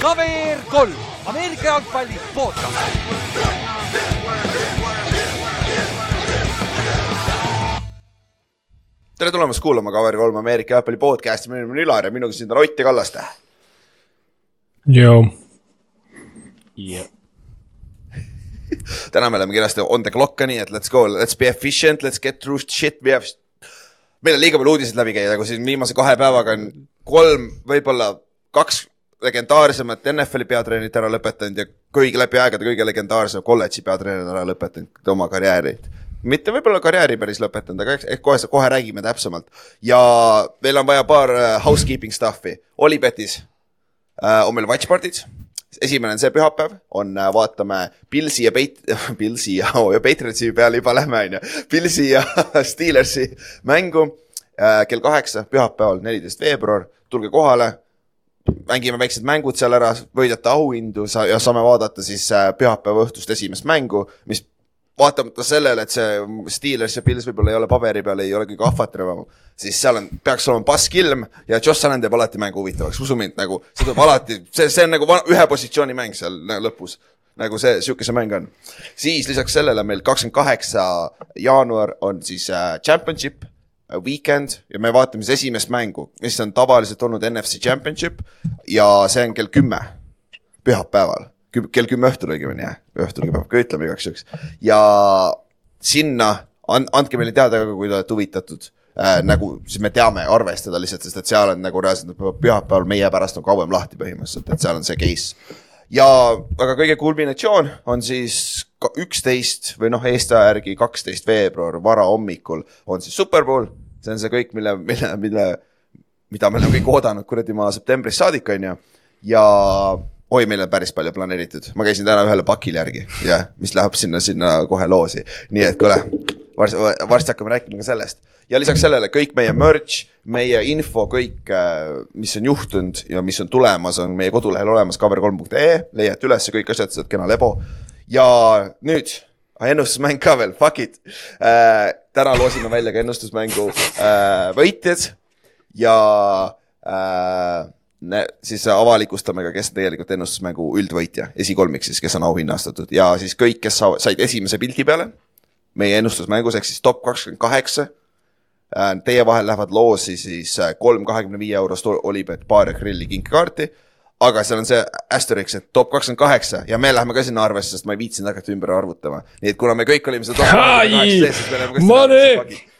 KVR kolm, Ameerika jalgpalli podcast. tere tulemast kuulama KVR kolm Ameerika jalgpalli podcast'i, minu nimi on Ülar ja minuga siin on Ott ja Kallaste. joo. täna me oleme kenasti on the clock'i, nii et let's go, let's be efficient, let's get through shit we have. Meil on liiga palju uudiseid läbi käia, kui siin viimase kahe päevaga on kolm, võib-olla kaks legendaarsemat NFL-i peatreenerit ära lõpetanud ja kõigi läbi aegade kõige legendaarsem kolledži peatreener ära lõpetanud oma karjääri. mitte võib-olla karjääri päris lõpetanud, aga ehk kohe, kohe räägime täpsemalt. ja meil on vaja paar äh, housekeeping stuff'i, Olipetis äh, on meil watchpartid. Esimene on see pühapäev, on, vaatame Pilsi ja Peit-, Pilsi ja oh,, ja Patriotsi peale juba lähme, on ju. Pilsi ja Steelersi mängu äh, kell kaheksa, pühapäeval, neliteist veebruar, tulge kohale. mängime väiksed mängud seal ära, võidate auhindu sa ja saame vaadata siis äh, pühapäeva õhtust esimest mängu, mis vaatamata sellele, et see Steelers ja Pils võib-olla ei ole paberi peal, ei ole kõige ahvatlevam, siis seal on, peaks olema passkilm ja Josh Allan teeb alati mängu huvitavaks, usu mind, nagu see tuleb alati, see, see on nagu ühe positsiooni mäng seal lõpus. nagu see, sihuke see mäng on. siis lisaks sellele meil kakskümmend kaheksa jaanuar on siis äh, championship äh, weekend ja me vaatame siis esimest mängu, mis on tavaliselt olnud NFC championship ja see on kell kümme pühapäeval, kell kümme õhtul õigemini jah, õhtul peab ka ütlema igaks juhuks ja sinna and, andke meile teada ka, kui te olete huvitatud äh,. nagu siis me teame arvestada lihtsalt, sest et seal on nagu reaalselt pühapäeval meie pärast on kauem lahti põhimõtteliselt, et seal on see case. ja aga kõige kulminatsioon on siis üksteist või noh, Eesti aja järgi kaksteist veebruar varahommikul on siis Superbowl, see on see kõik, mille, mille, mille mida me oleme kõik oodanud kuradi maa septembrist saadik, on ju. ja oi, meil on päris palju planeeritud, ma käisin täna ühele pakile järgi, jah, mis läheb sinna, sinna kohe loosi. nii et kuule, varsti, varsti hakkame rääkima ka sellest. ja lisaks sellele kõik meie merch, meie info, kõik, mis on juhtunud ja mis on tulemas, on meie kodulehel olemas cover3.ee, leiate üles kõik asjad, saad kena lebo. ja nüüd ennustusmäng ka veel, fuck it äh,. täna loosime välja ka ennustusmängu äh, võitjad ja äh, siis avalikustame ka, kes tegelikult ennustusmängu üldvõitja, esikolmik siis, kes on auhinnastatud ja siis kõik, kes sa, said esimese pildi peale meie ennustusmängus ehk siis top kakskümmend kaheksa. Teie vahel lähevad loosi siis äh, kolm kahekümne viie eurost Olipet baar ja grilli kinkekaarti. aga seal on see asterisk, et top kakskümmend kaheksa ja me läheme ka sinna arvesse, sest ma ei viitsinud hakata ümber arvutama. nii et kuna me kõik olime seda top kakskümmend kaheksa sees, siis me läheme ka sinna arvesse.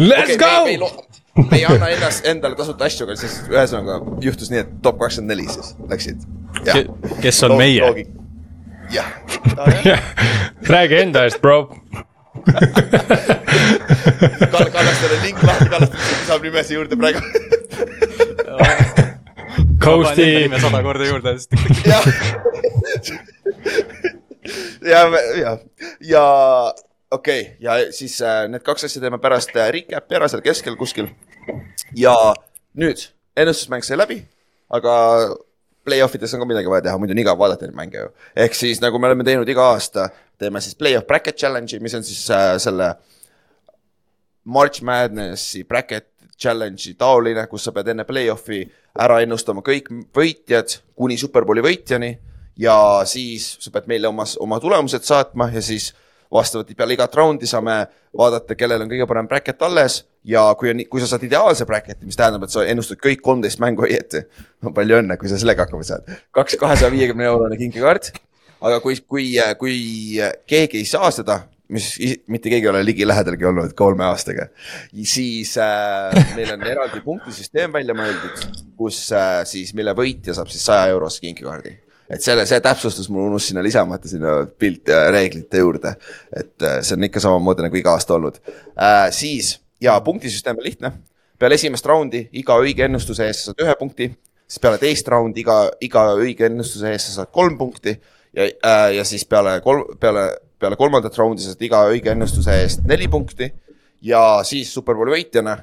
Let's Okei, go me, ei anna ennast endale tasuta asju, aga siis ühesõnaga juhtus nii, et top kakskümmend neli siis läksid. kes on meie? jah, räägi enda eest, bro. Kalle, Kallastele link lahti, Kallaste saab nimesi juurde praegu. Coast'i, sada korda juurde, sest jah, ja, ja, ja okei okay,, ja siis äh, need kaks asja teeme pärast äh, recap'i ära seal keskel kuskil. ja nüüd ennustusmäng sai läbi, aga play-off ides on ka midagi vaja teha, muidu on igav vaadata neid mänge ju. ehk siis nagu me oleme teinud iga aasta, teeme siis play-off bracket challenge'i, mis on siis äh, selle March Madnessi bracket challenge'i taoline, kus sa pead enne play-off'i ära ennustama kõik võitjad kuni superbowli võitjani ja siis sa pead meile oma, oma tulemused saatma ja siis vastavalt peale igat raundi saame vaadata, kellel on kõige parem bracket alles ja kui on, kui sa saad ideaalse bracket'i, mis tähendab, et sa ennustad kõik kolmteist mängu õieti. no palju õnne, kui sa sellega hakkama saad. kaks kahesaja viiekümne eurone kinkekaart. aga kui, kui, kui keegi ei saa seda, mis mitte keegi ei ole ligilähedalgi olnud kolme aastaga, siis äh, meil on eraldi punktisüsteem välja mõeldud, kus äh, siis, mille võitja saab siis saja eurose kinkekaardi et selle, see täpsustus mul unus sinna lisamata sinna pilt reeglite juurde, et äh, see on ikka samamoodi nagu iga aasta olnud. Äh,. siis ja punktisüsteem on lihtne, peale esimest raundi iga õige ennustuse eest sa saad ühe punkti, siis peale teist raundi iga, iga õige ennustuse eest sa saad kolm punkti. Ja äh,, ja siis peale kolm, peale, peale kolmandat raundi sa saad iga õige ennustuse eest neli punkti. Ja siis superbowli võitjana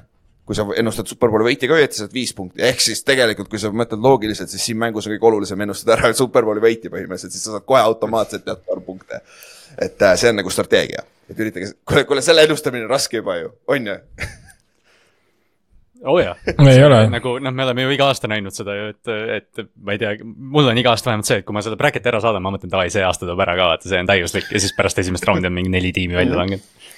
kui sa ennustad superbowli võitja ka õieti, saad viis punkti, ehk siis tegelikult, kui sa mõtled loogiliselt, siis siin mängus on kõige olulisem ennustada ära superbowli võitja põhimõtteliselt, siis sa saad kohe automaatselt teatud arv punkte. et äh, see on nagu strateegia, et üritage, kuule, kuule selle ennustamine on raske juba ju, on ju? oo jaa. ei ole. nagu noh, me oleme ju iga aasta näinud seda ju, et, et ma ei tea, mul on iga aasta vähemalt see, et kui ma selle bracket'i ära saadan, ma mõtlen, davai, see aasta tuleb ära ka, vaata, see on täiuslik ja siis pärast esimest raundi on mingi neli tiimi välja langenud.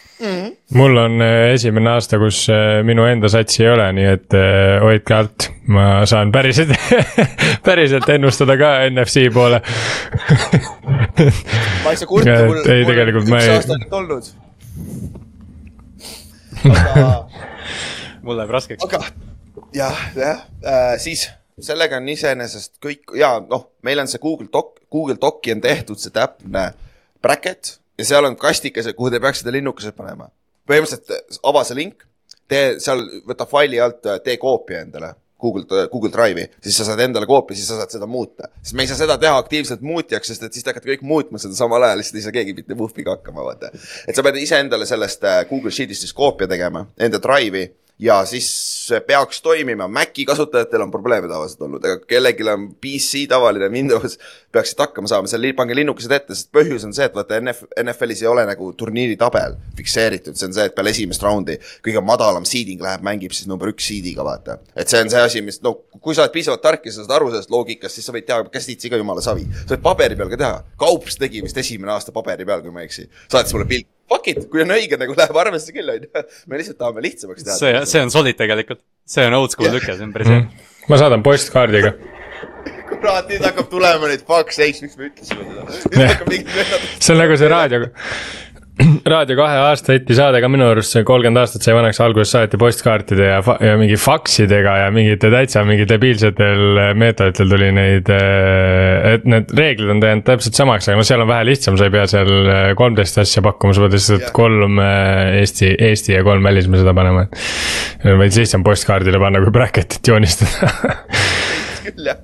Mul on äh, esimene aasta, kus äh, minu enda satsi ei ole, nii et äh, hoidke alt. ma saan päriselt, päriselt ennustada ka NFC poole. ma ei saa kurta, mul mul on üks ei- aasta nüüd olnud. aga, mul läheb raskeks. aga jah, jah äh,, siis sellega on iseenesest kõik ja noh, meil on see Google Doc, Google Doci on tehtud see täpne bracket ja seal on kastikesed, kuhu te peaksite linnukesed panema. põhimõtteliselt äh, ava see link, tee seal, võta faili alt, tee koopia endale Google, Google Drive'i, siis sa saad endale koopia, siis sa saad seda muuta. sest me ei saa seda teha aktiivselt muutjaks, sest et siis te hakkate kõik muutma seda samal ajal, lihtsalt ei saa keegi mitte vuhviga hakkama, vaata. et sa pead iseendale sellest äh, Google Sheet'ist siis koopia tegema, enda Drive'i ja siis see peaks toimima, Maci kasutajatel on probleeme tavaliselt olnud, aga kellelgi on PC tavaline Windows, peaksid hakkama saama, seal pange linnukesed ette, sest põhjus on see, et vaata NF, NFL-is ei ole nagu turniiritabel fikseeritud, see on see, et peale esimest raundi kõige madalam seeding läheb, mängib siis number üks seediga, vaata. et see on see asi, mis no kui sa oled piisavalt tark ja sa saad aru sellest loogikast, siis sa võid teha käsitsi ka jumala savi. sa võid paberi peal ka teha, Kaups tegi vist esimene aasta paberi peal, kui ma ei eksi, saatis mulle pilt. Fuck it, kui on õige nagu läheb arvesse küll, on ju, me lihtsalt tahame lihtsamaks teha. see, see on solid tegelikult, see on old school Jah. lüke, see on päris hea. ma saadan postkaardiga. kurat, nüüd hakkab tulema neid fuck sakes, miks me ütlesime seda. see on nagu see raadio, Raadio kahe aasta hitti saade ka minu arust see kolmkümmend aastat sai vanaks, alguses saadeti postkaartide ja, ja mingi faksidega ja mingite täitsa mingi debiilsetel meetoditel tuli neid. et need reeglid on jäänud täpselt samaks, aga no seal on vähe lihtsam, sa ei pea seal äh, kolmteist asja pakkuma, sa pead lihtsalt kolm äh, Eesti, Eesti ja kolm välismaa seda panema. veits lihtsam postkaardile panna kui bracket'it joonistada küll jah.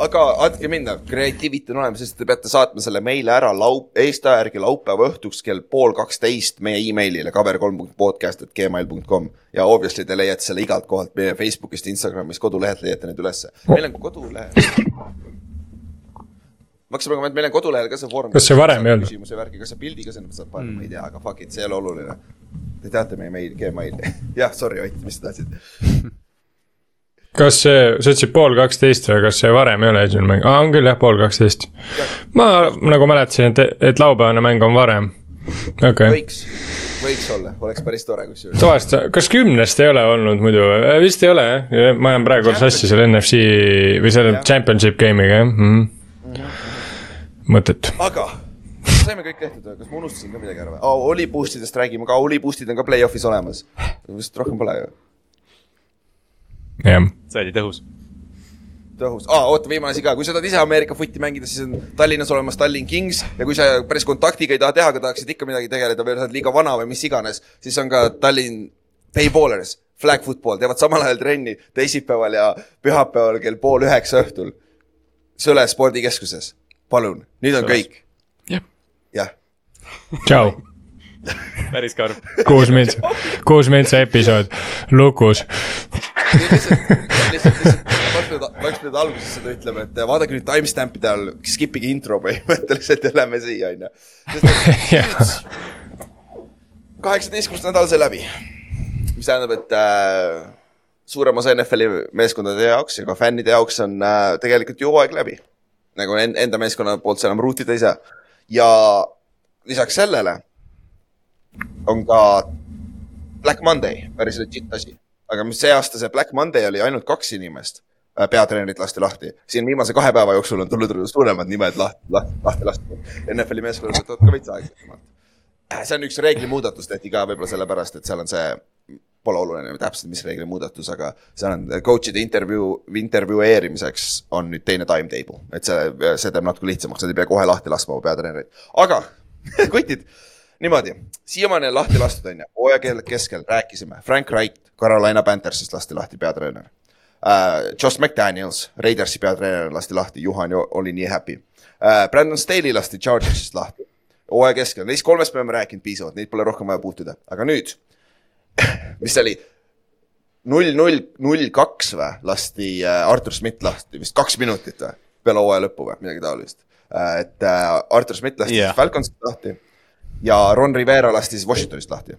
Aga andke minna, creativity on olemas, sest te peate saatma selle meile ära laup-, Eesti aja järgi laupäeva õhtuks kell pool kaksteist meie emailile kaver3.podcast.gmail.com ja obviously te leiate selle igalt kohalt meie Facebookist, Instagramist, kodulehelt leiate need ülesse. meil on kodulehe. ma hakkasin praegu, meil on kodulehel ka see vorm. Kas see varem ei olnud? küsimuse värgi, kas sa pildiga sinna saad panna mm., ma ei tea, aga fuck it, see ei ole oluline. Te teate meie meil, Gmaili. jah, sorry Ott, mis sa tahtsid? Kas see, sa ütlesid pool kaksteist või kas see varem ei ole esimene mäng, aa on küll jah, pool kaksteist. ma nagu mäletasin, et, et laupäevane mäng on varem, okei okay.. võiks, võiks olla, oleks päris tore kusjuures. tavaliselt, kas kümnest ei ole olnud muidu, vist ei ole jah, ma jään praegu sassi selle NFC või selle Jah. championship game'iga jah mm -hmm.. mõttet, aga saime kõik tehtud, kas ma unustasin ka midagi ära või oh,? oli boost idest räägime ka, oli boost'id on ka play-off'is olemas. vist rohkem pole ju. jah. see oli tõhus. tõhus ah,, oota, viimane asi ka, kui sa tahad ise Ameerika footi mängida, siis on Tallinnas olemas Tallinn Kings ja kui sa päris kontaktiga ei taha teha, aga tahaksid ikka midagi tegeleda või oled liiga vana või mis iganes, siis on ka Tallinn Payballers, flag football, teevad samal ajal trenni teisipäeval ja pühapäeval kell pool üheksa õhtul. Sõle spordikeskuses, palun, nüüd on kõik, jah, jah. tšau, päris karm. kuus mintsa, kuus mintsa episood lukus. peaks nüüd, alguses seda ütlema, et vaadake nüüd timestamp'ide all, skip'ige intro põhimõtteliselt ja lähme siia, onju. kaheksateistkümnes nädal sai läbi, mis tähendab, et äh, suurem osa NFL-i meeskondade jaoks ja ka fännide jaoks on äh, tegelikult ju hooaeg läbi. nagu en- enda meeskonna poolt sa enam ruutida ei saa. ja lisaks sellele on ka Black Monday, päris legit asi. aga mis see aasta see Black Monday oli ainult kaks inimest, peatreenerit lasti lahti. siin viimase kahe päeva jooksul on tulnud suuremad nimed lahti, lahti, lahti lastud. NFL-i meeskonnad võtavad ka veits aeglasemalt. see on üks reeglimuudatus tehti ka võib-olla sellepärast, et seal on see, pole oluline täpselt, mis reeglimuudatus, aga seal on coach'ide intervjuu, intervjueerimiseks on nüüd teine timetable, et see, see teeb natuke lihtsamaks, nad ei pea kohe lahti laskma peatreenerit, aga kutid niimoodi, siiamaani on lahti lastud, on ju, hooaja keskel rääkisime, Frank Wright Carolina Panthersist lasti lahti peatreener. Uh,. Josh McDaniels, Raidersi peatreener lasti lahti, Juhan ju oli nii happy. Uh,. Brandon Staley lasti Chargersist lahti, hooaja keskel, neist kolmest me oleme rääkinud piisavalt, neid pole rohkem vaja puutuda, aga nüüd, mis see oli? null, null, null kaks või? Lasti uh, Artur Schmidt lahti, vist kaks minutit või, peale hooaja lõppu või? Midagi taolist. Uh,. et uh, Artur Schmidt lasti yeah. Falconsist lahti ja Ron Rivera lasti siis Washingtonist lahti.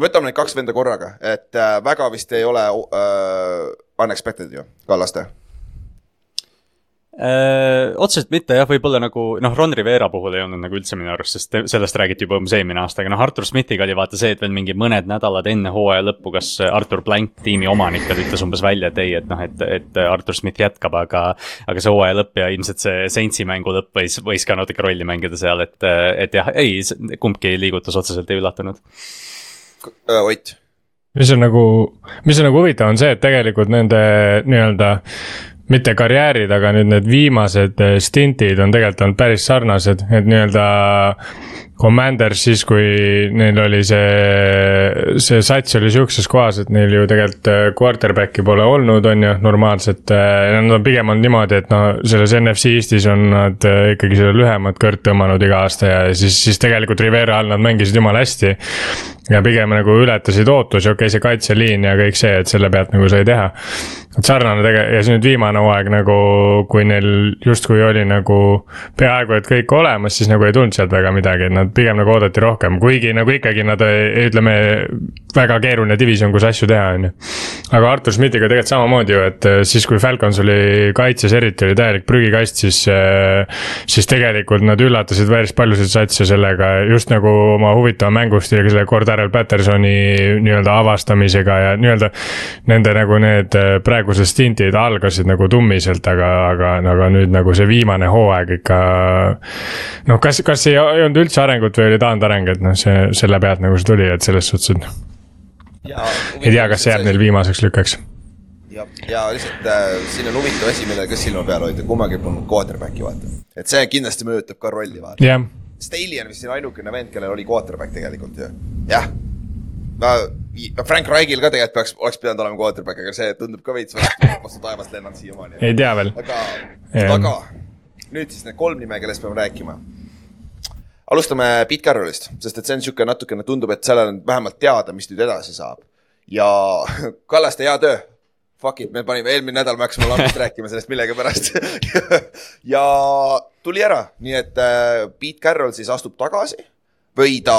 võtame need kaks venda korraga, et äh, väga vist ei ole äh, unexpected ju, Kallaste. Äh, otseselt mitte jah, võib-olla nagu noh, Ron Rivera puhul ei olnud nagu üldse minu arust, sest sellest räägiti juba umbes eelmine aasta, aga noh, Artur Smithiga oli vaata see, et veel mingi mõned nädalad enne hooaja lõppu, kas Artur Blank, tiimi omanik, veel ütles umbes välja, et ei, et noh, et, et Artur Smith jätkab, aga aga see hooaja lõpp ja ilmselt see Saintsi mängu lõpp võis, võis ka natuke rolli mängida seal, et, et jah, ei, kumbki liigutus otseselt ei üllatunud. Äh, Ott, mis on nagu, mis on nagu huvitav, on see, et tegelikult nende nii-öelda mitte karjäärid, aga nüüd need viimased eh, stintid on tegelikult olnud päris sarnased, et nii-öelda Commanders siis, kui neil oli see, see sats oli sihukeses kohas, et neil ju tegelikult eh, quarterback'i pole olnud, on ju, normaalselt. Nad on pigem olnud niimoodi, et no selles NFC Eestis on nad eh, ikkagi seda lühemat kõrt tõmmanud iga aasta ja siis, siis tegelikult Rivera all nad mängisid jumala hästi ja pigem nagu ületasid ootusi, okei okay,, see kaitseliin ja kõik see, et selle pealt nagu sai teha. et sarnane tege- ja see nüüd viimane hooaeg nagu, kui neil justkui oli nagu peaaegu et kõik olemas, siis nagu ei tulnud sealt väga midagi, et nad pigem nagu oodati rohkem, kuigi nagu ikkagi nad ütleme, väga keeruline division, kus asju teha, on ju. aga Artur Schmidtiga tegelikult samamoodi ju, et eh, siis, kui Falcons oli kaitses eriti oli täielik prügikast, siis, siis tegelikult nad üllatasid päris paljusid satse sellega just nagu oma huvitava mängustiiliga, selle Cordarel Pattersoni nii-öelda avastamisega ja nii-öelda nende nagu need eh, praegused stintid algasid nagu tummiselt, aga, aga, aga nüüd nagu see viimane hooaeg ikka noh, kas, kas ei, olnud üldse arengut või oli taandareng, et noh, see selle pealt nagu see tuli, et selles suhtes, et ei tea, kas see jääb neil viimaseks lükkeks. ja, ja lihtsalt äh, siin on huvitav asi, millele ka silma peal hoida, kummagi polnud quarterback'i vaata. et see kindlasti mõjutab ka rolli vaata. jah, Staley on vist siin ainukene vend, kellel oli quarterback tegelikult ju, jah. ma, Frank Reichil ka tegelikult peaks, oleks pidanud olema quarterback, aga see tundub ka veits vastu, taevast lennanud siiamaani. ei tea veel. aga, aga nüüd siis need kolm nime, kellest peame rääkima. Alustame Pete Carrollist, sest et see on sihuke natukene tundub, et sellel on vähemalt teada, mis nüüd edasi saab. ja Kallaste hea töö. Fuck it, me panime eelmine nädal, me hakkasime lambist rääkima sellest millegipärast. ja tuli ära, nii et äh, Pete Carroll siis astub tagasi või ta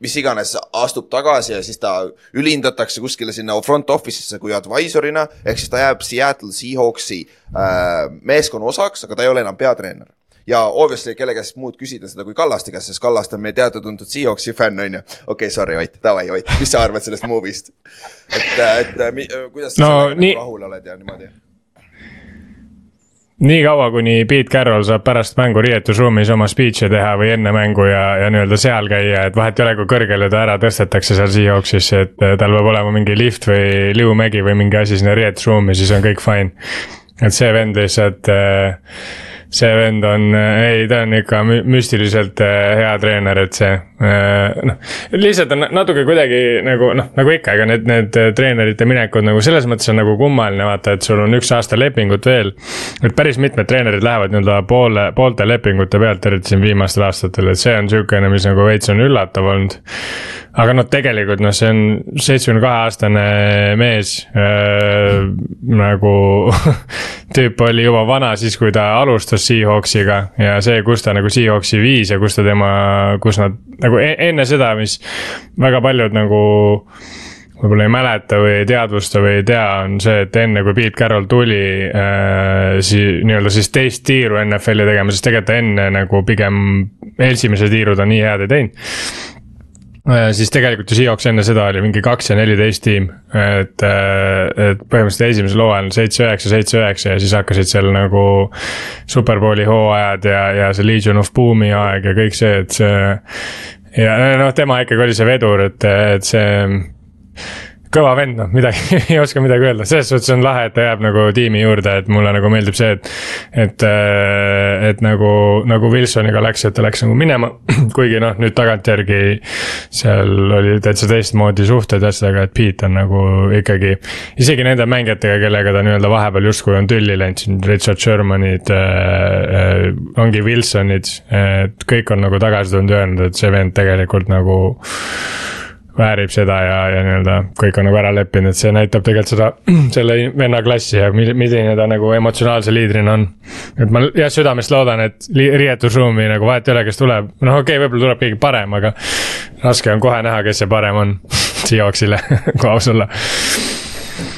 mis iganes astub tagasi ja siis ta ülindatakse kuskile sinna front office'isse kui advisor'ina, ehk siis ta jääb Seattle Seahawksi äh, meeskonna osaks, aga ta ei ole enam peatreener. Ja obviously kelle käest muud küsida seda kui Kallaste käest, sest Kallaste on meie teada-tuntud Seahawksi fänn, on ju. okei okay,, sorry Ott, davai Ott, mis sa arvad sellest movie'st? et, et äh, mi- kuidas sa No, sellega nii- nagu rahul oled ja niimoodi? nii kaua, kuni Pete Carroll saab pärast mängu riietusruumis oma speech'e teha või enne mängu ja, ja nii-öelda seal käia, et vahet ei ole, kui kõrgele ta ära tõstetakse seal Seahawksis, et eh, tal peab olema mingi lift või liumägi või mingi asi sinna riietusruumi, siis on kõik fine. et see vend lihtsalt, see vend on, ei, ta on ikka mü- müstiliselt eh, hea treener, et see noh, lihtsalt on natuke kuidagi nagu noh, nagu ikka, ega need, need eh, treenerite minekud nagu selles mõttes on nagu kummaline vaata, et sul on üks aasta lepingut veel. et päris mitmed treenerid lähevad nii-öelda poole, poolte lepingute pealt, eriti siin viimastel aastatel, et see on niisugune, mis nagu veits on üllatav olnud. Aga noh, tegelikult noh, see on seitsmekümne kahe aastane mees äh, nagu tüüp oli juba vana siis, kui ta alustas Seahawksiga ja see, kus ta nagu Seahawksi viis ja kus ta tema, kus nad nagu e enne seda, mis väga paljud nagu võib-olla ei mäleta või ei teadvusta või ei tea, on see, et enne kui Pete Carroll tuli äh, sii- nii-öelda siis teist tiiru NFL-i tegema, sest tegelikult ta enne nagu pigem esimese tiiru ta nii head ei teinud siis tegelikult ju Seahawks enne seda oli mingi kaks ja neliteist tiim, et, et põhimõtteliselt esimesel hooajal seitse, üheksa, seitse, üheksa ja siis hakkasid seal nagu superbowli hooajad ja, ja see Legion of Boom'i aeg ja kõik see, et see. ja noh, tema ikkagi oli see vedur, et, et see kõva vend, noh, midagi ei oska midagi öelda, selles suhtes on lahe, et ta jääb nagu tiimi juurde, et mulle nagu meeldib see, et. et, et nagu, nagu Wilsoniga läks, et ta läks nagu minema, kuigi noh, nüüd tagantjärgi. seal oli täitsa teistmoodi suhted asjadega, et Pete on nagu ikkagi. isegi nende mängijatega, kellega ta nii-öelda vahepeal justkui on tülli läinud, siin Richard Shermanid äh,. Äh, ongi Wilsonid, et kõik on nagu tagasi tulnud ja öelnud, et see vend tegelikult nagu väärib seda ja, ja nii-öelda kõik on nagu ära leppinud, et see näitab tegelikult seda, selle venna klassi ja mil- milline ta nagu emotsionaalse liidrina on. et ma jah südamest loodan, et riietusruumi nagu vahet ei ole, kes tuleb, noh, okei okay,, võib-olla tuleb keegi parem, aga raske on kohe näha, kes see parem on Seahawksile kui aus olla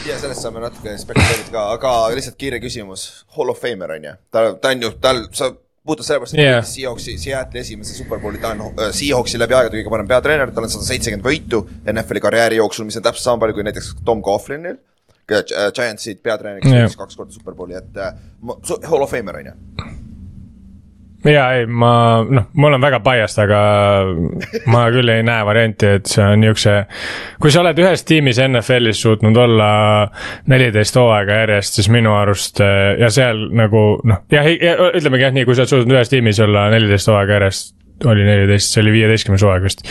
ja sellest saame natuke spekuleerida ka, aga lihtsalt kiire küsimus. Hall of Famer on ju, ta, ta on ju, tal, sa puhtalt sellepärast, et yeah. Seahawksi, Seattle'i esimese superbowli, ta on äh, Seahawksi läbi aegade kõige parem peatreener, tal on sada seitsekümmend võitu NFL-i karjääri jooksul, mis on täpselt sama palju kui näiteks Tom Coughlinil. Giantsid peatreeneriks yeah. kaks korda superbowli, et uh, Hall of Famer on ju ja ei, ma noh, mul on väga biased, aga ma küll ei näe varianti, et see on niukse. kui sa oled ühes tiimis NFL-is suutnud olla neliteist hooaega järjest, siis minu arust ja seal nagu noh, jah, ütlemegi jah nii, kui sa oled suutnud ühes tiimis olla neliteist hooaega järjest oli neliteist, see oli viieteistkümnes hooaeg vist.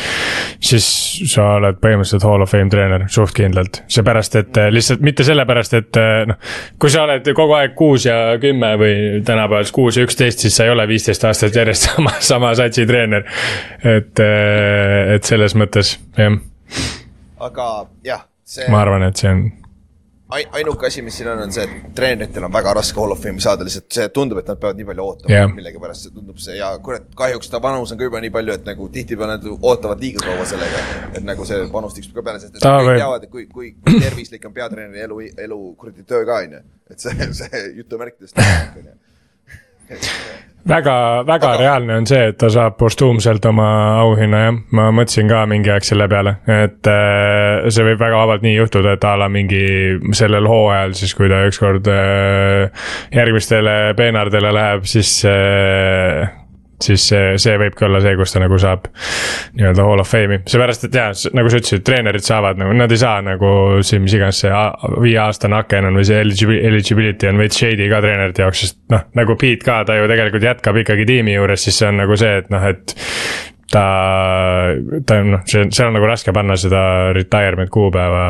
siis sa oled põhimõtteliselt hall of fame treener suht kindlalt, seepärast et lihtsalt mitte sellepärast, et noh. kui sa oled kogu aeg kuus ja kümme või tänapäeval kuus ja üksteist, siis sa ei ole viisteist aastat järjest sama, sama satsi treener. et, et selles mõttes jah. aga jah, see. ma arvan, et see on ainuke asi, mis siin on, on see, et treeneritel on väga raske Hall of Fame'i saada, lihtsalt see tundub, et nad peavad nii palju ootama yeah., millegipärast see tundub see ja kurat, kahjuks ta vanus on ka juba nii palju, et nagu tihtipeale nad ootavad liiga kaua sellega. et nagu see vanus tiksub ka peale, sest et kõik teavad, et kui, kui, tervislik on peatreeneri elu, elu kuradi töö ka on ju. et see, see jutumärkides väga, väga Aga... reaalne on see, et ta saab postuumselt oma auhinna jah, ma mõtlesin ka mingi aeg selle peale, et äh, see võib väga vabalt nii juhtuda, et a la mingi sellel hooajal siis, kui ta ükskord äh, järgmistele peenardele läheb, siis äh, siis see, see võibki olla see, kus ta nagu saab nii-öelda hall of fame'i, seepärast et jaa, nagu sa ütlesid, treenerid saavad nagu, nad ei saa nagu siin mis iganes see viieaastane aken on või see eligibility on veits shady ka treenerite jaoks, sest noh, nagu Pete ka, ta ju tegelikult jätkab ikkagi tiimi juures, siis see on nagu see, et noh, et ta, ta noh, see, seal on nagu raske panna seda retirement kuupäeva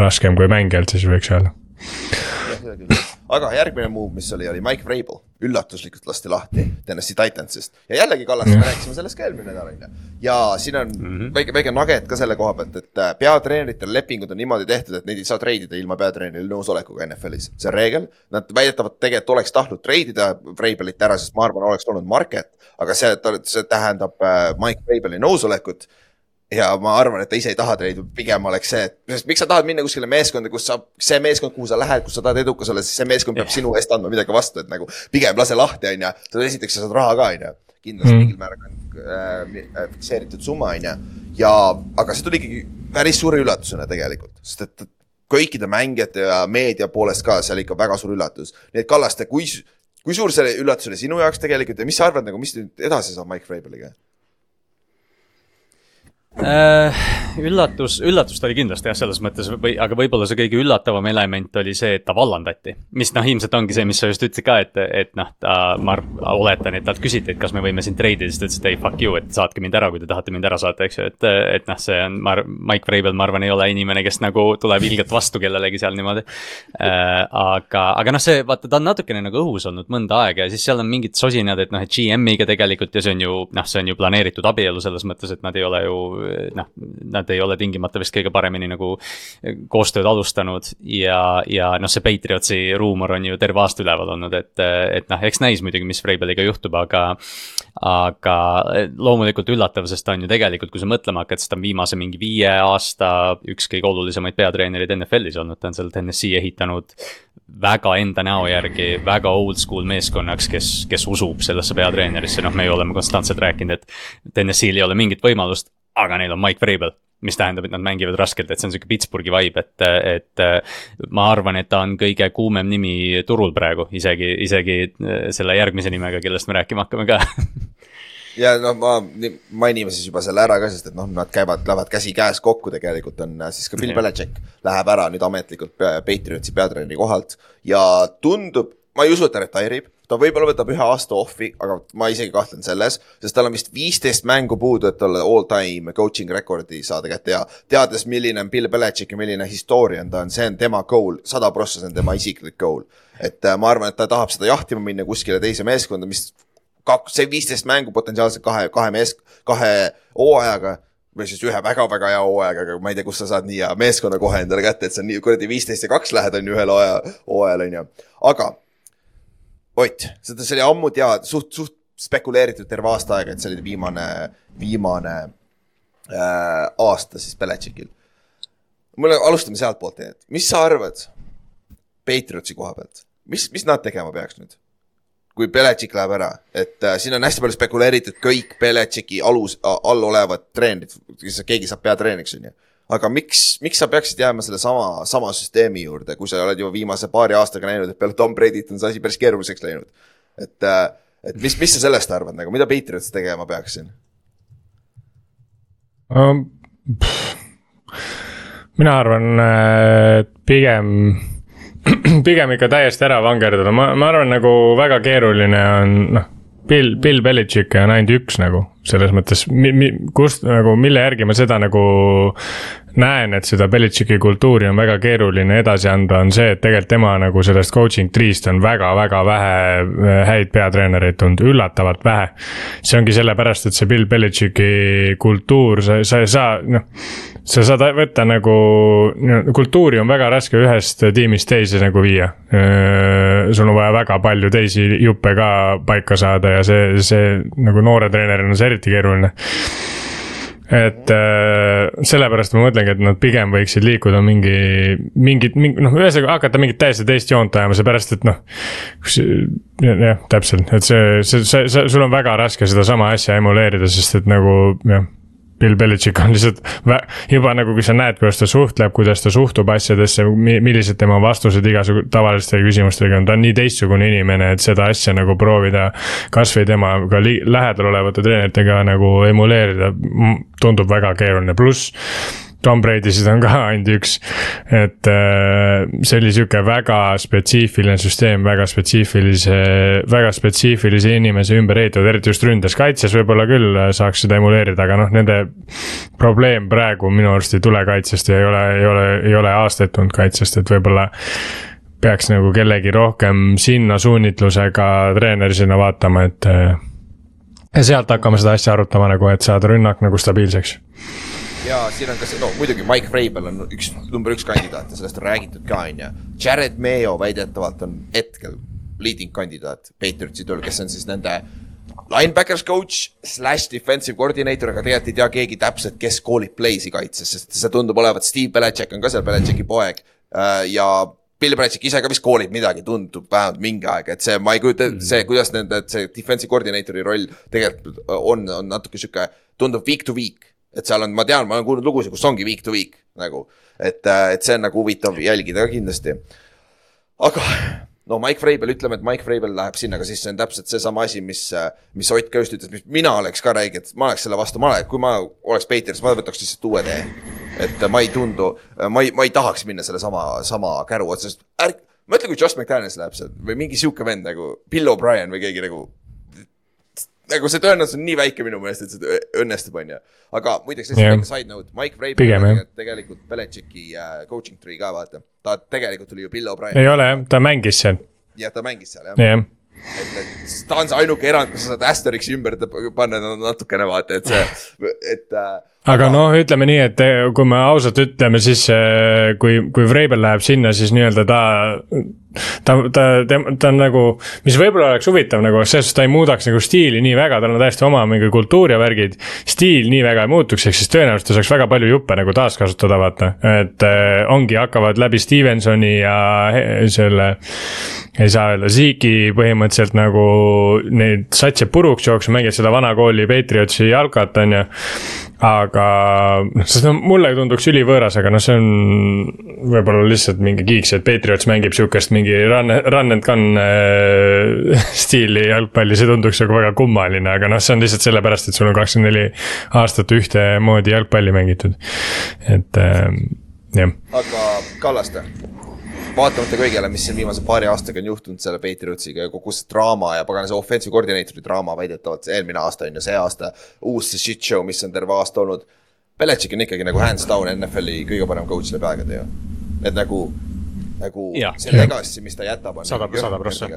raskem kui mängijalt, siis võiks öelda aga järgmine move, mis oli, oli Mike Vrabel, üllatuslikult lasti lahti Tennessee Titansist ja jällegi Kallas me rääkisime sellest ka eelmine nädal, on ju. ja siin on mm -hmm. väike, väike nugget ka selle koha pealt, et äh, peatreeneritel lepingud on niimoodi tehtud, et neid ei saa treidida ilma peatreeneri nõusolekuga NFL-is, see on reegel. Nad väidetavalt tegelikult oleks tahtnud treidida Vrabelit ära, sest ma arvan, oleks olnud market, aga see, see tähendab äh, Mike Vrabeli nõusolekut ja ma arvan, et ta ise ei taha treidi, pigem oleks see, et miks sa tahad minna kuskile meeskonda, kus sa, see meeskond, kuhu sa lähed, kus sa tahad edukas olla, siis see meeskond peab sinu eest andma midagi vastu, et nagu pigem lase lahti, on ju. esiteks sa saad raha ka, on ju. kindlasti mm. mingil määral on äh, fikseeritud summa, on ju. ja, aga see tuli ikkagi päris suure üllatusena tegelikult, sest et kõikide mängijate ja meedia poolest ka seal ikka väga suur üllatus. nii et Kallaste, kui, kui suur see üllatus oli sinu jaoks tegelikult ja mis sa arvad nagu, mis nüüd edasi saab Mike Vrabeliga? Äh, üllatus, üllatust oli kindlasti jah, selles mõttes või, aga võib-olla see kõige üllatavam element oli see, et ta vallandati. mis noh, ilmselt ongi see, mis sa just ütlesid ka, et, et noh, ta, ma oletan, et talt küsiti, et kas me võime sind treidida, siis ta ütles, et ei, fuck you, et saatke mind ära, kui te tahate mind ära saata, eks ju, et, et noh, see on, ma, Mike Vrabel, ma arvan, ei ole inimene, kes nagu tuleb ilgelt vastu kellelegi seal niimoodi äh,. aga, aga noh, see vaata, ta on natukene nagu õhus olnud mõnda aega ja siis seal on mingid sosinad, et noh, et GM-iga tegelikult ja see on ju noh, see on ju planeeritud abielu selles mõttes, et nad ei ole ju noh, nad ei ole tingimata vist kõige paremini nagu koostööd alustanud ja, ja noh, see Patriotsi ruumor on ju terve aasta üleval olnud, et, et noh, eks näis muidugi, mis Vrabeliga juhtub, aga. aga loomulikult üllatav, sest ta on ju tegelikult, kui sa mõtlema hakkad, siis ta on viimase mingi viie aasta üks kõige olulisemaid peatreenereid NFL-is olnud, ta on seal TNS-i ehitanud väga enda näo järgi, väga oldschool meeskonnaks, kes, kes usub sellesse peatreenerisse, noh, me ju oleme konstantselt rääkinud, et TNS-il ei ole mingit võimalust aga neil on Mike Vrabel mis tähendab, et nad mängivad raskelt, et see on sihuke Pittsburghi vibe, et, et ma arvan, et ta on kõige kuumem nimi turul praegu, isegi, isegi selle järgmise nimega, kellest me rääkima hakkame ka. Ja noh, ma mainime siis juba selle ära ka, sest et noh, nad käivad, lähevad käsikäes kokku, tegelikult on äh, siis ka Bill Belichik läheb ära nüüd ametlikult Patriotsi peatreeneri kohalt ja tundub, ma ei usu, et ta retire ib ta võib-olla võtab ühe aasta off'i, aga ma isegi kahtlen selles, sest tal on vist viisteist mängu puudu, et talle all time coaching record'i saada kätte ja teades, milline on Bill Belichik ja milline historian ta on, see on tema goal, sada prossa see on tema isiklik goal. et äh, ma arvan, et ta tahab seda jahtima minna kuskile teise meeskonda, mis kaks, see viisteist mängu potentsiaalselt kahe, kahe mees, kahe hooajaga või siis ühe väga-väga hea hooajaga, aga ma ei tea, kust sa saad nii hea meeskonna kohe endale kätte, et see on nii kuradi viisteist ja kaks lähed on ju ühel hooaja, hooajal on ju. aga Ott, seda, see oli ammu teada, suht, suht spekuleeritud terve aasta aega, et see oli viimane, viimane äh, aasta siis Beletšikil mul alustame sealtpoolt, et mis sa arvad Patriotsi koha pealt, mis, mis nad tegema peaks nüüd? kui Beletšik läheb ära, et äh, siin on hästi palju spekuleeritud kõik Beletšiki alus, all olevad treenerid, keegi saab peatreeniks, on ju. Aga miks, miks sa peaksid jääma selle sama, sama süsteemi juurde, kui sa oled juba viimase paari aastaga näinud, et peale Tom Brady't on see asi päris keeruliseks läinud. et äh,, et mis, mis sa sellest arvad nagu, mida Patriots tegema peaks siin um,? mina arvan, et pigem pigem ikka täiesti ära vangerdada, ma, ma arvan, nagu väga keeruline on, noh. Bill, Bill Belichik on ainult üks nagu, selles mõttes, mi-, mi-, kust nagu, mille järgi ma seda nagu näen, et seda Belichiki kultuuri on väga keeruline edasi anda, on see, et tegelikult tema nagu sellest coaching tree'st on väga-väga vähe äh, häid peatreenereid tulnud, üllatavalt vähe. see ongi sellepärast, et see Bill Belichiki kultuur, sa, sa ei saa, noh sa saad võtta nagu, kultuuri on väga raske ühest tiimist teise nagu viia. sul on vaja väga palju teisi juppe ka paika saada ja see, see nagu noore treenerina on see eriti keeruline et äh, sellepärast ma mõtlengi, et nad pigem võiksid liikuda mingi, mingit, mingi noh, ühesõnaga hakata mingit täiesti teist joont ajama, seepärast et noh. jah, täpselt, et see, see, see, see, sul on väga raske sedasama asja emuleerida, sest et nagu jah Bill Belichik on lihtsalt juba nagu, kui sa näed, kuidas ta suhtleb, kuidas ta suhtub asjadesse, millised tema vastused igasugu tavalistele küsimustele on, ta on nii teistsugune inimene, et seda asja nagu proovida. kasvõi temaga lähedal olevate treeneritega nagu emuleerida tundub väga keeruline, pluss Tom Brady'sid on ka ainult üks. et äh, see oli sihuke väga spetsiifiline süsteem, väga spetsiifilise, väga spetsiifilise inimese ümber ehitatud, eriti just ründes, kaitses võib-olla küll saaks seda emuleerida, aga noh, nende. probleem praegu minu arust ei tule kaitsest ja ei ole, ei ole, ei ole aastaid tulnud kaitsest, et võib-olla peaks nagu kellegi rohkem sinna suunitlusega treeneri sinna vaatama, et. Äh, ja sealt hakkame seda asja arutama nagu, et saada rünnak nagu stabiilseks ja siin on ka see, no muidugi Mike Vrabel on üks, number üks kandidaat ja sellest on räägitud ka, on ju. Jared Mayo väidetavalt on hetkel leading kandidaat Patriotsi tööl, kes on siis nende linebackers coach slash defensive coordinator, aga tegelikult ei tea keegi täpselt, kes koolib play'si kaitses, sest see tundub olevat, Steve Belichik on ka seal Belichiki poeg äh, ja Bill Belichik ise ka vist koolib midagi, tundub vähemalt mingi aeg, et see, ma ei kujuta ette, see, kuidas nende, see defensive coordinator'i roll tegelikult on, on natuke sihuke, tundub week to week et seal on, ma tean, ma olen kuulnud lugusid, kus ongi week to week nagu, et, äh, et see on nagu huvitav jälgida kindlasti. aga no Mike Vrabel, ütleme, et Mike Vrabel läheb sinna, aga siis see on täpselt seesama asi, mis, äh, mis Ott ka just ütles, mis mina oleks ka räige, et ma oleks selle vastu, ma oleks, kui ma oleks Patriots, ma võtaks lihtsalt uue tee. et ma ei tundu, ma ei, ma ei tahaks minna selle sama, käru otsast, ärg-, mõtle, kui Josh McDaniels läheb seal või mingi sihuke vend nagu Bill O'Brien või keegi nagu nagu see tõenäosus on nii väike minu meelest, et see õnnestub, on ju. aga muideks, lihtsalt väike side note, Mike Vrabel on tegelikult Belichicki uh, coaching tree ka vaata. ta tegelikult oli ju Bill O'Brien. ei ole jah, ta mängis seal. jah, ta mängis seal jah yeah.. et, et ta on see ainuke erand, kus sa saad Asterixi ümber panna natukene vaata, et see, et uh, aga noh, ütleme nii, et eh, kui me ausalt ütleme, siis eh, kui, kui Vrabel läheb sinna, siis nii-öelda ta. ta, ta, ta, on nagu, mis võib-olla oleks huvitav nagu selles suhtes, ta ei muudaks nagu stiili nii väga, tal on täiesti oma mingi kultuur ja värgid. stiil nii väga ei muutuks, ehk siis tõenäoliselt ta saaks väga palju juppe nagu taaskasutada, vaata, et äh, ongi, hakkavad läbi Stevensoni ja selle ei saa öelda, Ziki põhimõtteliselt nagu neid satse puruks jooksma, mängivad seda vana kooli Patriotsi jalkat, on ju aga noh, noh, mulle tunduks ülivõõras, aga noh, see on võib-olla lihtsalt mingi kiiks, et Patriots mängib sihukest mingi run, run and gun äh, stiili jalgpalli, see tunduks nagu väga kummaline, aga noh, see on lihtsalt sellepärast, et sul on kakskümmend neli aastat ühtemoodi jalgpalli mängitud, et äh, jah. aga Kallaste vaatamata kõigele, mis siin viimase paari aastaga on juhtunud selle Patriotsiga ja kogu see draama ja pagana see offensive koordineetori draama väidetavalt eelmine aasta on ju, see aasta. uus see shit show, mis on terve aasta olnud. Belichik on ikkagi nagu hands down NFL-i kõige parem coach läbi aegade ju. et nagu, nagu ja, see legacy, mis ta jätab, on. sada, sada prossa.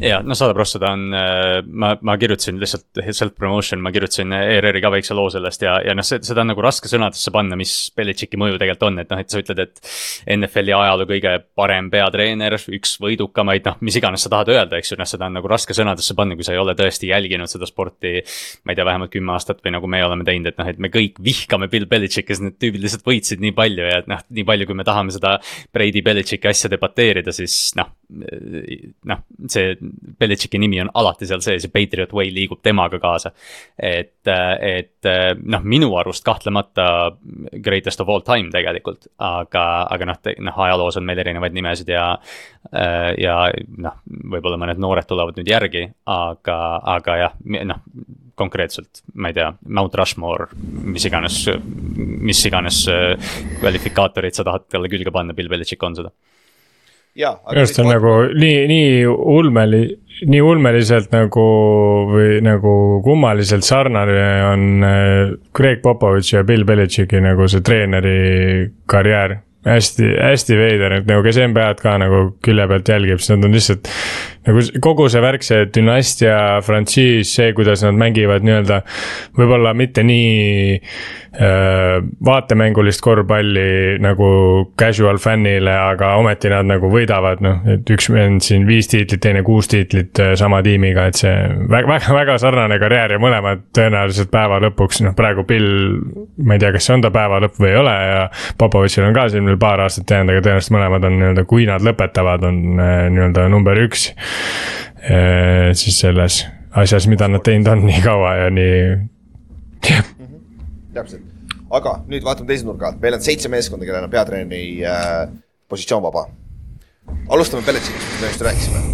Ja no sada prossa ta on, äh, ma, ma kirjutasin lihtsalt self-promotion, ma kirjutasin ERR-i ka väikse loo sellest ja, ja noh, seda on nagu raske sõnadesse panna, mis Belichicki mõju tegelikult on, et noh, et sa ütled, et. NFL-i ajaloo kõige parem peatreener, üks võidukamaid, noh, mis iganes sa tahad öelda, eks ju, noh, seda on nagu raske sõnadesse panna, kui sa ei ole tõesti jälginud seda sporti. ma ei tea, vähemalt kümme aastat või nagu me oleme teinud, et noh, et me kõik vihkame Bill Belichicki, sest need tüübid lihtsalt võitsid nii palju ja et noh, nii palju, kui me tahame seda Brady Belichicki asja debateerida, siis noh. Noh, see Belichicki nimi on alati seal sees ja Patriot Way liigub temaga kaasa. et, et noh, minu arust kahtlemata greatest of all time tegelikult, aga, aga noh, noh ajaloos on meil erinevaid nimesid ja. ja noh, võib-olla mõned noored tulevad nüüd järgi, aga, aga jah, noh konkreetselt, ma ei tea, Mount Rushmore, mis iganes, mis iganes kvalifikaatorid sa tahad talle külge panna, Bill Belichik on seda minu arust on nagu nii, nii ulmeli, nii ulmeliselt nagu või nagu kummaliselt sarnane on äh, Greg Popovitši ja Bill Belichicki nagu see treeneri karjäär hästi, hästi veider, et nagu kes NBA-d ka nagu külje pealt jälgib, siis nad on lihtsalt. nagu kogu see värk, see dünastia frantsiis, see, kuidas nad mängivad nii-öelda võib-olla mitte nii vaatemängulist korvpalli nagu casual fännile, aga ometi nad nagu võidavad, noh, et üks vend siin viis tiitlit, teine kuus tiitlit äh, sama tiimiga, et see väga, väga, väga sarnane karjäär ja mõlemad tõenäoliselt päeva lõpuks, noh, praegu Bill. ma ei tea, kas see on ta päeva lõpp või ei ole ja Popovitšil on ka siin veel paar aastat jäänud, aga tõenäoliselt mõlemad on nii-öelda, kui nad lõpetavad, on äh, nii-öelda number üks. siis selles asjas, mida nad teinud on nii kaua ja nii täpselt, aga nüüd vaatame teise nurga alt, meil on seitse meeskonda, kellel on peatreeneri äh, positsioon vaba. alustame Beletšikist, just rääkisime.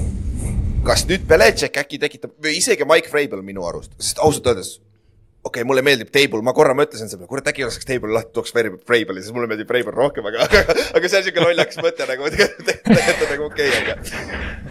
kas nüüd Beletšik äkki tekitab või isegi Mike Vrabel minu arust, sest ausalt öeldes okei okay,, mulle meeldib Table, ma korra mõtlesin selle peale, kurat äkki laseks Table lahti, tooks Vrabeli, siis mulle meeldib Vrabel rohkem, aga, aga, aga see on siuke lollakas mõte nagu, on nagu okei okay,, aga.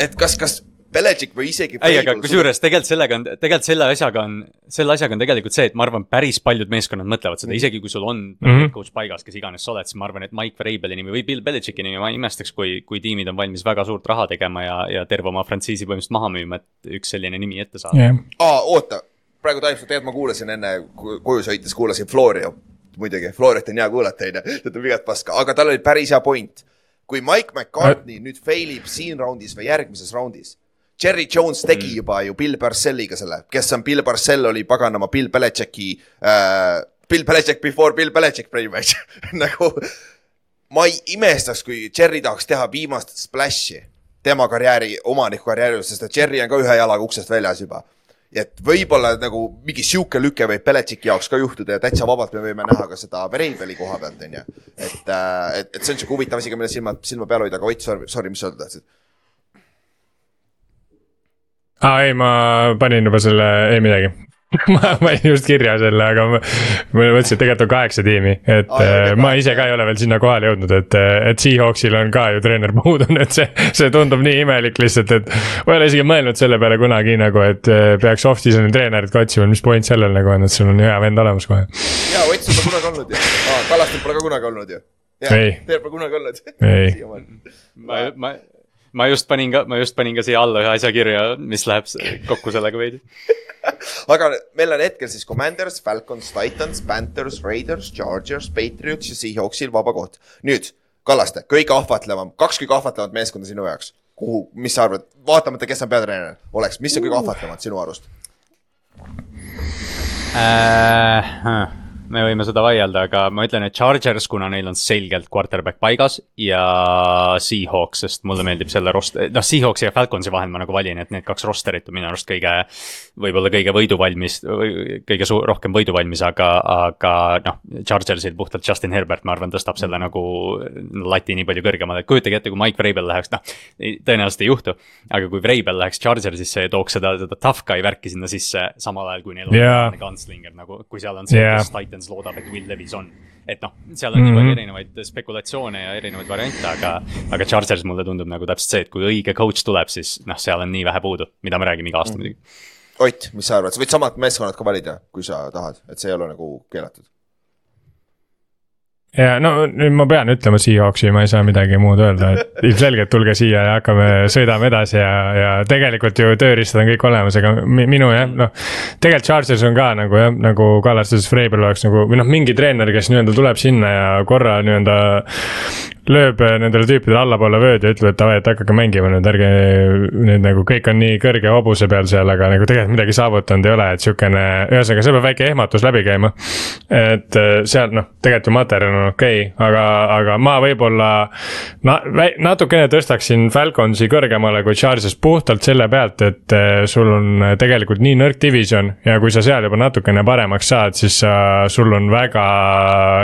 et kas, kas Belichik või isegi. ei, aga kusjuures tegelikult sellega on, tegelikult selle asjaga on, selle asjaga on tegelikult see, et ma arvan, päris paljud meeskonnad mõtlevad seda mm, isegi kui sul on mm -hmm. coach paigas, kes iganes sa oled, siis ma arvan, et Mike Vrabeli nimi või Bill Belichicki nimi, ma ei imestaks, kui, kui tiimid on valmis väga suurt raha tegema ja, ja terve oma frantsiisi põhimõtteliselt maha müüma, et üks selline nimi ette saada. Yeah.. aa, oota, praegu täiesti, tegelikult ma kuulasin enne koju sõites, kuulasin Florio, muidugi, Floriot on hea kuulata, on ju, ta teeb igat paska, aga tal oli päris hea point. kui Mike McCartney nüüd fail ib siin raundis või järgmises raundis Jerry Jones tegi mm. juba ju Bill Parcelliga selle, kes on Bill Parcell oli paganama Bill Belichicki äh,, Bill Belichick before Bill Belichick pretty much nagu ma ei imestaks, kui Jerry tahaks teha viimast splash'i tema karjääri, omaniku karjääri juures, sest et Jerry on ka ühe jalaga uksest väljas juba. et võib-olla nagu mingi sihuke lüke võib Belichicki jaoks ka juhtuda ja täitsa vabalt me võime näha ka seda Vreibeli koha pealt, on ju. et, äh, et, et see on sihuke huvitav asi ka, mille silma, silma peal hoida, aga Ott, sorry, sorry, mis sa öelda tahtsid? Aa ei, ma panin juba selle, ei midagi ma panin just kirja selle, aga ma, ma mõtlesin, et tegelikult on kaheksa tiimi, et ah, jah, ma ise ka ei ole veel sinna kohale jõudnud, et, et Seahawksil on ka ju treener puudu, et see, see tundub nii imelik lihtsalt, et. ma ei ole isegi mõelnud selle peale kunagi nagu, et eh, peaks off-season'i treenerit ka otsima, mis point sellel nagu on, et sul on hea vend olemas kohe. ja Ott sul pole kunagi olnud ju ah,, Kallastel pole ka kunagi olnud ju. ei. Teil pole kunagi olnud. ei. ma, ma ma just panin ka, ma just panin ka siia alla ühe asja kirja, mis läheb kokku sellega veidi aga meil on hetkel siis Commanders, Falcons, Titans, Panthers, Raiders, Chargers, Patriots ja Seahawksil vaba koht. nüüd, Kallaste, kõige ahvatlevam, kaks kõige ahvatlevat meeskonda sinu jaoks. kuhu, mis sa arvad, vaatamata, kes on peatreener, oleks, mis on kõige ahvatlevad sinu arust äh,? Me võime seda vaielda, aga ma ütlen, et Chargers, kuna neil on selgelt quarterback paigas ja Seahawks, sest mulle meeldib selle rost-, noh, Seahawksi ja Falconsi vahel ma nagu valin, et need kaks rosterit on minu arust kõige. võib-olla kõige võiduvalmis, kõige su-, rohkem võiduvalmis, aga, aga noh, Chargersil puhtalt Justin Herbert, ma arvan, tõstab selle nagu lati nii palju kõrgemale, et kujutage ette, kui Mike Vrabel läheks, noh. tõenäoliselt ei juhtu, aga kui Vrabel läheks Chargersisse ja tooks seda, seda tough guy värki sinna sisse, samal ajal kui neil on yeah. gunslinger nagu, kui seal on see yeah., kes Titan Lions loodab, et Will Levis on. et noh, seal on mm -hmm. nii palju mhm. erinevaid spekulatsioone ja erinevaid variante, aga, aga Chargers mulle tundub nagu täpselt see, et kui õige coach tuleb, siis noh, seal on nii vähe puudu, mida me räägime iga aasta mm -hmm. muidugi. Ott, mis sa arvad, sa võid samad meeskonnad ka valida, kui sa tahad, et see ei ole nagu keelatud ja no nüüd ma pean ütlema Seahawksi, ma ei saa midagi muud öelda, et ilmselgelt tulge siia ja hakkame, sõidame edasi ja, ja tegelikult ju tööriistad on kõik olemas, aga mi- minu jah, noh. tegelikult Chargers on ka nagu jah, nagu kallastas Freiberg oleks nagu või noh, mingi treener, kes nii-öelda tuleb sinna ja korra nii-öelda lööb nendele tüüpidele allapoole vööd ja ütleb, et davai, et hakake mängima nüüd, ärge nüüd nagu kõik on nii kõrge hobuse peal seal, aga nagu tegelikult midagi saavutanud ei ole, et sihukene, ühesõnaga, seal peab väike ehmatus läbi käima. et eh, seal noh, tegelikult ju materjal on okei okay,, aga, aga ma võib-olla na, natukene tõstaksin Falconsi kõrgemale kui Charges puhtalt selle pealt, et eh, sul on tegelikult nii nõrk division ja kui sa seal juba natukene paremaks saad, siis sa, sul on väga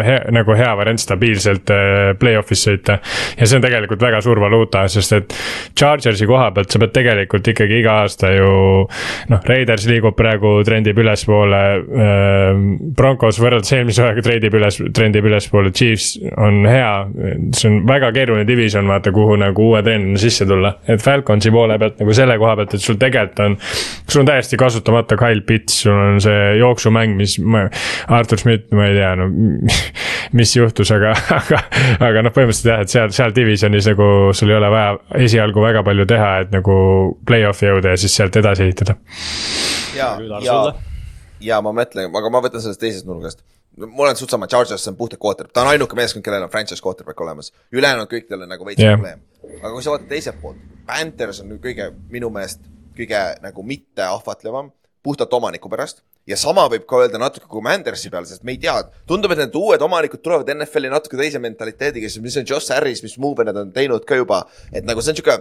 hea, nagu hea variant stabiilselt eh, play-off'is sõita. ja see on tegelikult väga suur valuuta, sest et Chargersi koha pealt sa pead tegelikult ikkagi iga aasta ju noh, Raiders liigub praegu, trendib ülespoole äh,. Broncos võrreldes eelmise hooaega trendib üles, trendib ülespoole, Chiefs on hea. see on väga keeruline division, vaata, kuhu nagu uue treenerina sisse tulla, et Falconsi poole pealt nagu selle koha pealt, et sul tegelikult on. sul on täiesti kasutamata Kyle Pitts, sul on see jooksumäng, mis, Artur Schmidt, ma ei tea, no mis juhtus, aga, aga, aga noh, põhimõtteliselt jah, et seal, seal divisionis nagu sul ei ole vaja esialgu väga palju teha, et nagu play-off'i jõuda ja siis sealt edasi ehitada. ja, ja, ja ma mõtlen, aga ma võtan sellest teisest nurgast. mul on suht sama, Chargers on puhtalt quarterback, ta on ainuke meeskond, kellel on franchise quarterback olemas. ülejäänud kõikidel on nagu veits yeah. probleem. aga kui sa vaatad teiselt poolt, Panthers on kõige, minu meelest kõige nagu mitte ahvatlevam puhtalt omaniku pärast ja sama võib ka öelda natuke Commandersi peale, sest me ei tea, tundub, et need uued omanikud tulevad NFL-i natuke teise mentaliteediga, mis on Josh Harris, mis move'e nad on teinud ka juba. et nagu see on sihuke,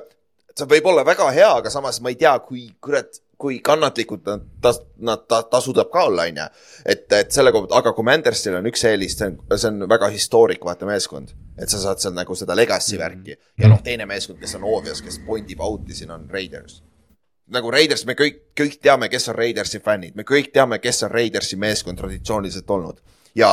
see võib olla väga hea, aga samas ma ei tea, kui kurat, kui kannatlikud nad, ta, nad, ta, ta suudab ka olla, on ju. et, et selle koha pealt, aga Commandersil on üks eelis, see on, see on väga historic, vaata meeskond. et sa saad seal nagu seda legacy värki ja noh, teine meeskond, kes on obvious, kes point ib out'i siin on Raiders nagu Raiders, me kõik, kõik teame, kes on Raidersi fännid, me kõik teame, kes on Raidersi meeskond traditsiooniliselt olnud. Ja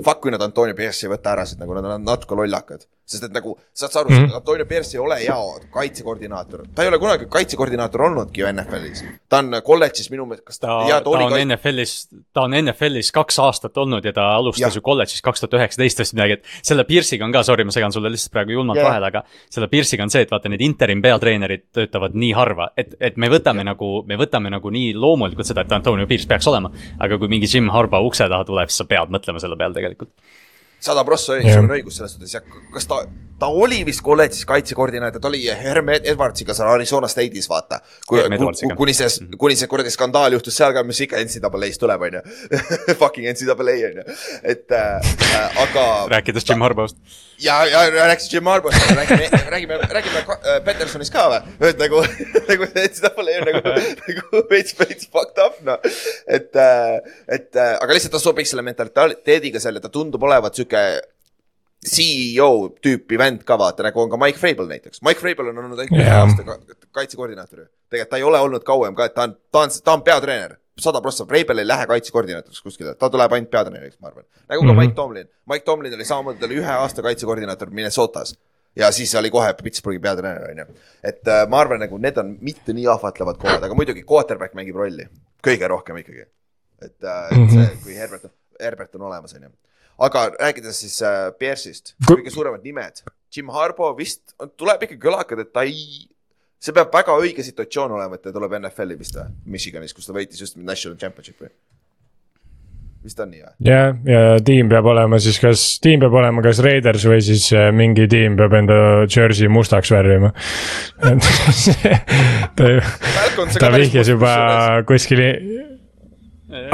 fuck, kui nad Antonio Pierce'i ei võta ära, sest nagu nad on natuke lollakad sest et nagu saad sa aru mm, -hmm. Antonio Pierce ei ole hea kaitsekoordinaator, ta ei ole kunagi kaitsekoordinaator olnudki ju NFL-is. ta on kolledžis minu meelest, kas ta, ta, ja, ta, on kait... NFL-is, ta on NFL-is kaks aastat olnud ja ta alustas ja. ju kolledžis kaks tuhat üheksateist või midagi, et selle Pierce'iga on ka, sorry, ma segan sulle lihtsalt praegu julmalt yeah. vahele, aga selle Pierce'iga on see, et vaata, need interim peatreenerid töötavad nii harva, et, et me võtame yeah. nagu, me võtame nagu nii loomulikult seda, et Antonio Pierce peaks olema. aga kui mingi Jim Harbaugh ukse taha tuleb, siis sa pead mõtlema selle peale tegelikult sada prossa yeah. sul on õigus selles suhtes ja kas ta, ta oli vist kolledžis kaitsekoordinaator, ta oli Herm Edwardsiga seal Arizona State'is vaata. kuni see, kuni see kuradi skandaal juhtus seal ka, mis ikka NCAA-s tuleb, on ju. Fucking NCAA on ju, et äh, aga. rääkides Jim Harbaugh'st ja, ja rääkis Jim Harbaugh'st, räägime, räägime, räägime äh, Petersonist ka või? et nagu, nagu pole ju nagu, nagu veits, veits fucked up noh. et, äh, et äh, aga lihtsalt ta sobiks selle mentaliteediga seal ja ta tundub olevat sihuke CEO tüüpi vend ka vaata, nagu on ka Mike Frabel näiteks. Mike Frabel on olnud ainult ühe aasta kaitsekoordinaator ju. tegelikult ta ei ole olnud kauem ka, et ta on, ta on, ta on peatreener sada prossa, Reibel ei lähe kaitsekoordinaatoriks kuskile, ta tuleb ainult peatreeneriks, ma arvan. nagu ka mm -hmm. Mike Tomlin, Mike Tomlin oli samamoodi, ta oli ühe aasta kaitsekoordinaator Minnesotas. ja siis oli kohe Pittsburghi peatreener, on ju. et äh, ma arvan, nagu need on mitte nii ahvatlevad kohad, aga muidugi quarterback mängib rolli, kõige rohkem ikkagi. et äh,, et see, mhm. kui Herbert, Herbert on olemas, on ju. Aga rääkides siis äh, Pierce'ist, kõige suuremad nimed, Jim Harbaugh vist tuleb ikka kõlakad, et ta ei see peab väga õige situatsioon olema, et ta tuleb NFL-i vist või, Michiganis, kus ta võitis just National Championship'i vist on nii või? jah, ja tiim peab olema siis kas, tiim peab olema kas Raiders või siis äh, mingi tiim peab enda jersey mustaks värvima. Ta, ta vihjas juba kuskil.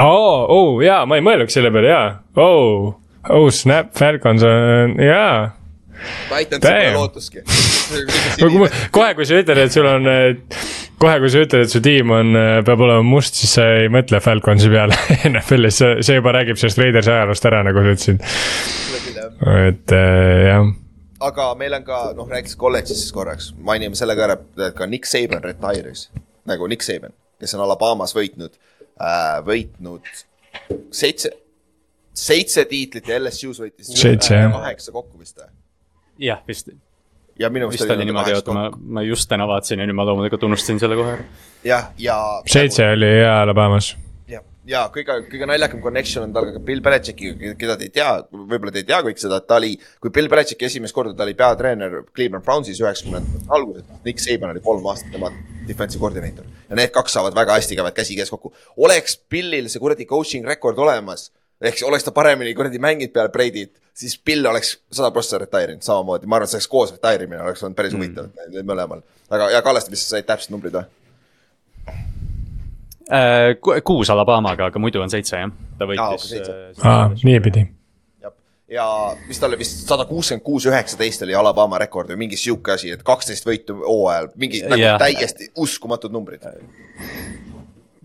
oo, oo jaa, ma ei mõelnudki selle peale, jaa, oo, oh snap, Falcons on, jaa. Aitan sulle lootuski. Kohe, kui sa ütled, et sul on, kohe, kui sa ütled, et su tiim on, peab olema must, siis sa ei mõtle Falconsi peale NFL-is, see, juba räägib sellest Raidersi ajaloost ära, nagu sa ütlesid. et äh, jah. Aga meil on ka, noh, rääkides kolledžist korraks, mainime selle ka ära, et ka Nick Saban retire'is, nagu Nick Saban, kes on Alabamas võitnud äh,, võitnud seitse, seitse tiitlit ja LSU-s võitis kaheksa kokku vist või? jah, vist. ja minu meelest oli niimoodi, oota ma, ma just täna vaatasin ja nüüd ma loomulikult unustasin selle kohe ära. jah, ja. seitse nagu... oli jaa Alabamas. jah, ja kõige, kõige naljakam connection on tal ka Bill Belichickiga, keda te ei tea, võib-olla te ei tea kõik seda, et ta oli, kui Bill Belichicki esimest korda ta oli peatreener Cleveland Brownsis üheksakümnendate alguses, Nick Saban oli kolm aastat tema defensive koordineeter ja need kaks saavad väga hästi, käivad käsikäes kokku. oleks Billil see kuradi coaching rekord olemas, ehk siis oleks ta paremini kuradi mänginud peale Brady't, siis Bill oleks sada prossa retire inud samamoodi, ma arvan, et see oleks koos retire imine oleks olnud päris huvitav mm. neil mõlemal. aga, ja Kallaste, mis sa said täpsed numbrid või? Äh, ku- kuus Alabamaga, aga muidu on seitse jah, ta Aa, võitis okei, seitse. äh, aa, niipidi. ja mis tal oli vist sada kuuskümmend kuus, üheksateist oli Alabama rekord või mingi sihuke asi, et kaksteist võitu hooajal, mingi nagu Jah. täiesti uskumatud numbrid.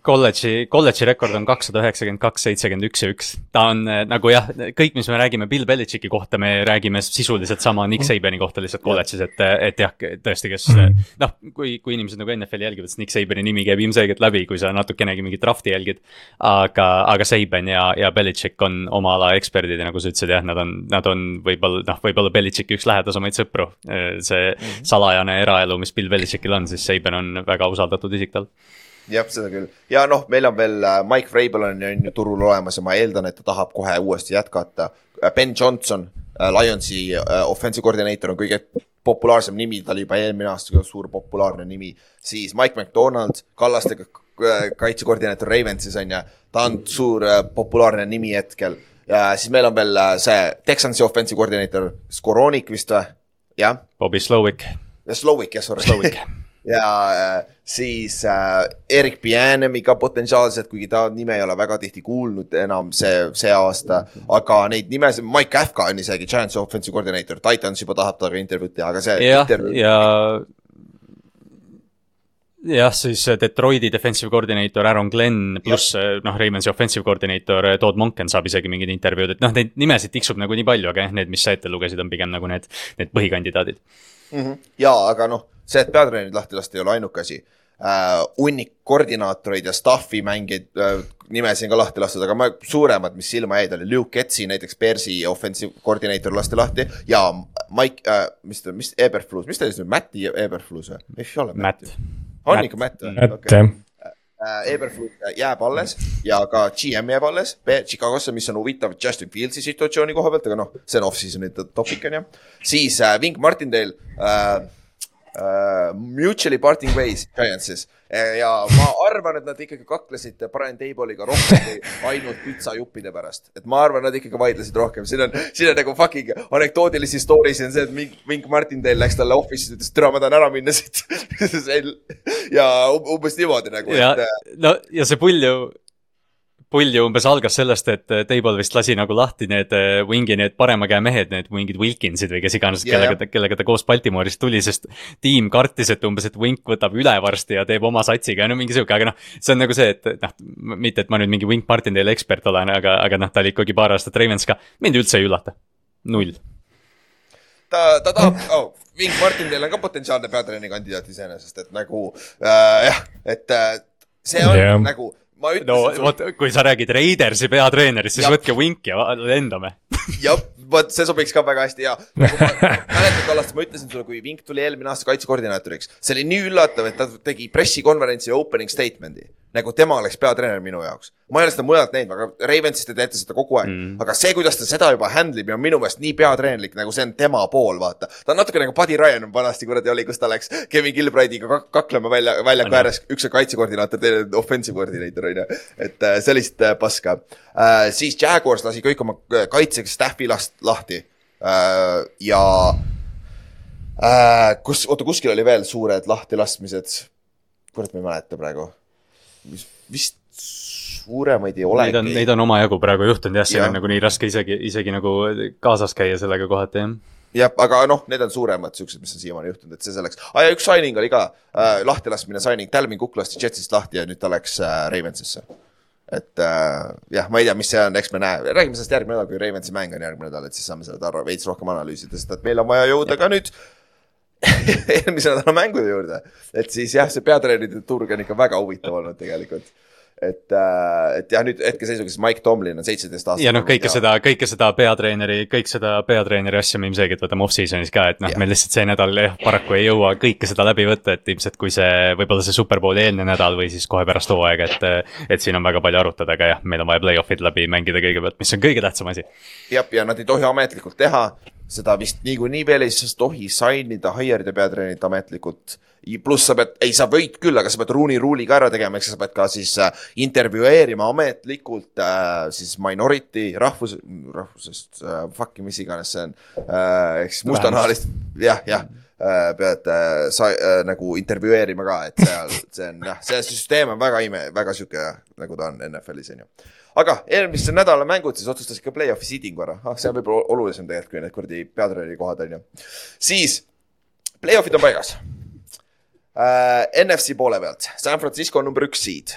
kolledži, kolledži rekord on kakssada üheksakümmend kaks, seitsekümmend üks ja üks. ta on äh, nagu jah, kõik, mis me räägime Bill Belichicki kohta, me räägime sisuliselt sama Nick Sabani kohta lihtsalt kolledžis, et, et jah, tõesti, kes Mhm. noh, kui, kui inimesed nagu NFL-i jälgivad, siis Nick Sabani nimi käib ilmselgelt läbi, kui sa natukenegi mingit draft'i jälgid. aga, aga Saban ja, ja Belichik on oma ala eksperdid ja nagu sa ütlesid, jah, nad on, nad on võib-olla noh, võib-olla Belichicki üks lähedasemaid sõpru. see salajane eraelu, mis Bill Belichickil on, siis Saban on väga usaldatud isik tal jah, seda küll ja noh, meil on veel äh, Mike Vrabel on ju turul olemas ja ma eeldan, et ta tahab kohe uuesti jätkata. Ben Johnson, Lionsi äh, offensive koordineeter on kõige populaarsem nimi, ta oli juba eelmine aasta suur populaarne nimi. siis Mike McDonald, Kallastega äh, kaitsekoordineeter Ravensis on ju, ta on suur äh, populaarne nimi hetkel. ja siis meil on veel äh, see Texansi offensive koordineeter Skoronik vist või? jah, Bobby Slowick. Slowik, jah, sorry. Slowick. ja äh, siis äh, Erik Bianemi ka potentsiaalselt, kuigi ta nime ei ole väga tihti kuulnud enam see, see aasta. aga neid nimesid, Mike Kafka on isegi Giantsi offensive koordineeter, Titans juba tahab temaga intervjuud teha, aga see jah, intervjuu ja jah, siis Detroiti defensive coordinator Aaron Glenn pluss noh, Raimonsi offensive coordinator Todd Monken saab isegi mingid intervjuud, et noh, neid nimesid tiksub nagu nii palju, aga jah, need, mis sa ette lugesid, on pigem nagu need, need põhikandidaadid. ja aga noh, see, et peatreenerid lahti lasta ei ole ainuke asi uh,. hunnik koordinaatoreid ja staff'i mängijaid uh, nimesid ka lahti lastud, aga ma, suuremad, mis silma jäid, oli Luke Getsi näiteks Bearsi offensive koordinaator lasti lahti ja Mike uh,, mis ta, mis Eberflus, mis ta siis nüüd, Matti Eberflus või? ei ole Matt. on ikka Matt või? et jah, Eberflus jääb alles ja ka GM jääb alles Chicagosse, mis on huvitav Justin Fieldsi situatsiooni koha pealt, aga noh, see on off-season'i topic on ju. siis äh, Wink Martindale äh, äh, Mutually parting ways Giantsis ja ma arvan, et nad ikkagi kaklesid Brian Table'iga rohkem kui ainult pitsajuppide pärast. et ma arvan, nad ikkagi vaidlesid rohkem, siin on, siin on nagu fucking anekdoodilisi story si on see, et Wink, Wink Martindale läks talle office'i, ütles, tere, ma tahan ära minna siit. ja um- umbes niimoodi nagu, ja et äh,, no ja see pull ju, pull ju umbes algas sellest, et Table vist lasi nagu lahti need äh, Wingi need parema käe mehed, need mingid Wilkinsid või kes iganes, Ja, kellega ja. ta, kellega ta koos Baltimoorist tuli, sest tiim kartis, et umbes, et Wink võtab üle varsti ja teeb oma satsiga, no mingi sihuke, aga noh, see on nagu see, et noh, mitte, et ma nüüd mingi Wink Martindale ekspert olen, aga, aga noh, ta oli ikkagi paar aastat Ravens ka, mind üldse ei üllata, null. ta, ta tahab oh,, Wink Martindale on ka potentsiaalne peatreeneri kandidaat iseenesest, et nagu äh, jah, et äh, see on yeah. nagu, ma no ütlesin vot, kui sa räägid Raidersi peatreenerist, siis Jah. võtke Wink ja lendame. jah, vot see sobiks ka väga hästi ja mäletad, Kallas, ma ütlesin sulle, kui Vink tuli eelmine aasta kaitsekoordinaatoriks, see oli nii üllatav, et ta tegi pressikonverentsi ja opening statement'i. Nagu tema oleks peatreener minu jaoks. ma ei ole seda mujalt näinud, aga Ravensist te teete seda kogu aeg mm.. aga see, kuidas ta seda juba handle ib ja on minu meelest nii peatreenerlik, nagu see on tema pool, vaata. ta on natuke nagu Buddy Ryan vanasti kuradi oli, kus ta läks Kevin Gilbride'iga kak kaklema välja, väljaku ääres, üks on kaitsekoordinaator, teine on offensive koordineeter on ju. et äh, sellist äh, paska äh,. siis Jaguars lasi kõik oma äh, kaitseks staff'i last lahti äh, ja äh, kus, oota, kuskil oli veel suured lahtilaskmised. kurat, ma ei mäleta praegu. mis, vist suuremaid ei Neid on, olegi. neid on omajagu praegu juhtunud jah, siin on nagu nii raske isegi, isegi nagu kaasas käia sellega kohati jah. jah, aga noh, need on suuremad siuksed, mis on siiamaani juhtunud, et see selleks ah,. ja üks signing oli ka äh,, lahtilaskmine signing, Talvin Cook lasti Jetsist lahti ja nüüd ta läks äh, Ravensisse. et äh, jah, ma ei tea, mis see on, eks me näe, räägime sellest järgmine nädal, kui Ravensi mäng on järgmine nädal, et siis saame seda veits rohkem analüüsida, sest et meil on vaja jõuda ka nüüd eelmise nädala mängude juurde. et siis jah, see peatreenerite turg on ikka väga huvitav olnud tegelikult. et, et jah, nüüd hetkeseisuga siis Mike Tomlin on seitseteist aastat. ja noh, kõike seda, kõike seda peatreeneri, kõik seda peatreeneri asja me ilmselgelt võtame off-season'is ka, et noh Jah., meil lihtsalt see nädal jah, paraku ei jõua kõike seda läbi võtta, et ilmselt kui see, võib-olla see superbowli eelne nädal või siis kohe pärast hooaega, et. et siin on väga palju arutada, aga jah, meil on vaja play-off'id läbi mängida kõigepealt, mis on kõige tähtsam asi. jah, ja nad ei tohi ametlikult teha, seda vist niikuinii veel ei tohi sign ida, hire ida peatreenerit ametlikult. pluss sa pead, ei sa võid küll, aga sa pead Rooney rule'i ka ära tegema, ehk sa pead ka siis äh, intervjueerima ametlikult äh, siis minority rahvus, rahvusest äh,, fuck'i, mis iganes see on äh,. ehk siis mustanahalist, jah, jah äh, pead äh, sa äh, nagu intervjueerima ka, et seal, see on jah, see süsteem on väga ime, väga sihuke nagu ta on NFL-is on ju aga eelmise nädala mängud siis otsustasid ka play-off'i seeding'u ära, ah see on võib-olla olulisem tegelikult kui need kuradi peatreeneri kohad on ju. siis play-off'id on paigas. Äh,. NFC poole pealt, San Francisco on number üks seed,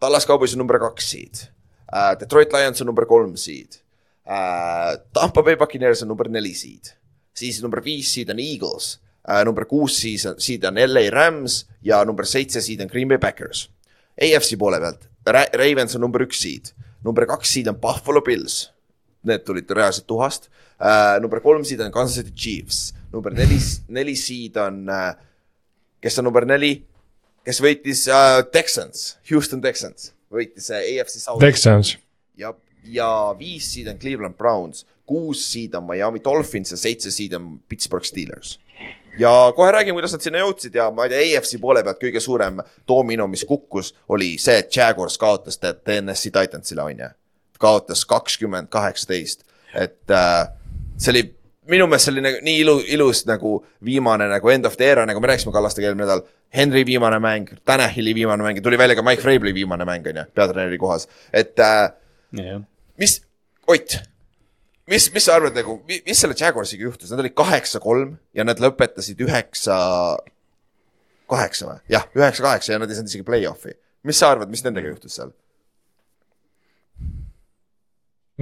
Tallas Cowboys on number kaks seed. Äh,, Detroit Lions on number kolm seed. Äh,, Tampa Bay Buccaneers on number neli seed, siis number viis seed on Eagles. Äh,, number kuus siis on, seed on LA Rams. Ja number seitse seed on Green Bay Packers. AFC poole pealt, Ravens on number üks seed, number kaks seed on Buffalo Bills, need tulid reaalselt tuhast. Uh,. number kolm seed on Kansas City Chiefs, number neli, neli seed on uh,, kes on number neli, kes võitis uh, Texans, Houston Texans, võitis uh, AFC South. Texans, ja, ja viis seed on Cleveland Browns, kuus seed on Miami Dolphins ja seitse seed on Pittsburgh Steelers. Ja kohe räägime, kuidas nad sinna jõudsid ja ma ei tea, AFC poole pealt kõige suurem domino, mis kukkus, oli see, et Jaguars kaotas TNS-i Titansile, on ju. kaotas kakskümmend kaheksateist, et äh, see oli minu meelest selline nii ilu, ilus nagu viimane nagu end of the era, nagu me rääkisime Kallastega eelmine nädal. Henry viimane mäng, Tanahili viimane mäng ja tuli välja ka Mike Vrabeli viimane mäng on ju, peatreeneri kohas, et äh, mis, Ott, mis, mis sa arvad nagu, mis selle Jaguarsiga juhtus, nad olid kaheksa-kolm ja nad lõpetasid üheksa, kaheksa või? jah, üheksa-kaheksa ja nad ei saanud isegi play-off'i. mis sa arvad, mis nendega juhtus seal?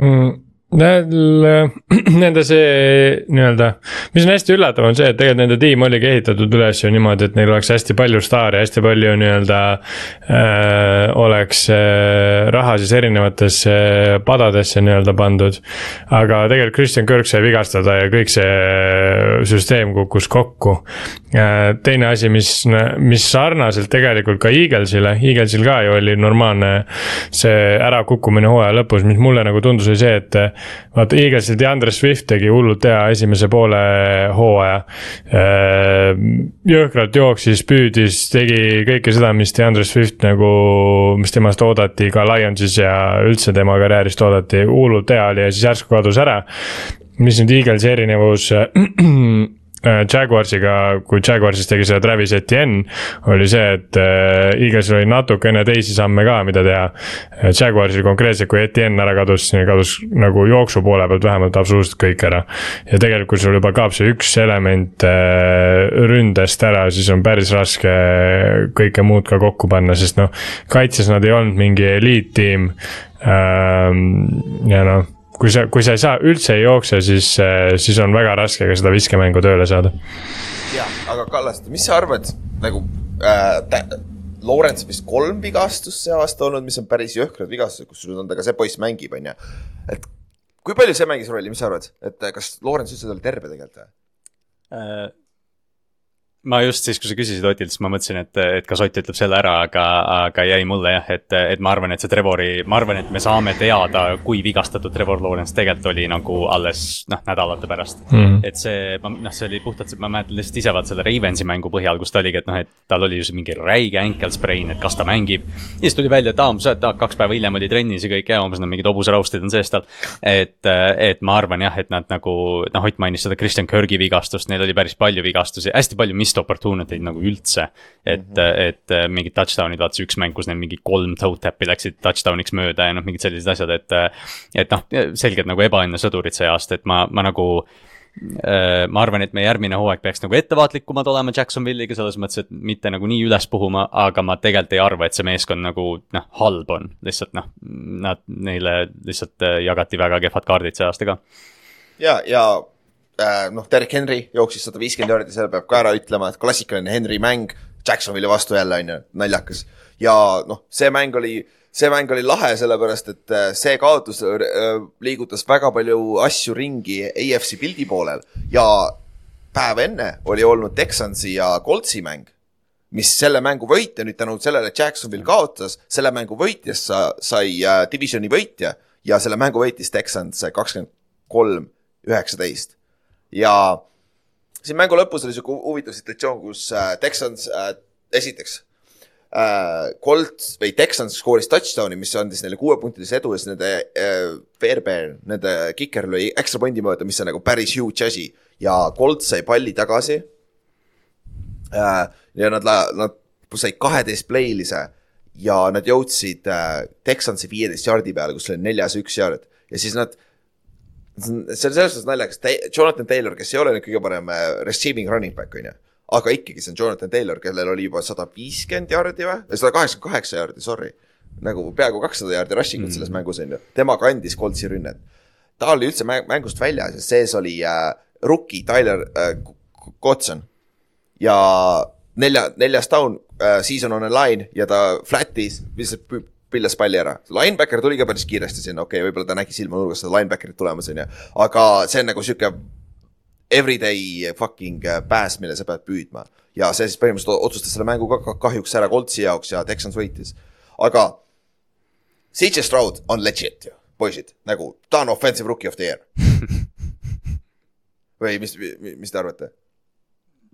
mm,. Nende see nii-öelda, mis on hästi üllatav, on see, et tegelikult nende tiim oligi ehitatud üles ju niimoodi, et neil oleks hästi palju staare, hästi palju nii-öelda äh,. oleks äh, raha siis erinevatesse äh, padadesse nii-öelda pandud. aga tegelikult Christian Kirk sai vigastada ja kõik see süsteem kukkus kokku äh,. teine asi, mis, mis sarnaselt tegelikult ka Eaglesile, Eaglesil ka ju oli normaalne see ärakukkumine hooaja lõpus, mis mulle nagu tundus, oli see, et vaata, Eaglesil DeAndre Swift tegi hullult hea esimese poole hooaja. jõhkralt jooksis, püüdis, tegi kõike seda, mis DeAndre Swift nagu, mis temast oodati ka Lionsis ja üldse tema karjäärist oodati, hullult hea oli ja siis järsku kadus ära. mis nüüd Eaglesi erinevus äh, Jaguarsiga, kui Jaguarsis tegi seda Travis Etienne, oli see, et äh, Eaglesil oli natukene teisi samme ka, mida teha. Jaguarsil konkreetselt, kui Etienne ära kadus, kadus nagu jooksu poole pealt vähemalt absoluutselt kõik ära. ja tegelikult, kui sul juba kaob see üks element äh, ründest ära, siis on päris raske kõike muud ka kokku panna, sest noh, kaitses nad ei olnud mingi eliittiim ähm,. ja noh kui sa, kui sa ei saa, üldse ei jookse, siis, siis on väga raske ka seda viskemängu tööle saada. jaa, aga Kallaste, mis sa arvad nagu äh,, Lawrence vist kolm vigastust see aasta olnud, mis on päris jõhkrad vigastused, kusjuures on ta ka see poiss mängib, on ju. et kui palju see mängis rolli, mis sa arvad, et äh, kas Lawrence üldse oli terve tegelikult või? Äh, ma just siis, kui sa küsisid Otilt, siis ma mõtlesin, et, et kas Ott ütleb selle ära, aga, aga jäi mulle jah, et, et ma arvan, et see Trevori, ma arvan, et me saame teada, kui vigastatud Trevor Lawrence tegelikult oli nagu alles noh, nädalate pärast Mhm. et see, noh, see oli puhtalt, ma mäletan lihtsalt ise vaat selle Ravensi mängu põhjal, kus ta oligi, et noh, et tal oli ju see mingi räige ankle sprain, et kas ta mängib. ja siis tuli välja, et aa, ma saan, et aa, kaks päeva hiljem oli trennis ja kõik ja umbes no mingid hobuseraustid on sees tal. et, et ma arvan jah, et nad nagu, noh, Ott mainis seda Christian Kirgi vigastust, neil oli päris palju vigastusi, hästi palju missed opportunity eid nagu üldse. et mm, -hmm. et mingid touchdown'id, vaata see üks mäng, kus neil mingi kolm toe tap'i läksid touchdown'iks mööda ja noh, mingid sellised asjad, et. et noh, selgelt nagu ebaõnne sõdurid see aasta, et ma, ma nagu Äh, ma arvan, et meie järgmine hooaeg peaks nagu ettevaatlikumad olema Jacksonville'iga selles mõttes, et mitte nagu nii üles puhuma, aga ma tegelikult ei arva, et see meeskond nagu noh, halb on, lihtsalt noh, nad, neile lihtsalt äh, jagati väga kehvad kaardid see aasta ka. ja, ja äh, noh, Derek Henry jooksis sada viiskümmend jaardi, selle peab ka ära ütlema, et klassikaline Henry mäng Jacksonville'i vastu jälle on ju, naljakas. ja noh, see mäng oli, see mäng oli lahe, sellepärast et äh, see kaotus äh, liigutas väga palju asju ringi AFC pildi poolel ja päev enne oli olnud Texansi ja Coltsi mäng, mis selle mängu võitja nüüd tänu sellele, et Jacksonville kaotas, selle mängu võitjast sa, sai äh, divisioni võitja ja selle mängu võitis Texans kakskümmend kolm, üheksateist ja siin mängu lõpus oli sihuke huvitav situatsioon, kus äh, Texans äh, esiteks äh, Colt või Texans skooris touchdown'i, mis andis neile kuuepunktilise edu ja siis nende äh, Fairbairn, nende kiker lõi ekstra pointi mööda, mis on nagu päris huge asi ja Colt sai palli tagasi äh,. ja nad, nad said kaheteist playlise ja nad jõudsid äh, Texansi viieteist jardi peale, kus oli neljas üks jard ja siis nad see on selles suhtes naljakas, Jonathan Taylor, kes ei ole nüüd kõige parem äh, receiving running back, on ju. aga ikkagi, see on Jonathan Taylor, kellel oli juba sada viiskümmend jardi või, sada kaheksakümmend kaheksa jardi, sorry. nagu peaaegu kakssada jardi rushing ut mm. selles mängus on ju, tema kandis Coltsi rünnet. ta oli üldse mäng, mängust väljas ja sees oli äh, rookie Tyler äh, Kotson ja nelja, neljas down äh,, season on a line ja ta flat'is, lihtsalt pillas palli ära. Linebacker tuli ka päris kiiresti sinna, okei okay,, võib-olla ta nägi silmanurgas seda linebacker'it tulemas, onju. aga see on nagu sihuke everyday fucking äh, pääs, mille sa pead püüdma. ja see siis põhimõtteliselt otsustas selle mängu ka kahjuks ära Coltsi jaoks ja Texans võitis. aga CJ Stroud on legit ju, poisid, nagu ta on offensive rookie of the year. või mis, mis te arvate?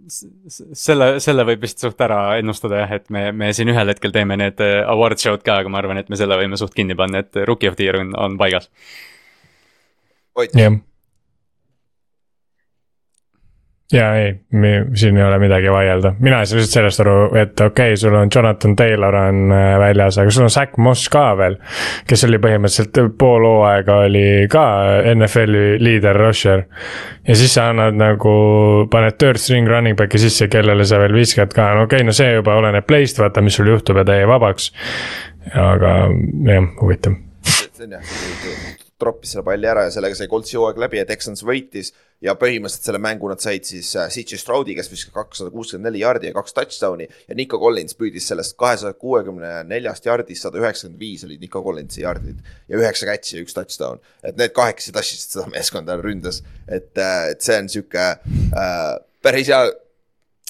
selle, selle võib vist suht ära ennustada jah, et me, me siin ühel hetkel teeme need äh, award show'd ka, aga ma arvan, et me selle võime suht kinni panna, et rookie of the year on, on paigas. Jah. Ja ei, siin ei ole midagi vaielda, mina ei saa lihtsalt sellest aru, et okei okay,, sul on Jonathan Taylor on äh, väljas, aga sul on Zack Moss ka veel. kes oli põhimõtteliselt pool hooaega oli ka NFL-i liider rusher. ja siis sa annad nagu, paned third string running back'i sisse, kellele sa veel viskad ka, no okei okay,, no see juba oleneb play'st, vaata, mis sul juhtub ja ta jäi vabaks. aga jah, huvitav see on jah, troppis selle palli ära ja sellega sai Coltsi hooaeg läbi ja Texans võitis. Ja põhimõtteliselt selle mängu nad said siis äh, CJ Stroudi, kes viskas kakssada kuuskümmend neli jardi ja kaks touchdown'i. Ja Nico Collins püüdis sellest kahesaja kuuekümne neljast jardist sada üheksakümmend viis olid Nico Collinsi jardid ja üheksa catch'i ja üks touchdown. et need kahekesi tassisid seda meeskonda ründas, et, et see on sihuke äh, päris hea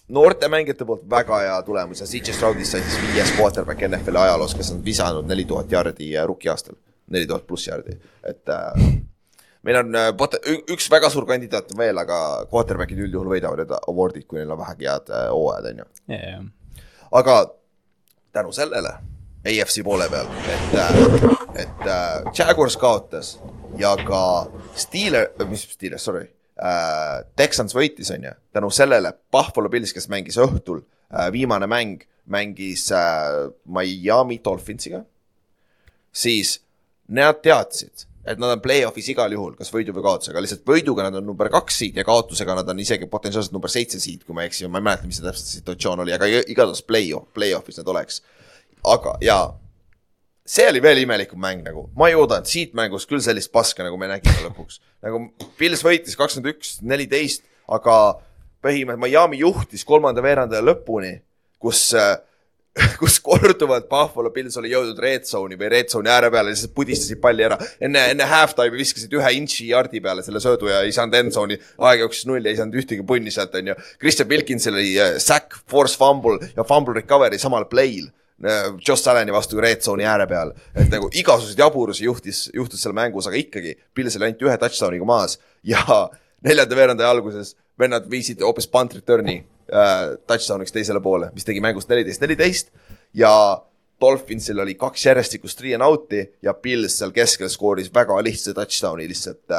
noorte mängijate poolt väga hea tulemus. Ja CJ Stroudist sai siis viies quarterback NFL-i ajaloos, kes on visanud neli tuhat jardi rookie aastal, neli tuhat pluss jardi, et äh, meil on äh, pot- üks väga suur kandidaat on veel, aga quarterback'id üldjuhul võidavad need award'id, kui neil on vähegi head äh, hooajad, on ju. aga tänu sellele AFC poole peal, et, et äh, Jaguars kaotas ja ka Steeler, mis Steelers, sorry äh,, Texans võitis, on ju, tänu sellele Buffalo Bills, kes mängis õhtul äh,, viimane mäng, mängis äh, Miami Dolphinsiga, siis nad teadsid, et nad on play-off'is igal juhul, kas võidu või kaotusega, lihtsalt võiduga nad on number kaks seed ja kaotusega nad on isegi potentsiaalselt number seitse seed, kui ma ei eksi, ma ei mäleta, mis see täpselt situatsioon oli, aga igatahes play-off, play-off'is nad oleks. aga, ja see oli veel imelikum mäng nagu, ma ei oodanud siit mängust küll sellist paska, nagu me nägime lõpuks. nagu Pils võitis kakskümmend üks, neliteist, aga põhimõtteliselt Miami juhtis kolmanda veerandaja lõpuni, kus äh, kus korduvalt Buffalo Bills oli jõudnud red zone'i või red zone'i ääre peale lihtsalt pudistasid palli ära. enne, enne halftime'i viskasid ühe intši jardi peale selle söödu ja ei saanud end zone'i, aeg jooksis nulli, ei saanud ühtegi punni sealt, onju. Christian Wilkinsil oli äh, sack, force fumble ja fumble recovery samal play'l. Josh Allan'i vastu red zone'i ääre peal, et nagu igasuguseid jaburusi juhtis, juhtus seal mängus, aga ikkagi Pils oli ainult ühe touchdown'iga maas ja neljanda veerandaja alguses vennad viisid hoopis punt return'i äh, touchdown'iks teisele poole, mis tegi mängust neliteist, neliteist. Ja Dolphinsil oli kaks järjestikust three and out'i ja Pils seal keskel skooris väga lihtsa touchdown'i lihtsalt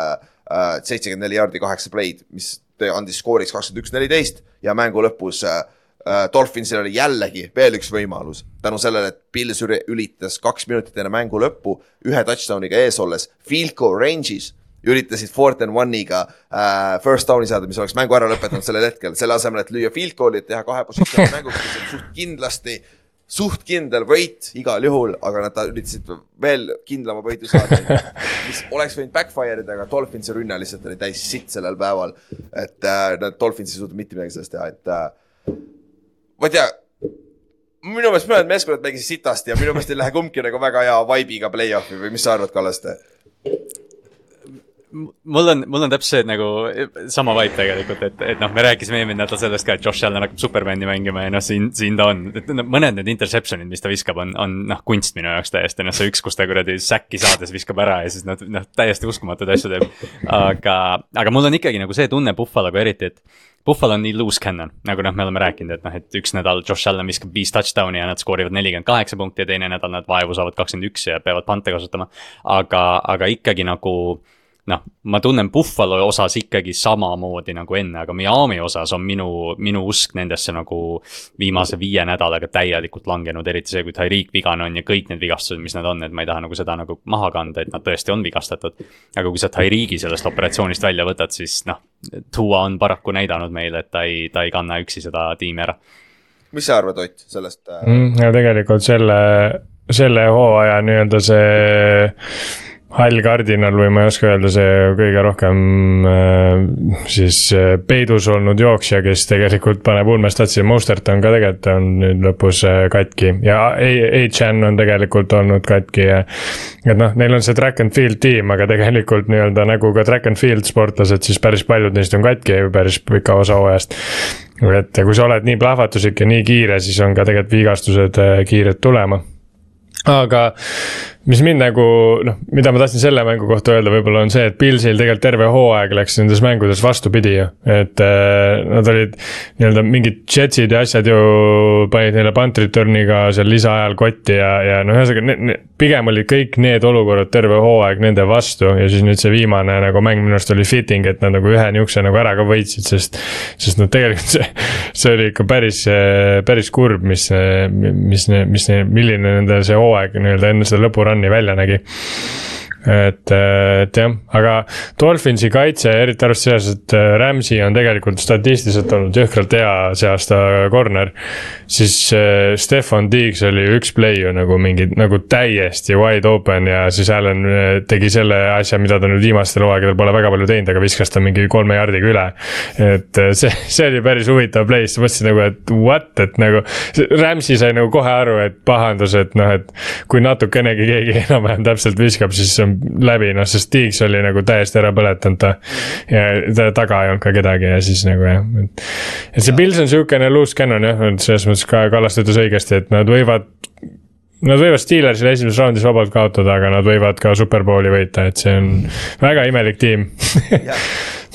seitsekümmend neli jaardi, kaheksa play'd, mis andis skooriks kakskümmend üks, neliteist. Ja mängu lõpus äh, äh, Dolphinsil oli jällegi veel üks võimalus. Tänu sellele, et Pils üri- üritas kaks minutit enne mängu lõppu ühe touchdown'iga ees olles field goal range'is üritasid fourth and one'iga äh, first down'i saada, mis oleks mängu ära lõpetanud sellel hetkel, selle asemel, et lüüa field goal'i, et teha kahe positsiooni mänguks, mis oli suht kindlasti suht kindel võit igal juhul, aga nad ta- üritasid veel kindlama võitu saada, mis oleks võinud backfire ida, aga Dolphinsi rünne lihtsalt oli täis sitt sellel päeval. et äh, nad Dolphins ei suutnud mitte midagi sellest teha, et äh, ma ei tea, minu meelest mõlemad meeskonnad mängisid sitasti ja minu meelest ei lähe kumbki nagu väga hea vibe'iga play-off'i või mis sa arvad, Kallaste? Mul on, mul on täpselt see nagu sama vibe tegelikult, et, et noh, me rääkisime eelmine nädal sellest ka, et Josh Allan hakkab Supermani mängima ja noh, siin, siin ta on. et no, mõned need interception'id, mis ta viskab, on, on noh, kunst minu jaoks täiesti, noh see üks, kus ta kuradi säkki saades viskab ära ja siis noh, noh täiesti uskumatuid asju teeb. aga, aga mul on ikkagi nagu see tunne Buffaloga eriti, et Buffalo on nii loose cannon, nagu noh, me oleme rääkinud, et noh, et üks nädal Josh Allan viskab viis touchdown'i ja nad skoorivad nelikümmend kaheksa punkti ja teine nädal nad vaevu saavad kakskümmend üks ja peavad pante kasutama. aga, aga ikkagi nagu noh, ma tunnen Buffalo osas ikkagi samamoodi nagu enne, aga Miami osas on minu, minu usk nendesse nagu viimase viie nädalaga täielikult langenud, eriti see, kui Tyreek vigane on ja kõik need vigastused, mis nad on, et ma ei taha nagu seda nagu maha kanda, et nad tõesti on vigastatud. aga kui sa Tyreeki sellest operatsioonist välja võtad, siis noh, Tua on paraku näidanud meile, et ta ei, ta ei kanna üksi seda tiimi ära. mis sa arvad, Ott, sellest äh...? Mm, ja tegelikult selle, selle hooaja nii-öelda see hall kardinal või ma ei oska öelda, see kõige rohkem äh, siis äh, peidus olnud jooksja, kes tegelikult paneb ulmestatsi, Mostert on ka tegelikult on nüüd lõpus äh, katki. Ja H-N on tegelikult olnud katki ja. et noh, neil on see track and field tiim, aga tegelikult nii-öelda nagu ka track and field sportlased, siis päris paljud neist on katki päris pika osa hooajast. Et kui sa oled nii plahvatuslik ja nii kiire, siis on ka tegelikult vigastused kiired tulema. Aga mis mind nagu noh, mida ma tahtsin selle mängu kohta öelda, võib-olla on see, et Pilsil tegelikult terve hooaeg läks nendes mängudes vastupidi ju. et äh, nad olid nii-öelda mingid jetsid ja asjad ju panid neile punt return'iga seal lisaajal kotti ja, ja noh, ühesõnaga pigem olid kõik need olukorrad terve hooaeg nende vastu ja siis nüüd see viimane nagu mäng minu arust oli fitting, et nad nagu ühe niukse nagu ära ka võitsid, sest. sest noh, tegelikult see, see oli ikka päris, päris kurb, mis, mis, mis, milline nende see hooaeg nii-öelda enne seda lõpurun'i Run'i välja nägi et, et jah, aga Dolphinsi kaitse, eriti arvestades et äh, Ramsey on tegelikult statistiliselt olnud jõhkralt hea see aasta corner. siis äh, Stefan Diggs oli üks play ju nagu mingi nagu täiesti wide open ja siis Allan äh, tegi selle asja, mida ta nüüd viimastel hooaegadel pole väga palju teinud, aga viskas ta mingi kolme jardiga üle. et see, see oli päris huvitav play, siis mõtlesin nagu, et what, et nagu Ramsey sai nagu kohe aru, et pahandus, et noh, et kui natukenegi keegi enam-vähem täpselt viskab, siis on läbi, noh, sest Tiiks oli nagu täiesti ära põletanud ta. ja ta taga ei olnud ka kedagi ja siis nagu jah, et. et see Pils on sihukene loose cannon jah, selles mõttes ka Kallaste ütles õigesti, et nad võivad Nad võivad Steelersile esimeses raundis vabalt kaotada, aga nad võivad ka superbowli võita, et see on väga imelik tiim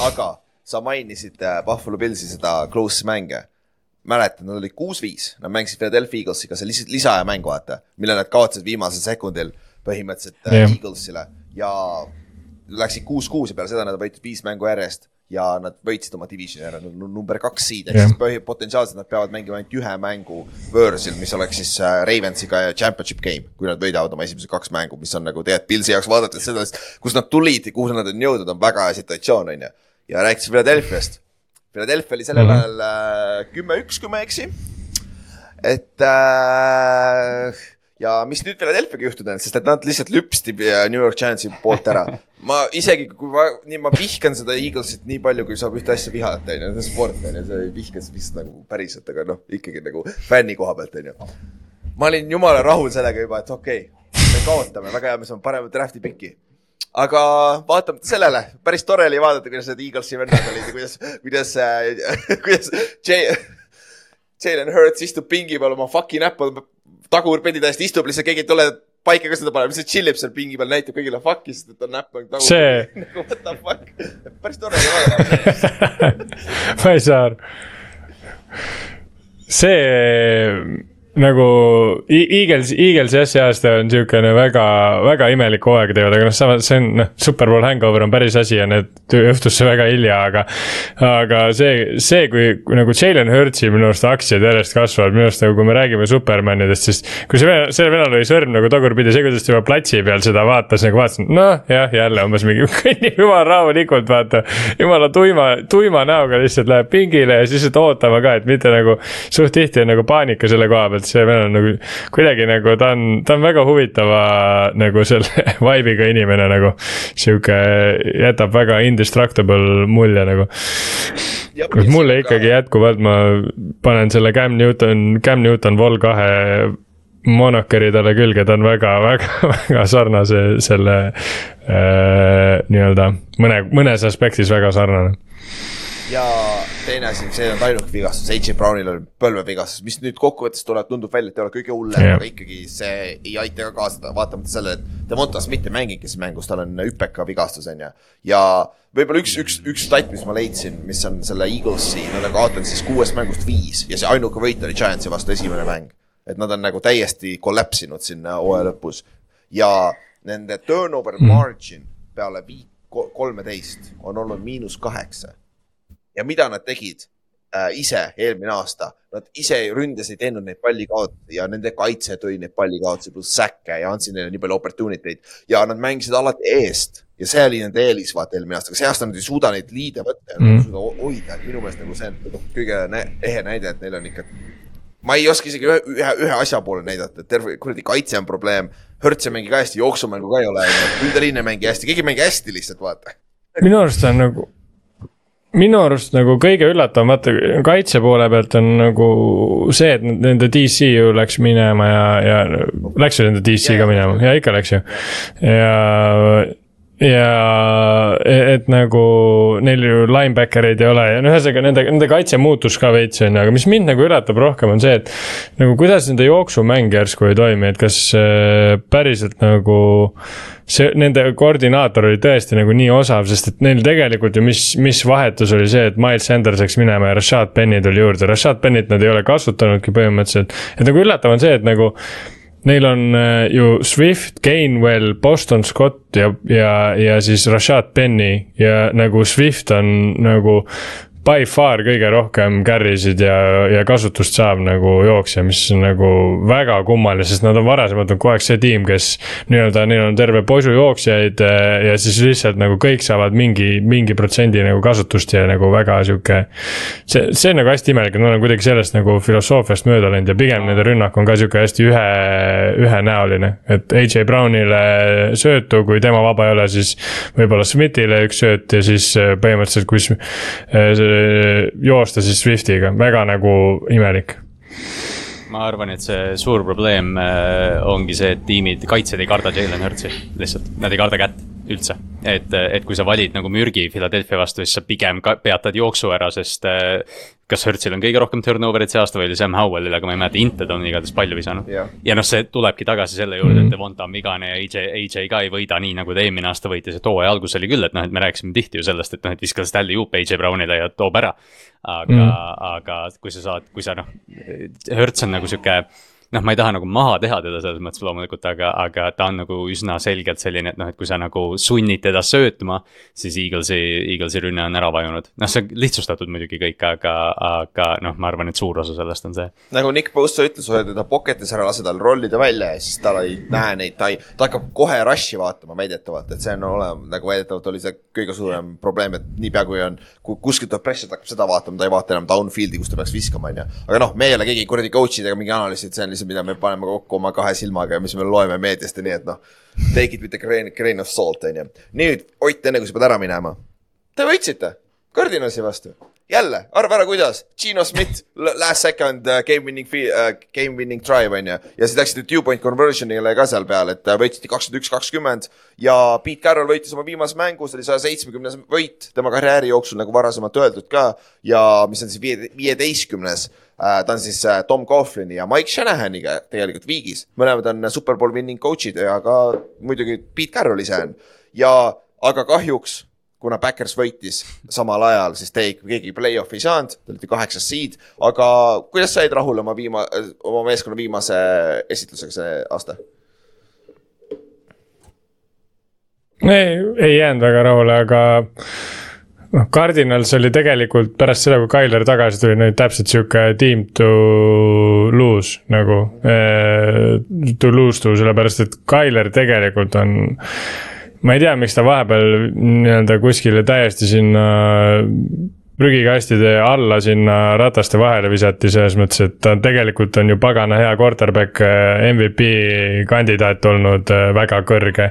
aga sa mainisid äh, Buffalo Pillsi seda close mänge mäletan, nad olid kuus-viis, nad mängisid Philadelphia Eaglesiga, see lihtsalt lisaaja mäng, vaata, mille nad kaotasid viimasel sekundil põhimõtteliselt yeah. Äh, Eaglesile ja läksid kuus-kuus ja peale seda nad võitsid viis mängu järjest ja nad võitsid oma divisioni ära, number kaks seed, ehk yeah. siis põhi, potentsiaalselt nad peavad mängima ainult ühe mängu võõrsil, mis oleks siis äh, Ravensiga ja championship game, kui nad võidavad oma esimesed kaks mängu, mis on nagu tegelikult Pilsi jaoks vaadates sellest, kus nad tulid ja kuhu nad on jõudnud, on väga hea situatsioon, on ju. ja rääkides Philadelphia'st. Philadelphia oli sellel mhm. ajal -hmm. kümme-üks, kui ma ei eksi. et äh, ja mis nüüd Philadelphia'ga juhtunud on, sest et nad lihtsalt lüpsti New York Giantsi poolt ära. ma isegi, kui ma, nii ma vihkan seda Eaglesit nii palju, kui saab ühte asja vihata, on ju, see on sport, on ju, sa ei vihka seda lihtsalt nagu päriselt, aga noh, ikkagi nagu fänni koha pealt, on ju. ma olin jumala rahul sellega juba, et okei okay,, me kaotame, väga hea, me saame parema draft'i piki aga vaatamata sellele, päris tore oli vaadata, kuidas need Eaglesi vennad olid ja kuidas, kuidas äh,, kuidas Jalen Hurts istub pingi peal oma fucking näppu tagurpidi täiesti istub lihtsalt, keegi ei tule paika ka seda paneb, lihtsalt chill ib seal pingi peal, näitab kõigile fuck'i, sest et on näpp nagu tagurpidi. see nagu what the fuck, päris tore oli vaadata ma ei saa aru. see nagu Eagles, Eaglesi jah, see aasta on niisugune väga, väga imelik hooaeg teevad, aga noh, samas see on noh, superbowl hangover on päris asi ja need õhtusse väga hilja, aga. aga see, see, kui, nagu Jalen Hurtsi minu arust aktsiad järjest kasvavad, minu arust nagu kui me räägime supermanidest, siis. kui see vene, sellel venel oli sõrm nagu tagurpidi, see, kuidas juba platsi peal seda vaatas, nagu vaatasin, noh jah, jälle umbes mingi kõnnib jumala rahulikult, vaata. jumala tuima, tuima näoga lihtsalt läheb pingile ja siis lihtsalt ootama ka, et mitte nagu suht tihti on nagu paanika selle koha pealt et see vend on nagu kuidagi nagu ta on, ta on väga huvitava nagu selle vibe'iga inimene nagu. sihuke, jätab väga indestructible mulje nagu. Kus mulle ikkagi jätkuvalt ma panen selle Cam Newton, Cam Newton Vol kahe monokeri talle külge, ta on väga, väga, väga sarnase selle äh, nii-öelda mõne, mõnes aspektis väga sarnane. Ja teine asi, see on ainuke vigastus, H.J. Brownil on põlvevigastus, mis nüüd kokkuvõttes tuleb, tundub välja, et ei ole kõige hullem yeah., aga ikkagi see ei aita ka kaasa, vaatamata sellele, et Devonta Smith ei mängigi selles mängus, tal on hüpeka vigastus, on ju. ja võib-olla üks, üks, üks stat, mis ma leidsin, mis on selle Eaglesi, nad on kaotanud siis kuuest mängust viis ja see ainuke võit oli Giantsi vastu esimene mäng et nad on nagu täiesti kollapsinud sinna hooaja lõpus ja nende turnover mhm. margin peale viit kolmeteist on olnud miinus kaheksa. Ja mida nad tegid äh, ise eelmine aasta, nad ise ründes ei teinud neid pallikaotusi ja nende kaitse tõi neid pallikaotusi pluss säkke ja andsid neile nii palju opportunity eid ja nad mängisid alati eest. Ja see oli nende eelis vaata eelmine aasta, aga see aasta nad ei suuda neid liide võtta ja mm. ei suuda hoida, minu meelest nagu see on kõige ehe näide, et neil on ikka ma ei oska isegi ühe, ühe, ühe asja poole näidata, et terve kuradi kaitse on probleem. Hurts ei mängi ka hästi, jooksumängu ka ei ole, ründeliin ei mängi hästi, keegi ei mängi hästi lihtsalt, vaata. minu arust on nagu, minu arust nagu kõige üllatavam, vaata kaitse poole pealt on nagu see, et nende DC ju läks minema ja, ja läks ju nende DC ja, ka minema ja ikka läks ju. ja ja et nagu neil ju linebacker eid ei ole ja no ühesõnaga nende, nende kaitse muutus ka veits on ju, aga mis mind nagu üllatab rohkem, on see, et. nagu kuidas nende jooksumäng järsku ei toimi, et kas äh, päriselt nagu. see, nende koordinaator oli tõesti nagu nii osav, sest et neil tegelikult ju mis, mis vahetus oli see, et Miles Sanders läks minema ja Rashad Penny tuli juurde, Rashad Penny't nad ei ole kasutanudki põhimõtteliselt. et nagu üllatav on see, et nagu Neil on äh, ju Swift, Gainwell, Boston Scott ja, ja, ja siis Rashad Penny. Ja nagu Swift on nagu by far kõige rohkem carry sid ja, ja kasutust saab nagu jooksja, mis on nagu väga kummaline, sest nad on varasemalt on kogu aeg see tiim, kes. nii-öelda neil on terve posu jooksjaid eh, ja siis lihtsalt nagu kõik saavad mingi, mingi protsendi nagu kasutust ja nagu väga sihuke. see, see on nagu hästi imelik, et nad on kuidagi sellest nagu filosoofiast mööda läinud ja pigem nende rünnak on ka sihuke hästi ühe, ühenäoline. et AJ Brownile söötu, kui tema vaba ei ole, siis võib-olla Smithile üks sööt ja siis eh, põhimõtteliselt, kui see joosta siis Swiftiga, väga nagu imelik. Ma arvan, et see suur probleem äh, ongi see, et tiimid, kaitsjad ei karda Jalen Hurtsi, lihtsalt, nad ei karda kätt üldse. et, et kui sa valid nagu mürgi Philadelphia vastu, siis sa pigem ka peatad jooksu ära, sest äh, kas Hertzil on kõige rohkem turnover'it see aasta või oli Sam Howellil, aga ma ei mäleta, Inted on igatahes palju visanud yeah.. ja noh, see tulebki tagasi selle juurde mm, -hmm. et Devonta on vigane ja AJ, AJ ka ei võida nii, nagu ta eelmine aasta võitis, et hooaja alguses oli küll, et noh, et me rääkisime tihti ju sellest, et noh, et viska seda alley hoop AJ Brownile ja toob ära. aga mm, -hmm. aga kui sa saad, kui sa noh, Hertz on nagu sihuke noh, ma ei taha nagu maha teha teda selles mõttes loomulikult, aga, aga ta on nagu üsna selgelt selline, et noh, et kui sa nagu sunnid teda söötma, siis Eaglesi, Eaglesi rünne on ära vajunud. noh, see on lihtsustatud muidugi kõik, aga, aga noh, ma arvan, et suur osa sellest on see. nagu Nick Bosa ütles, hoia teda pocket'is ära, lase tal rollida välja ja siis ta ei näe neid, ta ei, ta hakkab kohe rush'i vaatama väidetavalt, et see on olemas, nagu väidetavalt oli see kõige suurem probleem, et niipea kui on, kuskilt tuleb press, ta hakkab seda vaatama, ta ei vaata enam downfield'i, kus ta peaks viskama, on ju. aga noh, me ei ole keegi kuradi coach'id ega mingi analüüsid, see on lihtsalt asju, mida me paneme kokku oma kahe silmaga ja mis me loeme meediast ja nii, et noh. Take it with a grain, grain of salt, on ju. nüüd, Ott, enne kui sa pead ära minema. Te võitsite Cardinalsi vastu. Jälle, arva ära, kuidas. Gino Smith, last second uh, game winning uh,, game winning drive on ju. ja siis läksite two point conversion'ile ka seal peal, et uh, võitsite kakskümmend üks, kakskümmend. ja Pete Carroll võitis oma viimase mängu, see oli saja seitsmekümnes võit tema karjääri jooksul, nagu varasemalt öeldud ka. ja mis on siis viieteistkümnes Äh, ta on siis äh, Tom Coughlini ja Mike Shanahaniga tegelikult viigis. mõlemad on superbowl winning coach'id ja ka muidugi Pete Carroll ise on. ja, aga kahjuks, kuna Backers võitis samal ajal, siis te keegi play-off'i ei saanud, te olite kaheksas seed. aga kuidas sa jäid rahule oma viima-, oma meeskonna viimase esitlusega see aasta? ei, ei jäänud väga rahule, aga noh, Cardinals oli tegelikult pärast seda, kui Tyler tagasi tuli, nüüd täpselt sihuke team to lose nagu eh,. To lose to, sellepärast et Tyler tegelikult on. Ma ei tea, miks ta vahepeal nii-öelda kuskile täiesti sinna prügikastide alla sinna rataste vahele visati, selles mõttes, et ta tegelikult on ju pagana hea quarterback, MVP kandidaat olnud äh, väga kõrge.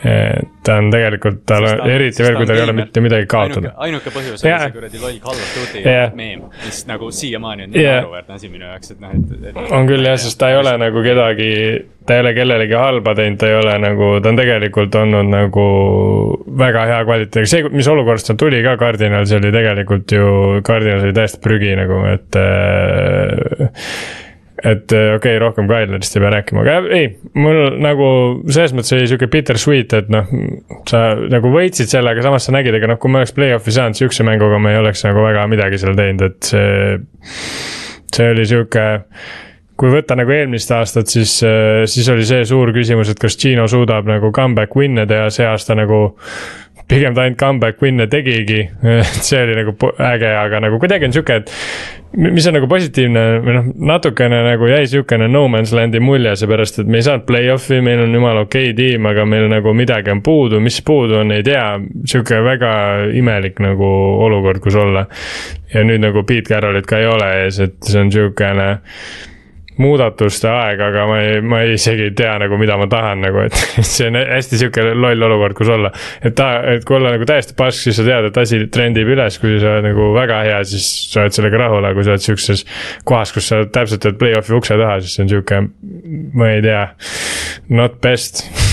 Ta on tegelikult, tal on, eriti veel, kui tal ei ole mitte midagi kaotada., ainuke põhjus oli Jaa. see kuradi loll Call of Duty Jaa. meem, mis nagu siiamaani on nii Jaa. naeruväärne asi minu jaoks, et noh, et, et. on küll jah, sest ta ei ole nagu kedagi, ta ei ole kellelegi halba teinud, ta ei ole nagu, ta on tegelikult olnud nagu väga hea kvaliteediga, see, mis olukorrast ta tuli ka Cardinalsi oli tegelikult ju, Cardinals oli täiesti prügi nagu, et äh, et äh, okei okay,, rohkem Kylerist ei pea rääkima, aga ei, mul nagu selles mõttes oli sihuke bittersweet, et noh, sa nagu võitsid selle, aga samas sa nägid, ega noh, kui me oleks play-off'i saanud sihukese mänguga, me ei oleks nagu väga midagi seal teinud, et see, see oli sihuke kui võtta nagu eelmist aastat, siis, siis oli see suur küsimus, et kas Gino suudab nagu comeback win'e teha, see aasta nagu pigem ta ainult comeback win'e tegigi, see oli nagu äge, aga nagu kuidagi on sihuke, et mi- mis on nagu positiivne või noh, natukene nagu jäi sihukene no man's land'i mulje, seepärast et me ei saanud play-off'i, meil on jumala okei tiim, aga meil nagu midagi on puudu, mis puudu on, ei tea, sihuke väga imelik nagu olukord, kus olla. ja nüüd nagu Pete Carrollit ka ei ole ees, et see on sihukene muudatuste aeg, aga ma ei, ma ei isegi ei tea nagu, mida ma tahan nagu, et see on hästi sihuke loll olukord, kus olla. et ta, et kui olla nagu täiesti pask, siis sa tead, et asi trendib üles, kui sa oled nagu väga hea, siis sa oled sellega rahul, aga kui sa oled sihukeses kohas, kus sa täpselt oled play-off'i ukse taha, siis see on sihuke, ma ei tea, not best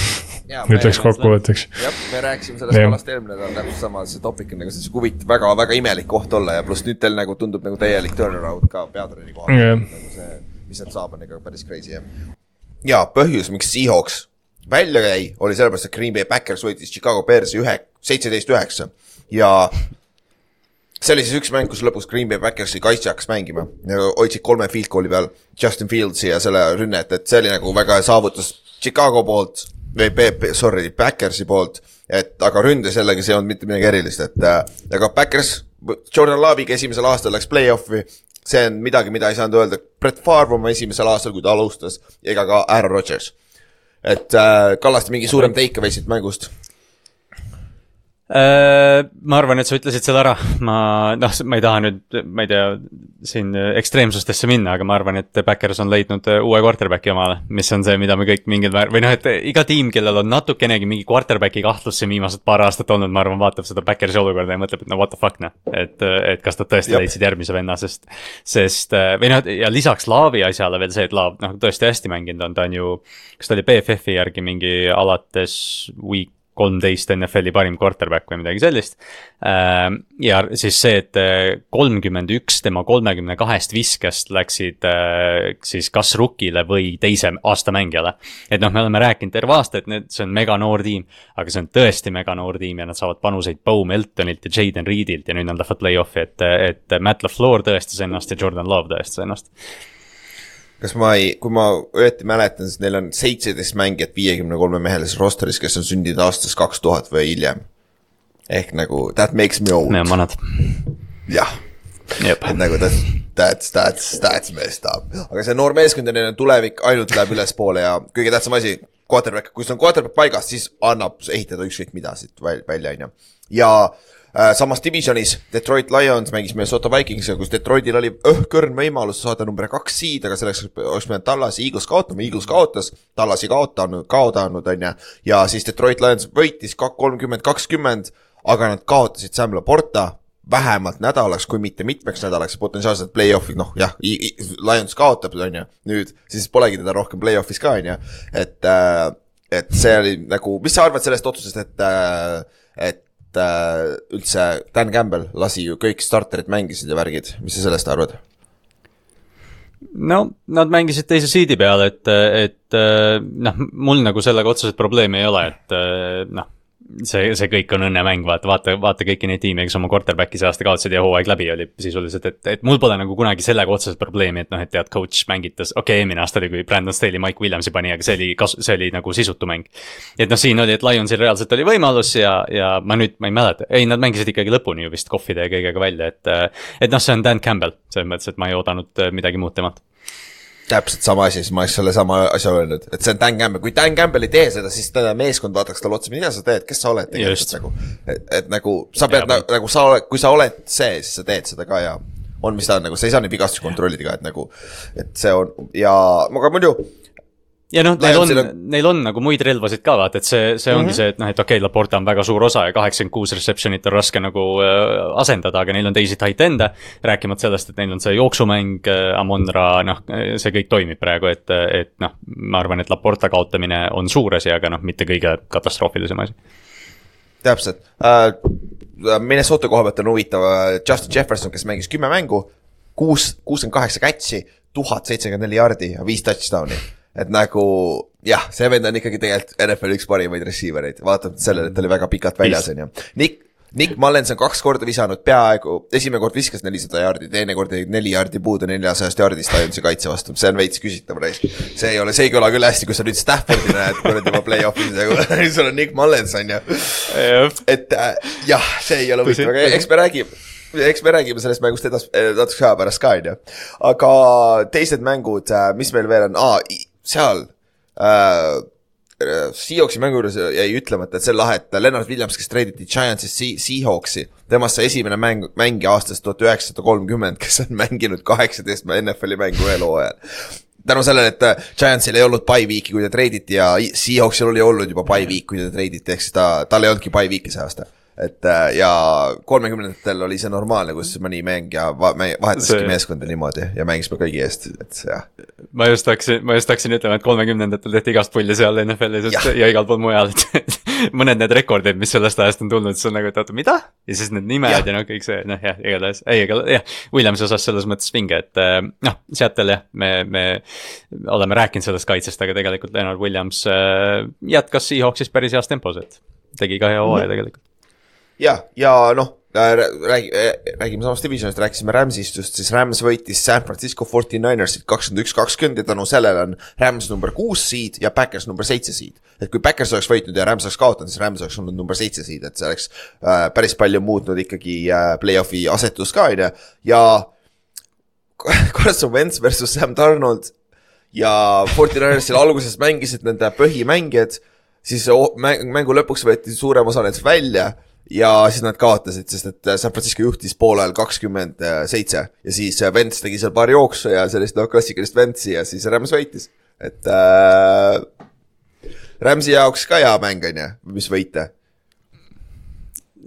ütleks kokkuvõtteks. jah, me rääkisime sellest kalast eelmine nädal täpselt sama, see topik on nagu see huvitav, väga, väga imelik koht olla ja pluss nüüd teil nagu tundub nagu täielik turnaround ka peatreeneri kohal Jah. Mis sealt saab, on ikka päris crazy jah. ja põhjus, miks Seahawks välja jäi, oli sellepärast, et Green Bay Packers võitis Chicago Bearsi ühe, seitseteist üheksa ja see oli siis üks mäng, kus lõpuks Green Bay Packersi kaitse hakkas mängima ja hoidsid kolme field goal'i peal Justin Fieldsi ja selle rünnet, et see oli nagu väga hea saavutus Chicago poolt või P- sorry, Packersi poolt, et aga ründes jällegi see ei olnud mitte midagi erilist, et äh, aga Packers, Jordan Love'iga esimesel aastal läks play-off'i, see on midagi, mida ei saanud öelda Brett Favre oma esimesel aastal, kui ta alustas, ega ka Aaron Rodgers. et äh, Kallaste mingi suurem takeaway siit mängust ma arvan, et sa ütlesid selle ära, ma noh, ma ei taha nüüd, ma ei tea, siin ekstreemsustesse minna, aga ma arvan, et Backers on leidnud äh, uue quarterback'i omale, mis on see, mida me kõik mingil määral või noh, et iga tiim, kellel on natukenegi mingi quarterback'i kahtlus siin viimased paar aastat olnud, ma arvan, vaatab seda Backersi olukorda ja mõtleb, et no what the fuck noh, et, et kas nad tõesti Jep. leidsid järgmise venna, sest, sest äh, või noh, ja lisaks Laavi asjale veel see, et Laav noh, tõesti hästi mänginud on, ta on ju, kas ta oli BFF-i järgi mingi alates week kolmteist NFL-i parim quarterback või midagi sellist. ja siis see, et kolmkümmend üks tema kolmekümne kahest viskest läksid äh, siis kas rookile või teise aasta mängijale. et noh, me oleme rääkinud terve aasta, et need, see on mega noor tiim, aga see on tõesti mega noor tiim ja nad saavad panuseid Bo Meltonilt ja Jaden Reedilt ja nüüd nad lähevad play-off'i, et, et Matt LaFleur tõestas ennast ja Jordan Love tõestas ennast. Kas ma ei, kui ma õieti mäletan, siis neil on seitseteist mängijat viiekümne kolme mehelises rosteris, kes on sündinud aastast kaks tuhat või hiljem. ehk nagu that makes me old me, oleme vanad. jah, et nagu that's, that's, that's, that's messed up. aga see noor meeskond ja neil on tulevik ainult läheb ülespoole ja kõige tähtsam asi, quarterback, kui sul on quarterback paigas, siis annab ehitada ükskõik mida siit väl- välja, on ju. ja samas divisionis Detroit Lions mängis Minnesota Vikingsiga, kus Detroitil oli õhkõrn võimalus saada number kaks seed, aga selleks oleks pidanud Tallas ja Eagles kaotama, Eagles kaotas, Tallas ei kaotanud, kaotanud, on ju. ja siis Detroit Lions võitis kolmkümmend, kakskümmend, aga nad kaotasid Sam Laporta vähemalt nädalaks, kui mitte mitmeks nädalaks, potentsiaalselt play-off'i, noh jah, Lions kaotab, on ju, nüüd siis polegi teda rohkem play-off'is ka, on ju, et äh, et see oli nagu, mis sa arvad sellest otsusest, et äh, et äh, üldse Dan Campbell lasi ju kõik starterid mängisid ja värgid, mis sa sellest arvad? no nad mängisid teise seedi peal, et, et noh, mul nagu sellega otseselt probleemi ei ole, et noh. see, see kõik on õnnemäng, vaata, vaata, vaata kõiki neid tiime, kes oma quarterback'i see aasta kaotasid ja hooaeg läbi oli sisuliselt, et, et mul pole nagu kunagi sellega otseselt probleemi, et noh, et tead, coach mängitas, okei okay,, eelmine aasta oli, kui Brandon Staley Mike Williamsi pani, aga see oli kas-, see oli nagu sisutu mäng. et noh, siin oli, et Lionsil reaalselt oli võimalus ja, ja ma nüüd, ma ei mäleta, ei, nad mängisid ikkagi lõpuni ju vist kohvide ja kõigega välja, et et noh, see on Dan Campbell, selles mõttes, et ma ei oodanud äh, midagi muud temalt täpselt sama asi, siis ma oleks selle sama asja öelnud, et see on Dan Campbell, kui Dan Campbell ei tee seda, siis täna meeskond vaataks talle otsa, mida sa teed, kes sa oled tegelikult? Nagu. et, et nagu sa pead Jaa, nagu, nagu sa oled, kui sa oled see, siis sa teed seda ka ja on, mis ta on nagu, sa ei saa neid vigastusi kontrollida ka, et nagu, et see on ja, aga muidu ja noh, neil on neil on nagu muid relvasid ka vaata, et see, see ongi mm -hmm. see, et noh, et okei okay,, Laporta on väga suur osa ja kaheksakümmend kuus reception'it on raske nagu äh, asendada, aga neil on teisi tight end'e. rääkimata sellest, et neil on see jooksumäng äh,, Amon-Ra, noh, see kõik toimib praegu, et, et noh, ma arvan, et Laporta kaotamine on suur asi, aga noh, mitte kõige katastroofilisem asi. täpselt uh,. Minnesota koha pealt on huvitav Justin Jefferson, kes mängis kümme mängu, kuus, kuuskümmend kaheksa catch'i, tuhat seitsekümmend neli jardi ja viis touchdown'i. Et nagu jah, see vend on ikkagi tegelikult NFL üks parimaid receiver eid, vaatamata sellele, et ta oli väga pikalt väljas, on ju. Nick, Nick Mullens on kaks korda visanud peaaegu, esimene kord viskas nelisada jaardi, teine kord jäi neli jaardi puudu neljasajast jaardist Lionsi kaitse vastu, see on veits küsitav reis. see ei ole, see ei kõla küll hästi, kui sa nüüd Staffordi näed kuradi oma play-off'is ja sul on Nick Mullens on ju et äh, jah, see ei ole huvitav, aga eks me räägime, eks me räägime sellest mängust edas-, natuke aja pärast ka, on ju. aga teised mängud, mis meil veel on ah,, seal äh,. Seahawksi mängu juures jäi ütlemata, et see on lahe, et Lennart Williams, kes treiditi Giantsist Se- Seahawksi, temast sai esimene mäng, mängija aastast tuhat üheksasada kolmkümmend, kes on mänginud kaheksateist NFL-i mängu ühel hooajal tänu sellele, et äh, Giantsil ei olnud by week'i, kui ta treiditi ja Seahawksil oli olnud juba by week, kui ta treiditi, ehk siis ta, tal ei olnudki by week'i see aasta. Et äh, ja kolmekümnendatel oli see normaalne, kus mõni mängija va-, vahetaski See- meeskonda niimoodi ja mängis me kõigi eest, et jah. ma just hakkasin, ma just hakkasin ütlema, et kolmekümnendatel tehti igast pulli seal NFL-is Jah. ja igal pool mujal, et mõned need rekordid, mis sellest ajast on tulnud, siis on nagu, et oota, mida? ja siis need nimed ja, ja noh, kõik see, noh jah, igatahes, ei, aga jah, Williamsi osas selles mõttes vinge, et äh, noh, Seattle jah, me, me oleme rääkinud sellest kaitsest, aga tegelikult Leonard Williams äh, jätkas Seahawksis päris heas tempos, et tegi ka hea hooaja tegelikult. ja, ja noh, räägi, räägime samast divisionist, rääkisime Ramsist just, siis Rams võitis San Francisco 49ersit kakskümmend üks, kakskümmend ja tänu sellele on Rams number kuus seed ja Backers number seitse seed. et kui Backers oleks võitnud ja Rams oleks kaotanud, siis Rams oleks olnud number seitse seed, et see oleks äh, päris palju muutnud ikkagi äh, play-off'i asetust ka, on ju, ja Carson Wentz versus Sam Donald ja 49ersil alguses mängisid nende põhimängijad, siis mäng, mängu lõpuks võeti suurem osa nendest välja ja siis nad kaotasid, sest et San Francisco juhtis poolajal kakskümmend seitse ja siis äh, Wentz tegi seal paar jooksu ja sellist noh, klassikalist Wentzi ja siis Rams võitis, et äh, Ramsi jaoks ka hea mäng on ju, mis võita.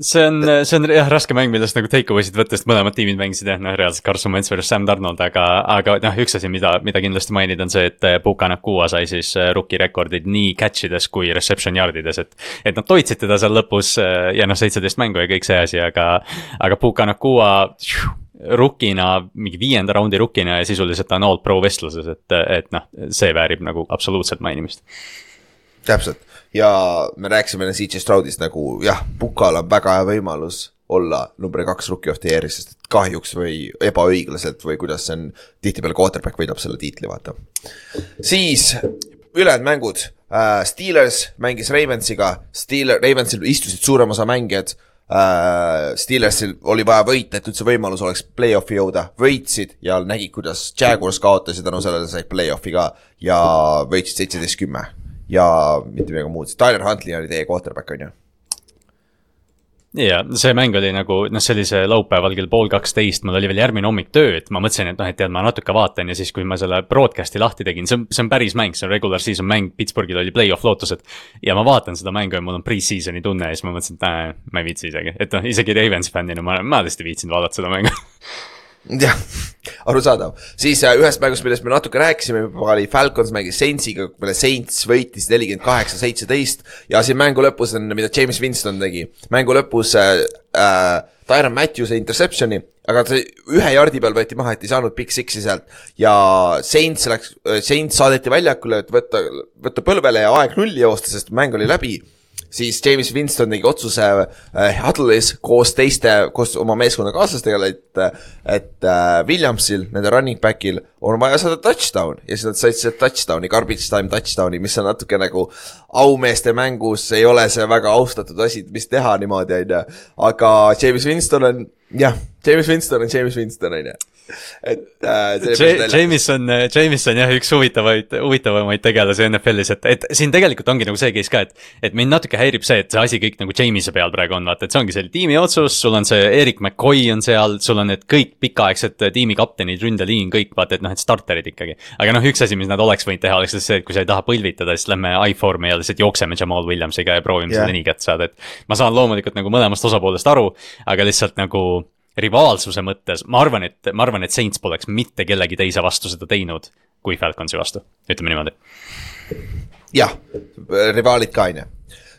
See on, see on jah raske mäng, millest nagu take away sid võtta, sest mõlemad tiimid mängisid jah, noh reaalselt Carson Wentz versus Sam Donald, aga, aga noh, üks asi, mida, mida kindlasti mainida, on see, et eh, Puka Nakua sai siis eh, rookie rekordid nii catch ides kui reception yard ides, et. et nad toitsid teda seal lõpus eh, ja noh, seitseteist mängu ja kõik see asi, aga, aga Puka Nakua rukina, mingi viienda raundi rukina ja sisuliselt ta on all pro vestluses, et, et noh, see väärib nagu absoluutselt mainimist. täpselt ja me rääkisime CJ Stroudist nagu jah, Pukal on väga hea võimalus olla number kaks rookie of the year'is, sest et kahjuks või ebaõiglaselt või kuidas see on, tihtipeale quarterback võidab selle tiitli, vaata. siis ülejäänud mängud uh,, Steelers mängis Ravensiga, Steeler, Ravensil istusid suurem osa mängijad uh,. Steelersil oli vaja võita, et üldse võimalus oleks play-off'i jõuda, võitsid ja nägid, kuidas Jaguars kaotasid, tänu sellele said play-off'i ka ja võitsid seitseteist kümme ja mitte midagi muud, Tyler Huntley oli teie quarterback on ju. ja see mäng oli nagu noh, see laupäeval kell pool kaksteist, mul oli veel järgmine hommik tööd, ma mõtlesin, et noh, et tead, ma natuke vaatan ja siis, kui ma selle broadcast'i lahti tegin, see on, see on päris mäng, see on regular season mäng, Pittsburghil oli play-off lootused. ja ma vaatan seda mängu ja mul on pre-season'i tunne ja siis ma mõtlesin, et äh, ma ei viitsi isegi, et noh, isegi Ravens fännina ma, ma lihtsalt ei viitsinud vaadata seda mängu jah, arusaadav, siis äh, ühest mängust, millest me natuke rääkisime juba oli Falcons mängis Saintsiga, mille Saints võitis nelikümmend kaheksa, seitseteist. Ja siin mängu lõpus on, mida James Winston tegi, mängu lõpus äh, äh, Tyron Matthews'i interception'i, aga see ühe jardi peal võeti maha, et ei saanud Big Six'i sealt. Ja Saints läks, Saints saadeti väljakule, et võtta, võtta põlvele ja aeg nulli joosta, sest mäng oli läbi siis James Winston tegi otsuse äh, Huddle'is koos teiste, koos oma meeskonnakaaslastega, et, et äh, Williamsil, nende running back'il on vaja saada touchdown ja siis nad said selle touchdown'i, garbage time touchdown'i, mis on natuke nagu aumeeste mängus ei ole see väga austatud asi, mis teha niimoodi, on ju. aga James Winston on, jah, James Winston on James Winston, on ju. Et äh, see oli päris J- naljakas. Jameson, Jameson jah, üks huvitavaid, huvitavamaid tegelasi NFL-is, et, et siin tegelikult ongi nagu see case ka, et. et mind natuke häirib see, et see asi kõik nagu Jameise peal praegu on, vaata, et see ongi selle tiimi otsus, sul on see Erik McCoy on seal, sul on need kõik pikaaegsed tiimikaptenid, ründeliin, kõik vaata, et noh, et starterid ikkagi. aga noh, üks asi, mis nad oleks võinud teha, oleks see, et kui sa ei taha põlvitada, siis lähme I-form'i ja lihtsalt jookseme Jamal Williamsiga ja proovime yeah. seda nii kätte saada, et. ma saan loomulikult nagu mõlemast osapoolest aru, aga lihtsalt nagu rivaalsuse mõttes, ma arvan, et, ma arvan, et Saints poleks mitte kellegi teise vastu seda teinud kui Falconsi vastu, ütleme niimoodi. jah, rivaalid ka onju.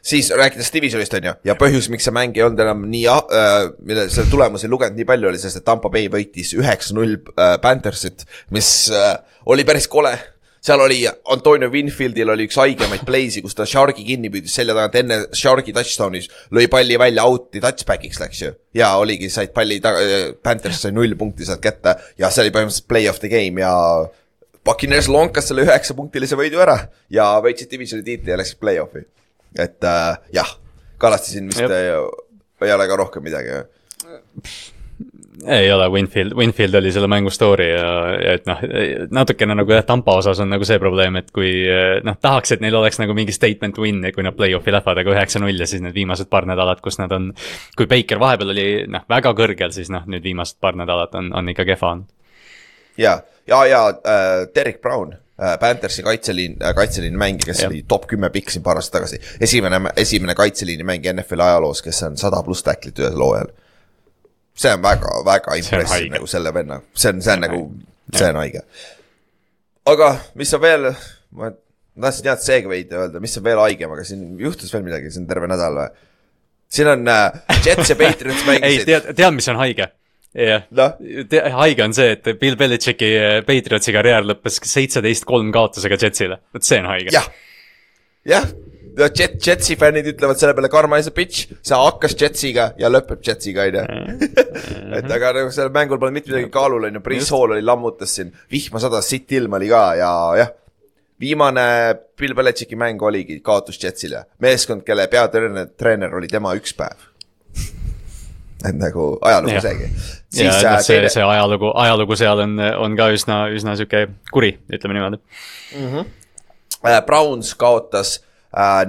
siis rääkides divisionist onju ja põhjus, miks see mäng ei olnud enam nii äh,, mille selle tulemusi lugenud nii palju, oli see, et Tampa Bay võitis üheksa-null äh, Panthersit, mis äh, oli päris kole seal oli Antonio Winfieldil oli üks haigemaid play'si, kus ta Sharki kinni püüdis selja tagant enne Sharki touchdown'is, lõi palli välja out'i touchback'iks läks ju. ja oligi, said palli taga, Panthers sai null punkti sealt kätte ja see oli põhimõtteliselt play of the game ja Buccaneers lonkas selle üheksapunktilise võidu ära ja võitsid divisioni tiitli ja läksid play-off'i. et äh, jah, Kallaste siin vist ei ole ka rohkem midagi. Ei ole, Winfield, Winfield oli selle mängu story ja, ja et noh, natukene nagu jah, Tampa osas on nagu see probleem, et kui noh, tahaks, et neil oleks nagu mingi statement win, kui nad play-off'i lähevad, aga üheksa-null ja siis need viimased paar nädalat, kus nad on. kui Baker vahepeal oli noh, väga kõrgel, siis noh, nüüd viimased paar nädalat on, on ikka kehva olnud. ja, ja, ja äh, Derek Brown äh,, Panthersi kaitseliin äh,, kaitseliini mängija, kes Jah. oli top kümme pikk siin paar aastat tagasi. esimene, esimene kaitseliini mängija NFL-i ajaloos, kes on sada pluss tacklit ühel hooajal. See on väga, väga impressive nagu selle venna, see on, see on nagu see on haige. aga mis on veel, ma tahtsin head segway'd öelda, mis on veel haigem, aga siin juhtus veel midagi, see on terve nädal või? siin on äh, Jets ja Patriots ei, mängisid, tead, tead, mis on haige? jah. Noh, haige on see, et Bill Belichicki eh, Patriotsi karjäär lõppes seitseteist kolm kaotusega Jetsile, vot see on haige. jah, jah, Jet, Jetsi fännid ütlevad selle peale karma is a bitch, see hakkas Jetsiga ja lõpeb Jetsiga, onju. et aga nagu sellel mängul polnud mitte midagi kaalul, onju, Priis Hall oli lammutas siin, vihma sadas, sitt ilm oli ka ja jah. viimane Bill Belichicki mäng oligi kaotus Jetsile, meeskond, kelle peatreener, treener oli tema üks päev. et nagu ajalugu Jah. seegi. ja siis noh, äh, see, teine, see ajalugu, ajalugu seal on, on ka üsna, üsna sihuke kuri, ütleme niimoodi. äh, Browns kaotas äh,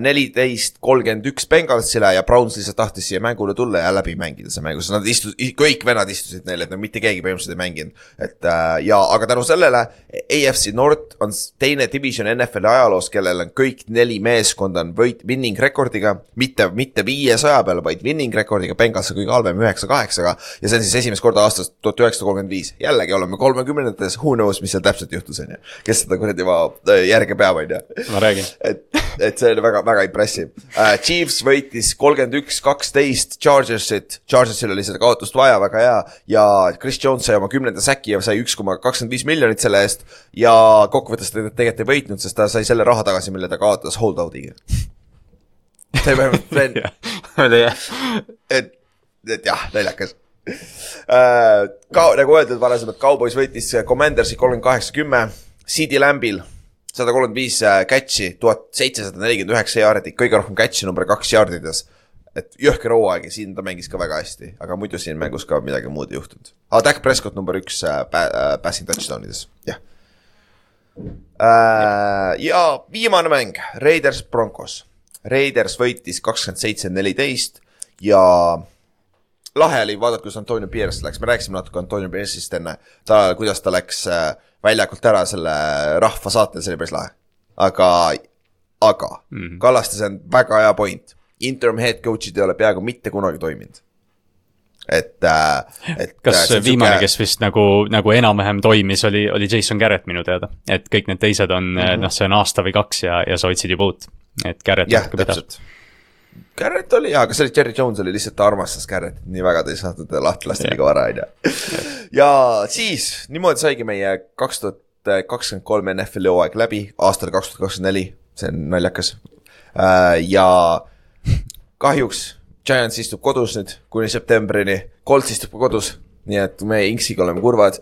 neliteist, kolmkümmend üks Bengalsile ja Browns lihtsalt tahtis siia mängule tulla ja läbi mängida see mäng, sest nad istu-, kõik vennad istusid neil, et no mitte keegi põhimõtteliselt ei mänginud. et äh, ja, aga tänu sellele AFC North on teine division NFL-i ajaloos, kellel on kõik neli meeskonda on võit, winning rekordiga, mitte, mitte viiesaja peal, vaid winning rekordiga, Bengals on kõige halvem üheksa kaheksaga ja see on siis esimest korda aastast tuhat üheksasada kolmkümmend viis. jällegi oleme kolmekümnendates, who knows, mis seal täpselt juhtus, on ju. kes seda kuradi järge peab, on ju ma räägin. et, et see oli väga, väga impressive uh,. Chiefs võitis kolmkümmend üks, kaksteist Chargersit, Chargersil oli seda kaotust vaja, väga hea. ja Chris Jones sai oma kümnenda säki ja sai üks koma kakskümmend viis miljonit selle eest. ja kokkuvõttes ta tegelikult ei võitnud, sest ta sai selle raha tagasi, mille ta kaotas holdout'iga. see põhimõtteliselt, oli jah. et, et jah, naljakas uh,. ka nagu öeldud varasemalt, Cowboys võitis Commandersi kolmkümmend kaheksa, kümme, CD Lambil sada kolmkümmend viis äh, catch'i, tuhat seitsesada nelikümmend üheksa jaardi, kõige rohkem catch'i number kaks jaardides. et jõhker hooaeg ja siin ta mängis ka väga hästi, aga muidu siin mängus ka midagi muud ei juhtunud ah,. Dak Prescott number üks äh, äh, passing touchdown ides, jah äh,. ja viimane mäng, Raiders Broncos. Raiders võitis kakskümmend seitse, neliteist ja lahe oli vaadata, kuidas Antonio Pierce läks, me rääkisime natuke Antonio Pierce'ist enne, ta, kuidas ta läks äh, väljakult ära selle rahva saatel, see oli päris lahe. aga, aga mm. -hmm. Kallaste, see on väga hea point. Interim head coach'id ei ole peaaegu mitte kunagi toiminud. et äh,, et. kas viimane, kes vist nagu, nagu enam-vähem toimis, oli, oli Jason Garrett minu teada. et kõik need teised on mm, -hmm. noh, see on aasta või kaks ja, ja sa otsid juba uut. et Garrett jah, natuke pidas. Garrett oli hea, aga see oli Jerry Jones oli lihtsalt, ta armastas Garrettit nii väga, ta ei saanud teda lahti lasta Jah. liiga vara, on ju. ja siis niimoodi saigi meie kaks tuhat kakskümmend kolm NFL-i hooaeg läbi aastal kaks tuhat kakskümmend neli, see on naljakas. ja kahjuks Giants istub kodus nüüd kuni septembrini, Colts istub ka kodus, nii et me Inksiga oleme kurvad.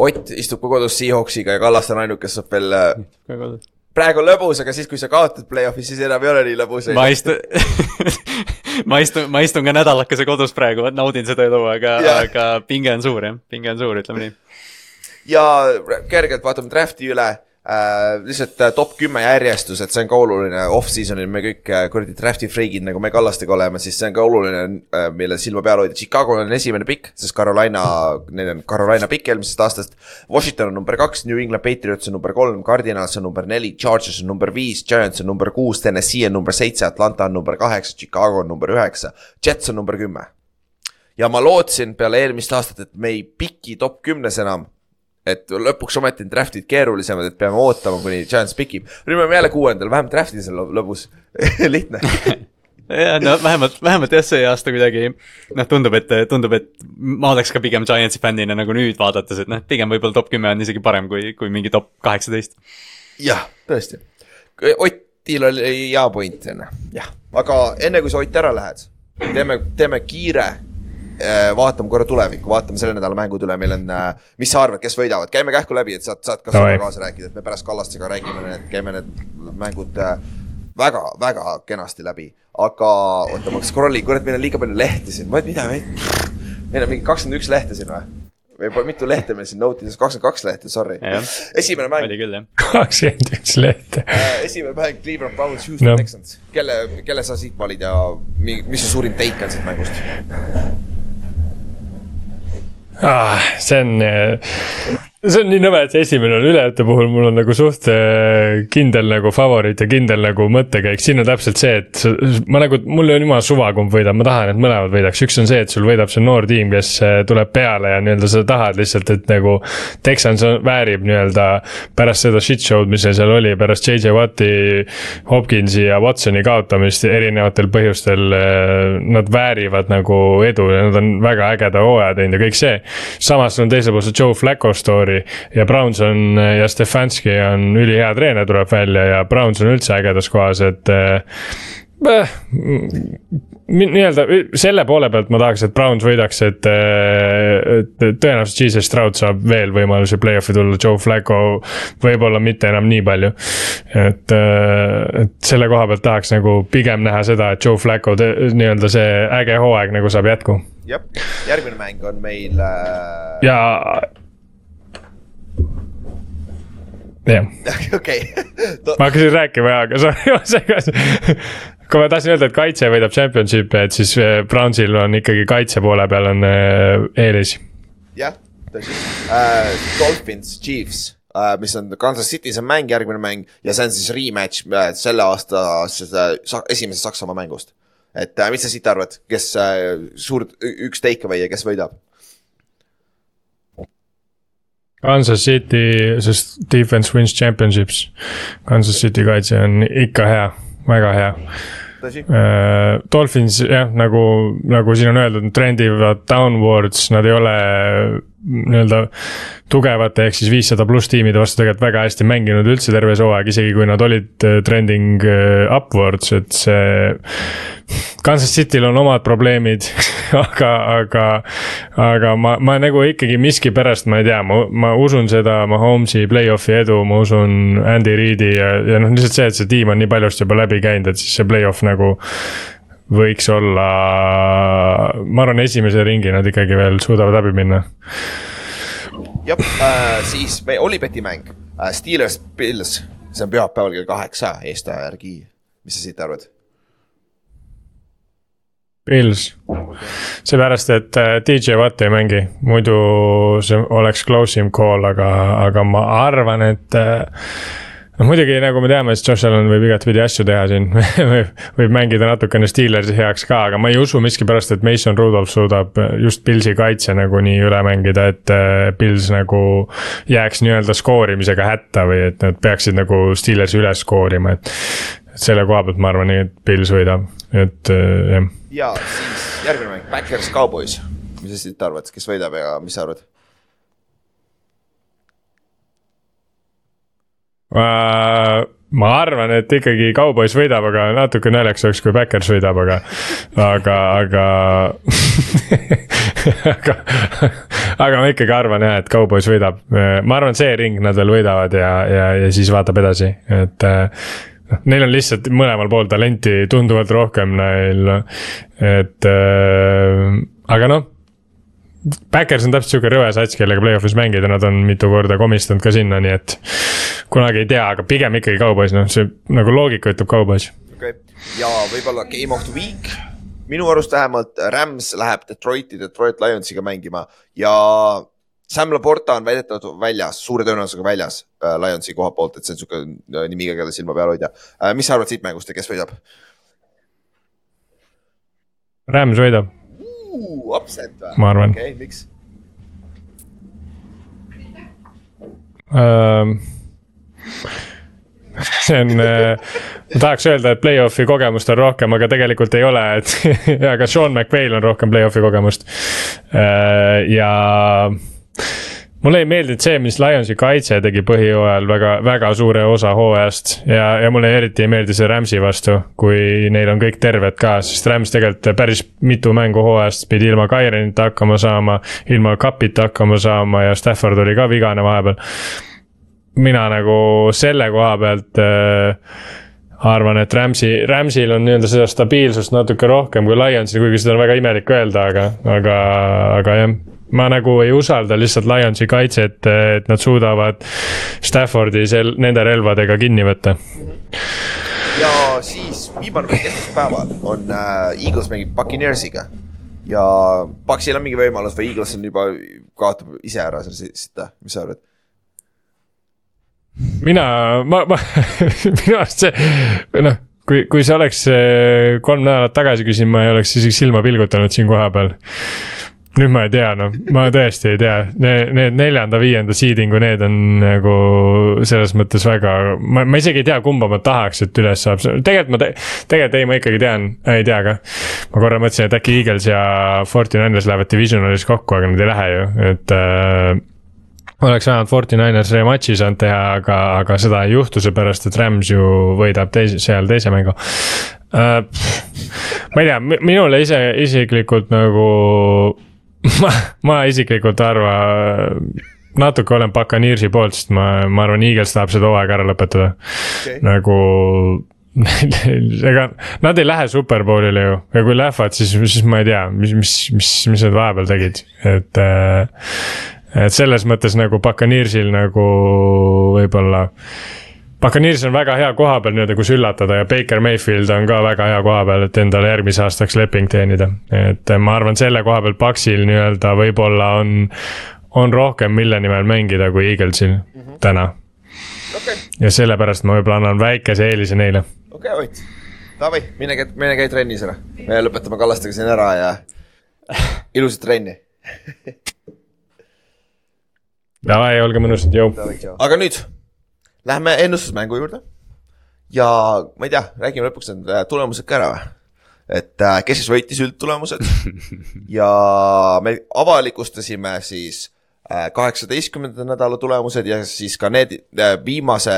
Ott istub ka kodus Seahawksiga ja Kallaste on ainuke, kes saab veel äh, praegu on lõbus, aga siis, kui sa kaotad play-off'is, siis enam ei ole nii lõbus. ma istun ma istun, ma istun ka nädalakese kodus praegu, naudin seda elu, aga Jah., aga pinge on suur jah, pinge on suur, ütleme nii. ja kergelt vaatame draft'i üle äh,. lihtsalt äh, top kümme järjestus, et see on ka oluline, off-season'il me kõik äh, kuradi draft'i freigid nagu me Kallastega oleme, siis see on ka oluline äh,, mille silma peal hoida. Chicago on esimene pikk, sest Carolina, neil on Carolina pikk eelmisest aastast. Washington on number kaks, New England Patriots on number kolm, Cardinals on number neli, Chargers on number viis, Giants on number kuus, Tennessee on number seitse, Atlanta on number kaheksa, Chicago on number üheksa, Jets on number kümme ja ma lootsin peale eelmist aastat, et me ei piki top kümnes enam et lõpuks ometi on draft'id keerulisemad, et peame ootama, kuni Giants pikib. nüüd me oleme jälle kuuendal, vähemalt draft'is on lõbus lihtne ja no vähemalt, vähemalt jah, see aasta kuidagi noh, tundub, et, tundub, et ma oleks ka pigem Giantsi fännina nagu nüüd vaadates, et noh, pigem võib-olla top kümme on isegi parem kui, kui mingi top kaheksateist. jah, tõesti. Otil oli hea point enne, jah, aga enne kui sa Ott ära lähed, teeme, teeme kiire vaatame korra tulevikku, vaatame selle nädala mängud üle, meil on, äh, mis sa arvad, kes võidavad, käime kähku läbi, et saad, saad ka no, kaasa rääkida, et me pärast Kallastega räägime need, käime need mängud väga-väga äh, kenasti läbi. aga oota, ma scroll in, kurat, meil on liiga palju lehti siin, mida me, meil on mingi kakskümmend üks lehte siin või? või mitu lehte meil siin notides, kakskümmend kaks lehte, sorry. esimene mäng. oli küll jah. kakskümmend üks lehte esimene mäng, Cleveland Browns, Houston no. Texans, kelle, kelle sa siit valid ja mis su suurim take on siit mängust? Ah,. see on, see on nii nõme, et see esimene on ülejääjate puhul, mul on nagu suht äh, kindel nagu favoriit ja kindel nagu mõttekäik, siin on täpselt see, et ma nagu, mul on jumala suva, kumb võidab, ma tahan, et mõlemad võidaks, üks on see, et sul võidab see noor tiim, kes äh, tuleb peale ja nii-öelda sa tahad lihtsalt, et nagu. Texans väärib nii-öelda pärast seda shit show'd, mis seal oli, pärast JJ Watti, Hopkinsi ja Watsoni kaotamist erinevatel põhjustel. Äh, nad väärivad nagu edu ja nad on väga ägeda hooaja teinud ja kõik see. samas on teisel pool see Joe Flacco story Lowry ja Brownson ja Stefanski on ülihea treener, tuleb välja ja Brownson üldse ägedas kohas, et äh, äh nii-öelda selle poole pealt ma tahaks, et Browns võidaks, et, äh, et tõenäoliselt Jesus Stroud saab veel võimalusi play-off'i tulla, Joe Flacco võib-olla mitte enam nii palju. et, äh, et selle koha pealt tahaks nagu pigem näha seda, et Joe Flacco nii-öelda see äge hooaeg nagu saab jätku. jah, järgmine mäng on meil äh.... ja jah. okei. ma hakkasin rääkima ja, aga sorry, ma segasin kui ma tahtsin öelda, et kaitse võidab championship'i, et siis äh, Brownsil on ikkagi kaitse poole peal on äh, eelis. jah, tõsi uh,. Dolphins, Chiefs uh,, mis on Kansas City's on mäng, järgmine mäng ja see on siis rematch uh, selle aasta seda esimesest Saksamaa mängust. et uh, mis sa siit arvad, kes uh, suur, üks take away ja kes võidab? Kansas City, sest defense wins championships. Kansas City kaitse on ikka hea, väga hea. Uh, Dolphins jah, nagu, nagu siin on öeldud, trendivad downwards, nad ei ole nii-öelda tugevate ehk siis viissada pluss tiimide vastu tegelikult väga hästi mänginud üldse terve see hooaeg, isegi kui nad olid äh, trending äh, upwards, et see. Kansas City'l on omad probleemid aga, aga, aga ma, ma nagu ikkagi miskipärast, ma ei tea, ma, ma usun seda Mahomes'i play-off'i edu, ma usun Andy Reid'i ja, ja noh, lihtsalt see, et see tiim on nii paljusti juba läbi käinud, et siis see play-off nagu võiks olla, ma arvan, esimese ringi nad ikkagi veel suudavad läbi minna. jah äh,, siis me Olibeti mäng äh,, Steelers, Pils, see on pühapäeval kell kaheksa Eesti aja järgi. mis sa siit arvad? Pils, seepärast, et äh, DJ Watt ei mängi, muidu see oleks close im call, aga, aga ma arvan, et äh, no muidugi, nagu me teame, siis Josh Allan võib igatpidi asju teha siin võib mängida natukene Steelersi heaks ka, aga ma ei usu miskipärast, et Mason Rudolph suudab just Pilsi kaitse nagu nii üle mängida, et Pils äh, nagu jääks nii-öelda skoorimisega hätta või et nad peaksid nagu Steelersi üles skoorima, et. et selle koha pealt ma arvan, et Pils võidab, et äh, jah. ja siis järgmine mäng, Backers Cowboys, mis sa siit arvad, kes võidab ja mis sa arvad? Ma arvan, et ikkagi Cowboys võidab, aga natuke naljakas oleks, kui Backers võidab, aga, aga, aga aga, aga ma ikkagi arvan jah, et Cowboys võidab. ma arvan, see ring nad veel võidavad ja, ja, ja siis vaatab edasi, et noh, neil on lihtsalt mõlemal pool talenti tunduvalt rohkem neil, et äh, aga noh Backers on täpselt sihuke rõve sats, kellega play-off'is mängida, nad on mitu korda komistanud ka sinna, nii et kunagi ei tea, aga pigem ikkagi Cowboys, noh, see nagu loogika ütleb Cowboys. okei okay., ja võib-olla game of the week. minu arust vähemalt Rams läheb Detroiti, Detroit Lionsiga mängima ja Sam Laporta on väidetavalt väljas, suure tõenäosusega väljas äh, Lionsi koha poolt, et see on sihuke äh, nimi, kelle silma peal hoida äh,. mis sa arvad siit mängust ja kes võidab Rams võidab? Upset või? ma arvan okei okay,, miks? ähm,. see on, ma tahaks öelda, et play-off'i kogemust on rohkem, aga tegelikult ei ole, et aga Sean McVay'l on rohkem play-off'i kogemust. ja mulle ei meeldinud see, mis Lionsi kaitse tegi põhijooajal väga, väga suure osa hooajast. Ja, ja mulle eriti ei meeldi see Rams'i vastu, kui neil on kõik terved ka, sest Rams tegelikult päris mitu mängu hooajast pidi ilma Kaironita hakkama saama, ilma Cupita hakkama saama ja Stafford oli ka vigane vahepeal. Mina nagu selle koha pealt äh, arvan, et Rams'i, Rams'il on nii-öelda seda stabiilsust natuke rohkem kui Lionsil, kuigi seda on väga imelik öelda, aga, aga, aga jah ma nagu ei usalda lihtsalt Lionsi kaitset, et nad suudavad Staffordi sel-, nende relvadega kinni võtta. ja siis viimane mäng esmaspäeval on äh, Eagles mängib Buccaneersiga ja Bucsil on mingi võimalus või Eagles on juba kaotab ise ära selle sita, mis sa arvad? mina, ma, ma, minu arust see, noh, kui, kui see oleks eh, kolm nädalat tagasi küsinud, ma ei oleks isegi silma pilgutanud siin kohapeal. Nüüd ma ei tea, noh, ma tõesti ei tea, need, need neljanda-viienda seeding'u, need on nagu selles mõttes väga, ma, ma isegi ei tea, kumba ma tahaks, et üles saab, tegelikult ma te,, tegelikult ei, ma ikkagi tean, ei tea ka. ma korra mõtlesin, et äkki Eagles ja Fortinanders lähevad divisionalis kokku, aga nad ei lähe ju, et äh, oleks vähemalt Fortininers rematch'i saanud teha, aga, aga seda ei juhtu, seepärast et Rams ju võidab teise, seal teise mängu uh,. ma ei tea, minule ise isiklikult nagu, ma, ma isiklikult arva, natuke olen Buccaneersi poolt, sest ma, ma arvan, Eagles tahab seda hooaega ära lõpetada okay.. nagu ega nad ei lähe superbowlile ju ja kui lähevad, siis, siis ma ei tea, mis, mis, mis, mis nad vahepeal tegid, et äh, et selles mõttes nagu Buccaneersil nagu võib-olla. Buccaneers on väga hea koha peal nii-öelda, kus üllatada ja Baker Mayfield on ka väga hea koha peal, et endale järgmise aastaks leping teenida. et ma arvan, selle koha peal Paxil nii-öelda võib-olla on, on rohkem, mille nimel mängida kui Eaglesil mm -hmm. täna. okei, ja sellepärast ma võib-olla annan väikese eelise neile. okei Ott, davai, mine käi, mine käi trennis ära. me lõpetame Kallastega siin ära ja ilusat trenni. Davai, olge mõnusad, jõu. aga nüüd lähme ennustusmängu juurde. ja ma ei tea, räägime lõpuks need äh, tulemused ka ära või? et äh, kes siis võitis üldtulemused ja me avalikustasime siis äh, kaheksateistkümnenda nädala tulemused ja siis ka need viimase,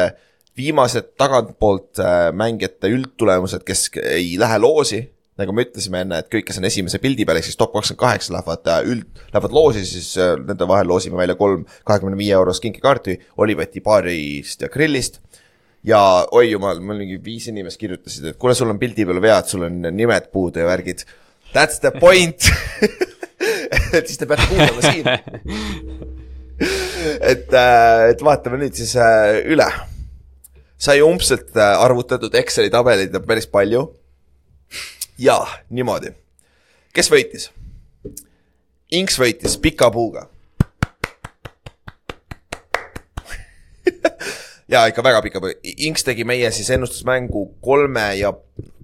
viimased tagantpoolt mängijate üldtulemused, kes ei lähe loosi nagu me ütlesime enne, et kõik, kes on esimese pildi peal, ehk siis top kakskümmend kaheksa lähevad äh, üld, lähevad loosi, siis äh, nende vahel loosime välja kolm kahekümne viie eurost kinkekaarti Oliveti baarist ja grillist. ja oi jumal, mul mingi viis inimest kirjutasid, et kuule, sul on pildi peal vead, sul on nimed puudu ja värgid. That's the point et siis te peate kuulama siin. et, et vaatame nüüd siis äh, üle. sai umbselt äh, arvutatud Exceli tabeleid on päris palju ja niimoodi, kes võitis? Inks võitis pika puuga. ja ikka väga pika puuga, Inks tegi meie siis ennustusmängu kolme ja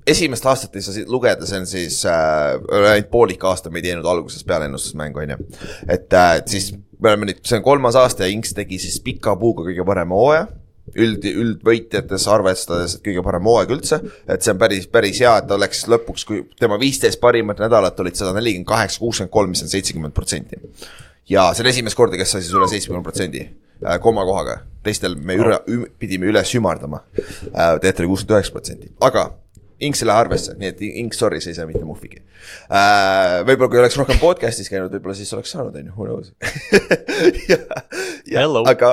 esimest aastat ei saa lugeda, see on siis äh, ainult poolik aasta me ei teinud algusest peale ennustusmängu, on ju. et äh, siis me oleme nüüd, see on kolmas aasta ja Inks tegi siis pika puuga kõige parema hooaja üld, üldvõitjates arvestades, et kõige parem hooaeg üldse, et see on päris, päris hea, et oleks lõpuks, kui tema viisteist parimat nädalat olid sada nelikümmend kaheksa, kuuskümmend kolm, mis on seitsekümmend protsenti. ja see on esimest korda, kes sai siis üle seitsmekümne protsendi äh, komakohaga, teistel me üle, pidime üles ümardama äh,. tegelikult oli kuuskümmend üheksa protsenti, aga Inks ei lähe arvesse, nii et Inks, sorry, sa ei saa mitte muhvigi äh,. võib-olla kui oleks rohkem podcast'is käinud, võib-olla siis oleks saanud, on ju, who knows aga,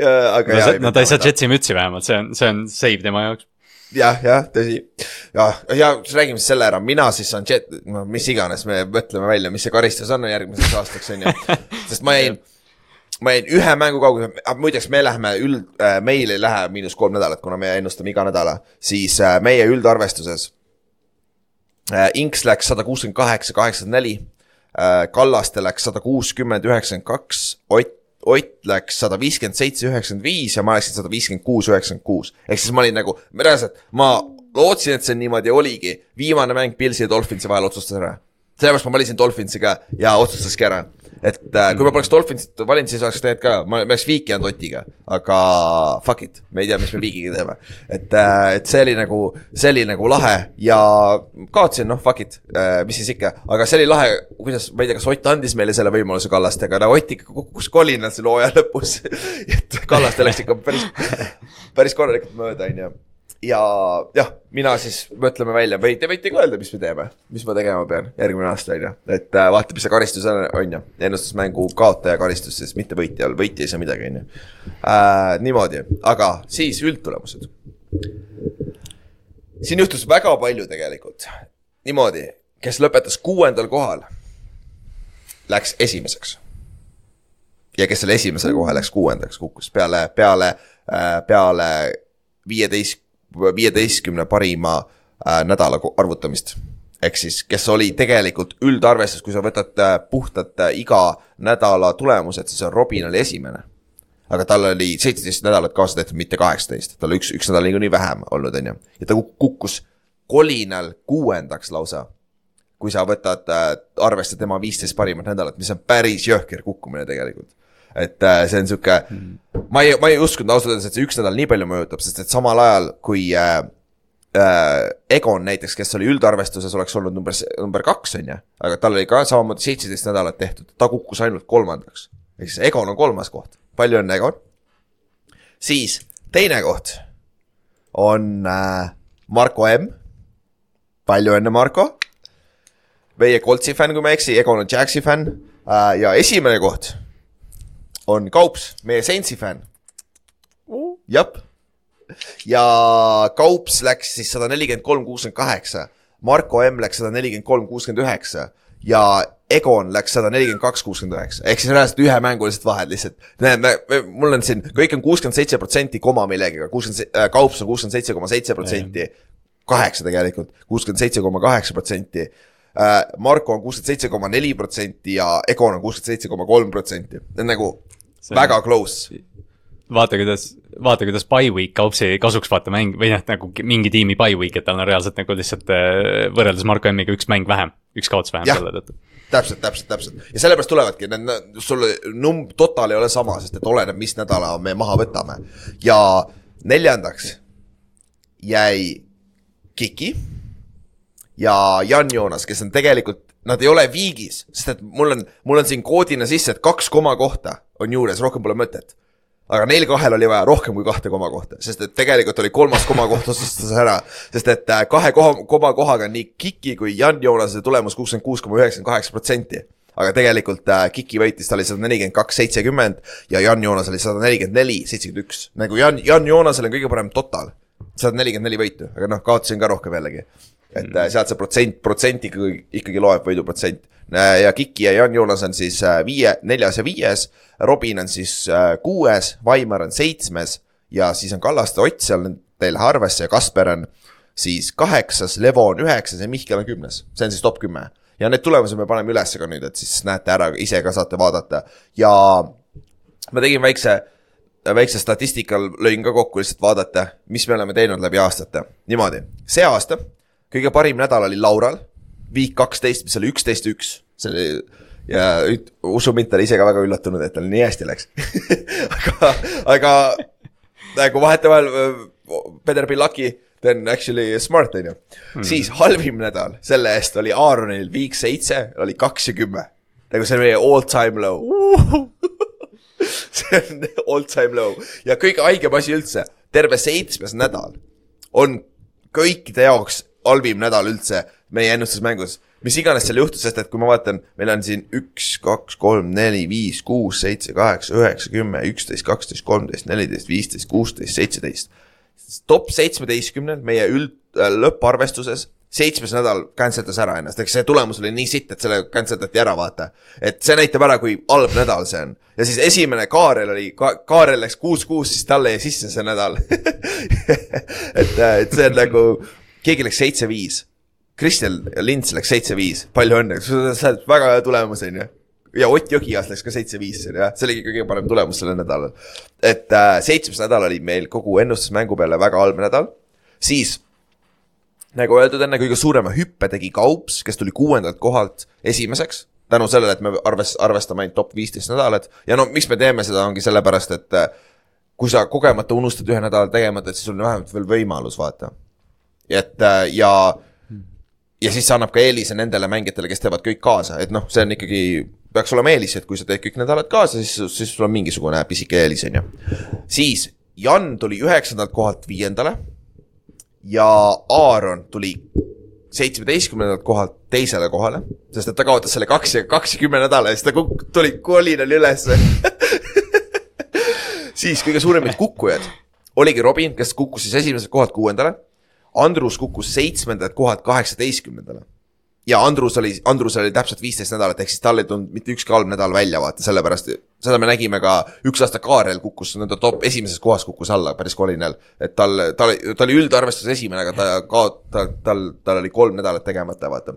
aga no, see, no ta ei saa Jetsi mütsi vähemalt, see on, see on save tema jaoks. jah, jah, tõsi. ja, ja räägime siis selle ära, mina siis saan jet, no mis iganes, me mõtleme välja, mis see karistus on järgmiseks aastaks, on ju. sest ma jäin, ma jäin ühe mängu kaugusele, muideks me läheme üld, meil ei lähe miinus kolm nädalat, kuna me ennustame iga nädala, siis äh, meie üldarvestuses äh, Inks läks sada kuuskümmend kaheksa, kaheksakümmend neli, Kallaste läks sada kuuskümmend, üheksakümmend kaks, Ott, Ott läks sada viiskümmend seitse, üheksakümmend viis ja ma läksin sada viiskümmend kuus, üheksakümmend kuus. ehk siis ma olin nagu, reaalselt ma lootsin, et see niimoodi oligi. viimane mäng Pilsi ja Dolphinsi vahel otsustas ära. sellepärast ma valisin Dolphinsi ka ja otsustaski ära. Et äh, kui ma poleks Dolphinsit valinud, siis oleks tegelikult ka, ma oleks viiki jäänud Otiga, aga fuck it, me ei tea, mis me viigiga teeme. et äh,, et see oli nagu, see oli nagu lahe ja kaotasin, noh fuck it, mis siis ikka, aga see oli lahe, kuidas, ma ei tea, kas Ott andis meile selle võimaluse Kallastega, no Ott ikka kukkus kolinal selle hooaja lõpus. et Kallaste läks ikka päris, päris korralikult mööda, on ju ja jah, mina siis mõtleme välja või te võite ka öelda, mis me teeme, mis ma tegema pean järgmine aasta on ju, et äh, vaata, mis see karistus on, on ju, ennustusmängu kaotaja karistus siis, mitte võitjal, võitja ei saa midagi, on ju. niimoodi, aga siis üldtulemused. siin juhtus väga palju tegelikult, niimoodi, kes lõpetas kuuendal kohal, läks esimeseks. ja kes selle esimesele kohale läks kuuendaks, kukkus peale, peale, peale viieteist, viieteistkümne parima äh, nädala arvutamist. ehk siis, kes oli tegelikult üldarvestus, kui sa võtad äh, puhtalt äh, iga nädala tulemused, siis Robin oli esimene. aga tal oli seitseteist nädalat kaasa tehtud, mitte kaheksateist, tal üks, üks nädal niikuinii vähem olnud, on ju. ja ta kuk- kukkus kolinal kuuendaks lausa kui sa võtad äh, arvesse tema viisteist parimat nädalat, mis on päris jõhker kukkumine tegelikult. Et äh, see on sihuke mm., ma ei, ma ei uskunud ausalt öeldes, et see üks nädal nii palju mõjutab, sest et samal ajal, kui äh, äh, Egon näiteks, kes oli üldarvestuses, oleks olnud number, number kaks, on ju, aga tal oli ka samamoodi seitseteist nädalat tehtud, ta kukkus ainult kolmandaks. ehk siis Egon on kolmas koht, palju õnne, Egon. siis teine koht on äh, Marko M. palju õnne, Marko meie Coltsi fänn, kui ma ei eksi, Egon on Jaxi fänn äh, ja esimene koht on Kaups, meie Saintsi fänn. jep. ja Kaups läks siis sada nelikümmend kolm, kuuskümmend kaheksa, Marko M läks sada nelikümmend kolm, kuuskümmend üheksa ja Egon läks sada nelikümmend kaks, kuuskümmend üheksa, ehk siis reaalselt ühemängulised vahed lihtsalt. näed, me, mul on siin, kõik on kuuskümmend seitse protsenti koma millegagi, kuuskümmend, Kaups on kuuskümmend seitse koma seitse protsenti, kaheksa tegelikult, kuuskümmend seitse koma kaheksa protsenti Äh, Marko on kuuskümmend seitse koma neli protsenti ja Egon on kuuskümmend seitse koma kolm protsenti, see on nagu väga close. vaata, kuidas, vaata, kuidas by-week kaupsi kasuks vaata mäng või noh, nagu mingi tiimi by-week, et tal on reaalselt nagu lihtsalt äh, võrreldes Marko M-iga üks mäng vähem, üks kaotus vähem selle tõttu. täpselt, täpselt, täpselt ja sellepärast tulevadki need, sul num-, total ei ole sama, sest et oleneb, mis nädala me maha võtame. ja neljandaks jäi Kiki ja Jan Joonas, kes on tegelikult, nad ei ole viigis, sest et mul on, mul on siin koodina sisse, et kaks koma kohta on juures, rohkem pole mõtet. aga neil kahel oli vaja rohkem kui kahte koma kohta, sest et tegelikult oli kolmas koma koht otsustas ära, sest et äh, kahe koha, koma kohaga on nii Kiki kui Jan Joonase tulemus kuuskümmend kuus koma üheksakümmend kaheksa protsenti aga tegelikult äh, Kiki võitis, ta oli sada nelikümmend kaks, seitsekümmend ja Jan Joonas oli sada nelikümmend neli, seitsekümmend üks. nagu Jan, Jan Joonasel on kõige parem total, sada nelikümmend neli võitu, aga noh, kaotasin ka rohkem jällegi. Et mm. sealt see protsent, protsent ikkagi, ikkagi loeb võiduprotsent. ja Kiki ja Jan Joonas on siis äh, viie, neljas ja viies, Robin on siis äh, kuues, Vaimar on seitsmes ja siis on Kallaste Ott seal teil arvesse ja Kasper on siis kaheksas, Levo on üheksas ja Mihkel on kümnes, see on siis top kümme. ja need tulemused me paneme üles ka nüüd, et siis näete ära, ise ka saate vaadata ja ma tegin väikse, väikse statistikal lõin ka kokku lihtsalt vaadata, mis me oleme teinud läbi aastate. niimoodi, see aasta kõige parim nädal oli Laural, viik kaksteist, mis oli üksteist üks, see oli ja usu mind, ta oli ise ka väga üllatunud, et tal nii hästi läks. aga, aga nagu vahetevahel be lucky than actually smart, on ju. siis halvim nädal selle eest oli Aaronil viik seitse, oli kaks ja kümme. nagu see on meie all time low. see on all time low ja kõige haigem asi üldse, terve seitsmes nädal on kõikide jaoks halvim nädal üldse meie ennustusmängus. mis iganes seal juhtus, sest et kui ma vaatan, meil on siin üks, kaks, kolm, neli, viis, kuus, seitse, kaheksa, üheksa, kümme, üksteist, kaksteist, kolmteist, neliteist, viisteist, kuusteist, seitseteist. top seitsmeteistkümnel meie üld äh, lõpparvestuses seitsmes nädal cancel das ära ennast, eks see tulemus oli nii sitt, et selle cancel dati ära, vaata. et see näitab ära, kui halb nädal see on. ja siis esimene Kaarel oli ka,, Kaarel läks kuus-kuus, siis talle jäi sisse see nädal et, et see on nagu, keegi läks seitse-viis. Kristjan Lints läks seitse-viis, palju õnne, sa oled väga hea tulemus, on ju. Ja Ott Jõgias läks ka seitse-viis, jah, see oligi kõige parem tulemus sellel nädalal. et äh, seitsmes nädal oli meil kogu ennustusmängu peale väga halb nädal, siis nagu öeldud enne, kõige suurema hüppe tegi Kaups, kes tuli kuuendalt kohalt esimeseks, tänu sellele, et me arves-, arvestame ainult top viisteist nädalat. Ja no miks me teeme seda, ongi sellepärast, et äh, kui sa kogemata unustad ühe nädala tegemata, et siis sul on vähemalt veel võimalus, vaata. Et äh, ja, ja siis see annab ka eelise nendele mängijatele, kes teevad kõik kaasa, et noh, see on ikkagi peaks olema eelis, et kui sa teed kõik nädalad kaasa, siis, siis sul on mingisugune pisike eelis, on ju. siis Jan tuli üheksandalt kohalt viiendale ja Aaron tuli seitsmeteistkümnendalt kohalt teisele kohale, sest et ta kaotas selle kaks ja kaks ja kümme nädala ja siis ta kuk-, tuli kolinal ülesse siis kõige suuremad kukkujad oligi Robin, kes kukkus siis esimeselt kohalt kuuendale. Andrus kukkus seitsmendalt kohalt kaheksateistkümnendale ja Andrus oli, Andrusel oli täpselt viisteist nädalat, ehk siis tal ei tulnud mitte ükski halb nädal välja, vaata, sellepärast seda me nägime ka, üks aasta Kaarel kukkus nõnda top esimeses kohas kukkus alla päris kolinal. et tal, tal, ta oli üldarvestuses esimene, aga ta kaot-, ta, tal, tal oli kolm nädalat tegemata, vaata.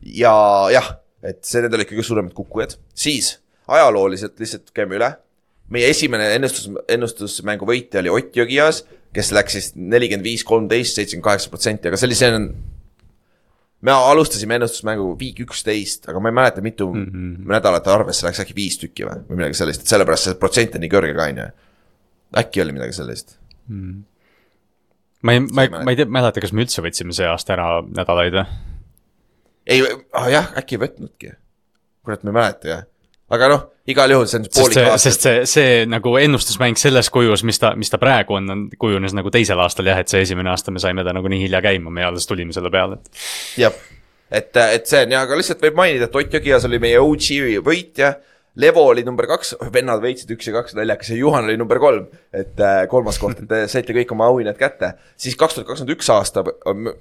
ja jah, et see, need olid kõige suuremad kukkujad, siis ajalooliselt lihtsalt käime üle. meie esimene ennustus, ennustusmängu võitja oli Ott Jõgias, kes läks siis nelikümmend viis, kolmteist, seitsekümmend kaheksa protsenti, aga see oli, see on me alustasime ennustusmängu viik üksteist, aga ma ei mäleta, mitu mm -hmm. nädalat arvesse läks, äkki viis tükki või, või midagi sellist, et sellepärast see protsent on nii kõrge ka, on ju. äkki oli midagi sellist mm. ma ei, ma ei, ma ei tea, mäleta, kas me üldse võtsime see aasta ära nädalaid või? ei ah,, jah, äkki ei võtnudki. kurat, ma ei mäleta jah aga noh, igal juhul see on poolik aasta. sest see, see nagu ennustusmäng selles kujus, mis ta, mis ta praegu on, on, kujunes nagu teisel aastal jah, et see esimene aasta me saime ta nagu nii hilja käima, me alles tulime selle peale, jah, et, et see on ja, aga lihtsalt võib mainida, et Ott Jõgias oli meie OG võitja Levo oli number kaks, vennad võitsid üks ja kaks naljakas ja Juhan oli number kolm. et äh, kolmas koht, et te saite kõik oma auhinnad kätte. siis kaks tuhat kakskümmend üks aasta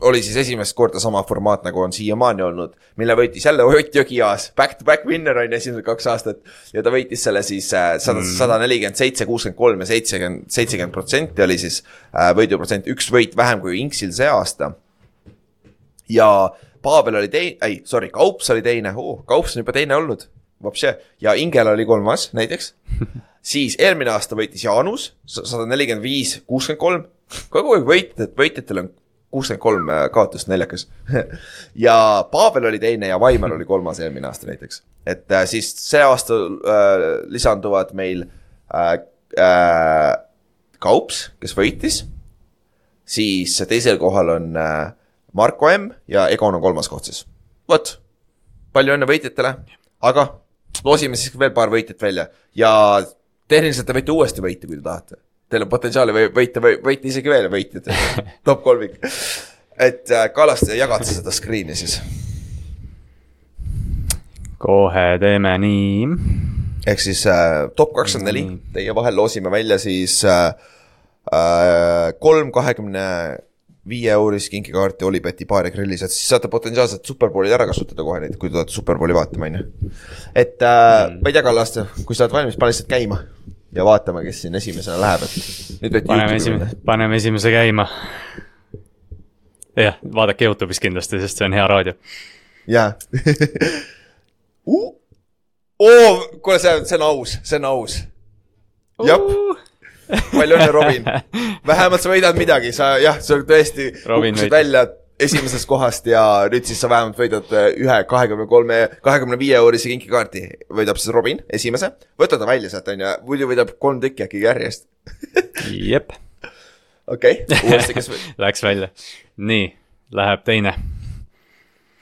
oli siis esimest korda sama formaat, nagu on siiamaani olnud, mille võitis jälle Ott Jõgiaas, back to back winner on ju esimesed kaks aastat. ja ta võitis selle siis äh, sada, mm. sada nelikümmend seitse, kuuskümmend kolm ja seitsekümmend, seitsekümmend protsenti oli siis äh, võiduprotsent, üks võit vähem kui Inksil see aasta. ja Paabel oli teine, ei, sorry, Kaups oli teine oh,, Kaups on juba teine olnud Vapše ja Ingel oli kolmas näiteks siis eelmine aasta võitis Jaanus sada nelikümmend viis, kuuskümmend kolm. kogu aeg võitjad, võitjatel on kuuskümmend kolm äh, kaotust, naljakas ja Paabel oli teine ja Vaimar oli kolmas eelmine aasta näiteks. et äh, siis see aasta äh, lisanduvad meil äh, äh, Kaups, kes võitis. siis teisel kohal on äh, Marko M ja Egon on kolmas koht siis. vot, palju õnne võitjatele, aga loosime siis veel paar võitjat välja ja tehniliselt te võite uuesti võita, kui te tahate. Teil on potentsiaali või võita, võita isegi veel võitjad top kolmik. et äh, Kallaste, jagad sa seda screen'i siis? kohe teeme nii. ehk siis äh, top kakskümmend neli, teie vahel loosime välja siis äh, äh, kolm kahekümne viie eurist kinkikaarti Olibeti baari grillis, et siis saate potentsiaalselt superbowli ära kasutada kohe neid, kui te tulete superbowli vaatama, on ju. et äh, mm. ma ei tea, Kallaste, kui sa oled valmis, pane lihtsalt käima ja vaatame, kes siin esimesena läheb, et nüüd võite. paneme esimese, paneme esimese käima. jah, vaadake Youtube'is kindlasti, sest see on hea raadio. jaa uh! oo, kuule, see, see on aus, see on aus. jah palju õnne, Robin. vähemalt sa võidad midagi, sa jah, sa tõesti kukkusid välja esimesest kohast ja nüüd siis sa vähemalt võidad äh, ühe kahekümne kolme, kahekümne viie eurise kinkikaardi. võidab siis Robin esimese, võta ta välja sealt, on ju, muidu võidab kolm tükki äkki järjest jep. okei, uuesti, kes Läks välja, nii, läheb teine.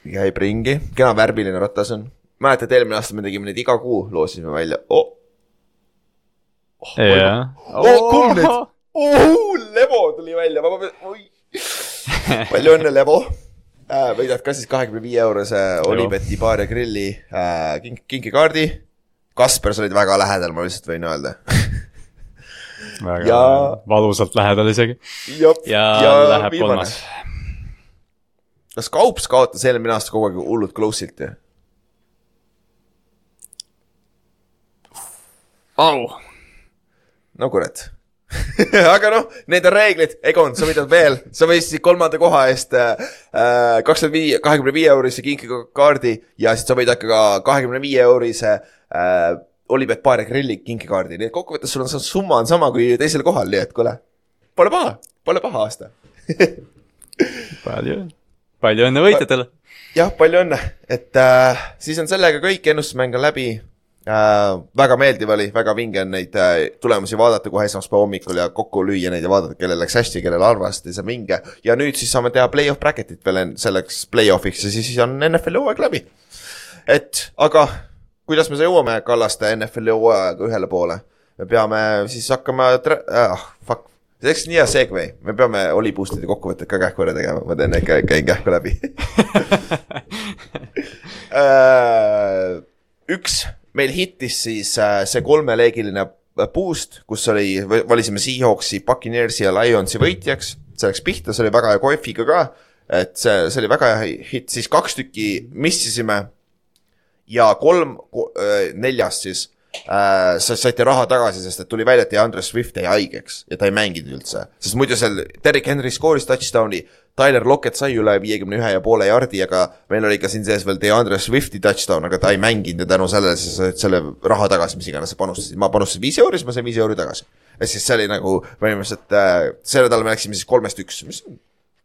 käib ringi, kena värviline ratas on. mäletad, eelmine aasta me tegime neid iga kuu, loosisime välja oh jah. oh, kumb nüüd? oh, Levo tuli välja, ma pean, oi. palju õnne, Levo äh,. võidad ka siis kahekümne viie eurose Olibeti baar ja grilli äh, kink, kinkikaardi. Kasper, sa olid väga lähedal, ma lihtsalt võin öelda väga Ja- valusalt lähedal isegi ja, ja, ja läheb viimane. kolmas. kas Kaups kaotas eelmine aasta kogu aeg hullult close'ilt ju? au. No kurat. Aga noh, need on reeglid, Egon, sa võidad veel, sa võitsid kolmanda koha eest kakskümmend viie, kahekümne viie eurise kinkikaardi ja siis sa võidad ka kahekümne viie eurise äh, Olipet Paare grilli kinkikaardi, nii et kokkuvõttes sul on see summa on sama kui teisel kohal, nii et kuule, pole paha, pole paha aasta. palju, palju õnne võitjatele. jah, palju õnne, et äh, siis on sellega kõik, ennustusmäng on läbi äh,. väga meeldiv oli, väga vinge on neid äh, tulemusi vaadata kohe esmaspäeva hommikul ja kokku lüüa neid ja vaadata, kellel läks hästi, kellel halvasti, see on vinge. ja nüüd siis saame teha play-off bracket'it veel selleks play-off'iks ja siis on NFL-i hooaeg läbi. et aga kuidas me jõuame Kallaste NFL-i hooajaga ühele poole? me peame siis hakkama, ah fuck, see oleks nii hea segway, me peame Oli Boostide kokkuvõtted ka kähku ära tegema, ma teen ikka, käin kähku läbi Äh, üks, meil hittis siis äh, see kolmeleegiline boost, kus oli, valisime Seahawksi, Buccaneersi ja Lionsi võitjaks. see läks pihta, see oli väga hea koefiga ka. et see, see oli väga hea hitt, siis kaks tükki missisime. ja kolm, neljast siis äh, sa saite raha tagasi, sest et tuli välja, et DeAndre Swift jäi haigeks ja ta ei mänginud üldse. sest muidu seal Derek Henry skooris touchdown'i, Tyler Lockett sai üle viiekümne ühe ja poole jardi, aga meil oli ka siin sees veel DeAndre Swifti touchdown, aga ta ei mänginud ja tänu sellele sa said selle raha tagasi, mis iganes sa panustasid, ma panustasin viis euri, siis ma sain viis euri tagasi. ja siis see oli nagu põhimõtteliselt äh, selle nädala me läksime siis kolmest üks, mis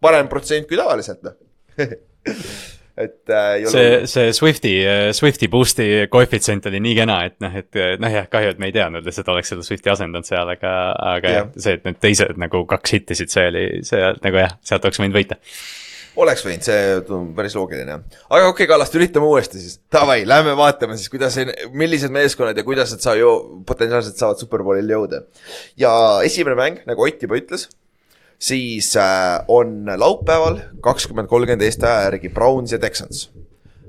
parem protsent kui tavaliselt noh et äh, see, see Swifti, Swifti boost'i koefitsient oli nii kena, et noh, et noh jah, kahju, et me ei teadnud lihtsalt oleks seda Swifti asendanud seal, aga, aga jah see, et need teised nagu kaks hittisid, see oli, see nagu jah, sealt oleks võinud võita. oleks võinud, see tundub päris loogiline aga okei okay,, Kallaste, üritame uuesti siis. Davai, lähme vaatame siis, kuidas, millised meeskonnad ja kuidas nad saa-, potentsiaalselt saavad Superbowlil jõuda. ja esimene mäng, nagu Ott juba ütles, siis äh, on laupäeval kakskümmend kolmkümmend Eesti aja järgi Browns ja Texans.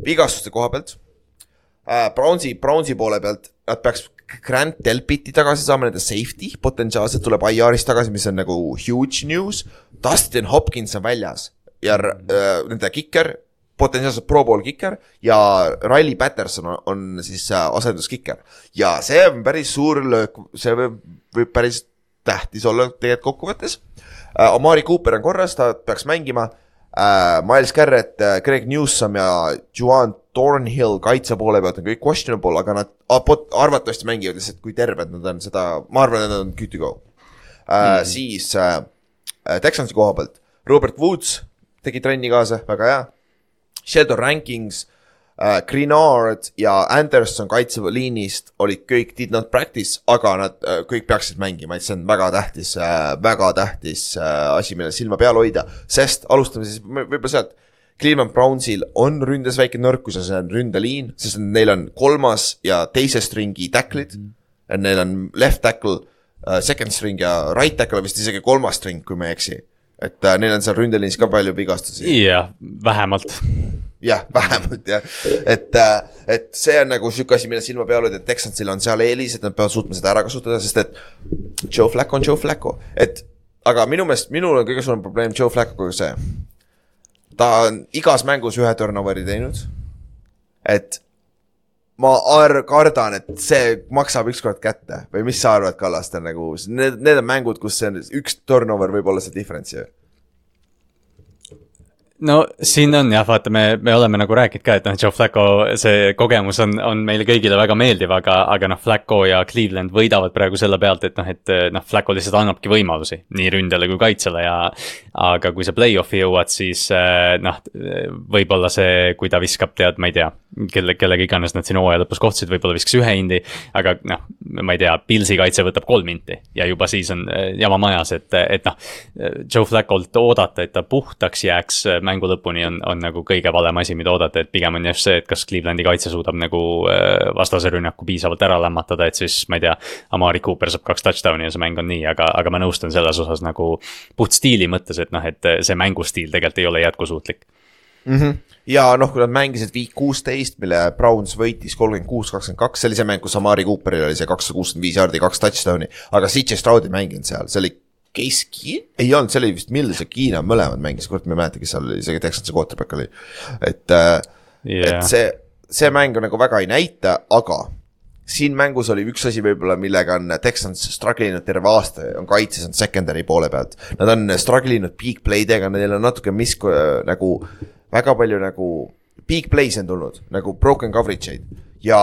vigastuste koha pealt äh,, Brownsi, Brownsi poole pealt nad peaks Grant Delpiti tagasi saama, nende safety potentsiaalselt tuleb IR-ist tagasi, mis on nagu huge news. Dustin Hopkins on väljas ja äh, nende kiker, potentsiaalselt pro bowl kiker ja Riley Patterson on, on siis äh, asenduskiker. ja see on päris suur löök, see võib, võib päris tähtis olla tegelikult kokkuvõttes. Omari Cooper on korras, ta peaks mängima äh,. Miles Garrett äh,, Greg Newsom ja Juan Thornhill kaitse poole pealt on kõik questionable, aga nad arvatavasti mängivad lihtsalt, kui terved nad on, seda, ma arvan, et nad on good to go äh, mm.. siis äh, äh, Texansi koha pealt, Robert Woods tegi trenni kaasa, väga hea. Sheldon Rankings äh,, Greenard ja Anderson kaitseliinist olid kõik did not practice, aga nad äh, kõik peaksid mängima, et see on väga tähtis äh,, väga tähtis äh, asi, millele silma peal hoida, sest alustame siis võib- võib-olla sealt. Cleveland Brownsil on ründes väike nõrkus ja see on ründeliin, sest neil on kolmas ja teise stringi tackle'id mm. -hmm. Neil on left tackle second string ja right tackle vist isegi kolmas string, kui ma ei eksi. et neil on seal ründeliinis ka palju vigastusi. jah, vähemalt. Jah, vähemalt jah, et, et see on nagu sihuke asi, mille silma peal hoida, et Texansil on seal eelis, et nad peavad suutma seda ära kasutada, sest et Joe Flacco on Joe Flacco, et aga minu meelest, minul on kõige suurem probleem Joe Flaccoga see. ta on igas mängus ühe turnover'i teinud. et ma ar-, kardan, et see maksab ükskord kätte või mis sa arvad, Kallaste, nagu need, need on mängud, kus see on üks turnover võib olla see difference ju. No siin on jah, vaata, me, me oleme nagu rääkinud ka, et noh, Joe Flacco, see kogemus on, on meile kõigile väga meeldiv, aga, aga noh, Flacco ja Cleveland võidavad praegu selle pealt, et noh, et noh, Flacco lihtsalt annabki võimalusi nii ründele kui kaitsele ja aga kui sa play-off'i jõuad, siis eh, noh, võib-olla see, kui ta viskab, tead, ma ei tea, kelle, kellega iganes nad siin hooaja lõpus kohtusid, võib-olla viskas ühe indi, aga noh, ma ei tea, Pilsi kaitse võtab kolm inti ja juba siis on eh, jama majas, et, et noh, Joe Flaccolt oodata, et ta puhtaks jääks äh, mängu lõpuni on, on nagu kõige valem asi, mida oodata, et pigem on just see, et kas Clevelandi kaitse suudab nagu äh, vastase rünnaku piisavalt ära lämmatada, et siis ma ei tea, Amari Cooper saab kaks touchdown'i ja see mäng on nii, aga, aga ma nõustun selles osas nagu puht stiili mõttes, et noh, et see mängustiil tegelikult ei ole jätkusuutlik ja noh, kui nad mängisid viik kuusteist, mille Browns võitis kolmkümmend kuus, kakskümmend kaks, see oli see mäng, kus Amari Cooperil oli see kakssada kuuskümmend viis jaardi, kaks touchdown'i, aga CJ Stroud ei mänginud seal, see oli Keen, ei olnud, see oli vist Mills ja Keena mõlemad mängis, kurat, ma ei mäleta, kes seal oli, isegi Texansi quarterback oli. et äh, Jah. et see, see mäng nagu väga ei näita, aga siin mängus oli üks asi võib-olla, millega on Texans struggle inud terve aasta, on kaitses, on secondary poole pealt. Nad on struggle inud big play dega, neil on natuke mis nagu väga palju nagu big plays on tulnud nagu broken coverage eid ja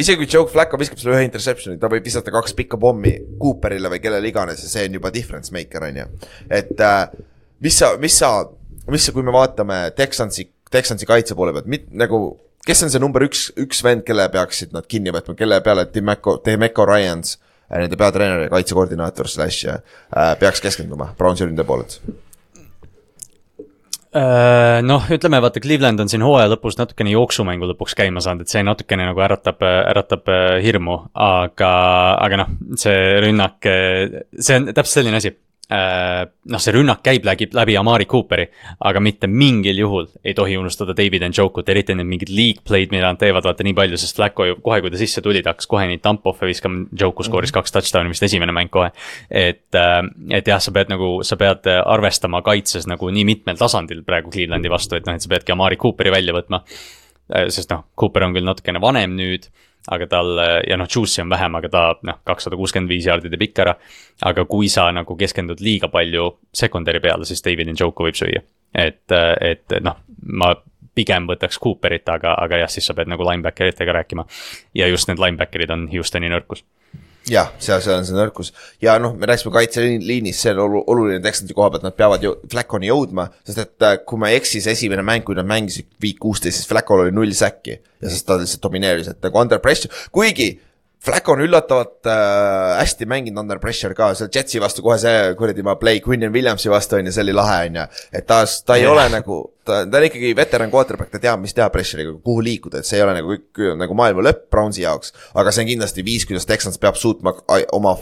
isegi kui Joe Flacco viskab sulle ühe interception'i, ta võib visata kaks pikka pommi Cooperile või kellele iganes ja see on juba difference maker on ju. et äh, mis sa, mis sa, mis sa, kui me vaatame Texansi, Texansi kaitse poole pealt, nagu kes on see number üks, üks vend, kelle peaksid nad kinni võtma, kelle peale Demeco, Demeco Ryans, nende peatreener ja kaitsekoordinaator slash äh, peaks keskenduma Brownsi ründe poolelt? Äh, noh, ütleme vaata, Cleveland on siin hooaja lõpus natukene jooksumängu lõpuks käima saanud, et see natukene nagu äratab, äratab äh, hirmu, aga, aga noh, see rünnak, see on täpselt selline asi. noh, see rünnak käib läbi, läbi Amari Cooperi, aga mitte mingil juhul ei tohi unustada David Njokut, eriti need mingid league play'd, mida nad teevad, vaata nii palju, sest Flacco ju kohe, kui ta sisse tuli, ta hakkas kohe neid dump-off'e viskama, Njoku skooris kaks touchdown'i vist esimene mäng kohe. et, et jah, sa pead nagu, sa pead arvestama kaitses nagu nii mitmel tasandil praegu Clevelandi vastu, et noh, et sa peadki Amari Cooperi välja võtma. sest noh, Cooper on küll natukene vanem nüüd, aga tal ja noh, Juice'i on vähem, aga ta noh, kakssada kuuskümmend viis jaardi teeb ikka ära. aga kui sa nagu keskendud liiga palju secondary peale, siis David Njoku võib süüa. et, et noh, ma pigem võtaks Cooperit, aga, aga jah, siis sa pead nagu linebacker itega rääkima. ja just need linebacker'id on Houstoni nõrkus jah, seal, seal on see nõrkus. Ja noh, me rääkisime kaitseliinist, see on olu- oluline Texansi koha pealt, nad peavad ju Flacconi jõudma, sest et äh, kui ma ei eksi, see esimene mäng, kui nad mängisid viik kuusteist, siis Flaccol oli null säkki. Ja siis ta lihtsalt domineeris, et nagu under pressure, kuigi Flacco on üllatavalt äh, hästi mänginud under pressure ka, seal Jetsi vastu kohe see kuradi ma play Quinnan Williamsi vastu on ju, see oli lahe on ju. et ta, ta ei Jah. ole nagu, ta, ta on ikkagi veteran quarterback, ta teab, mis teha pressure'iga, kuhu liikuda, et see ei ole nagu kõik nagu maailma lõpp Brownsi jaoks. aga see on kindlasti viis, kuidas Texans peab suutma oma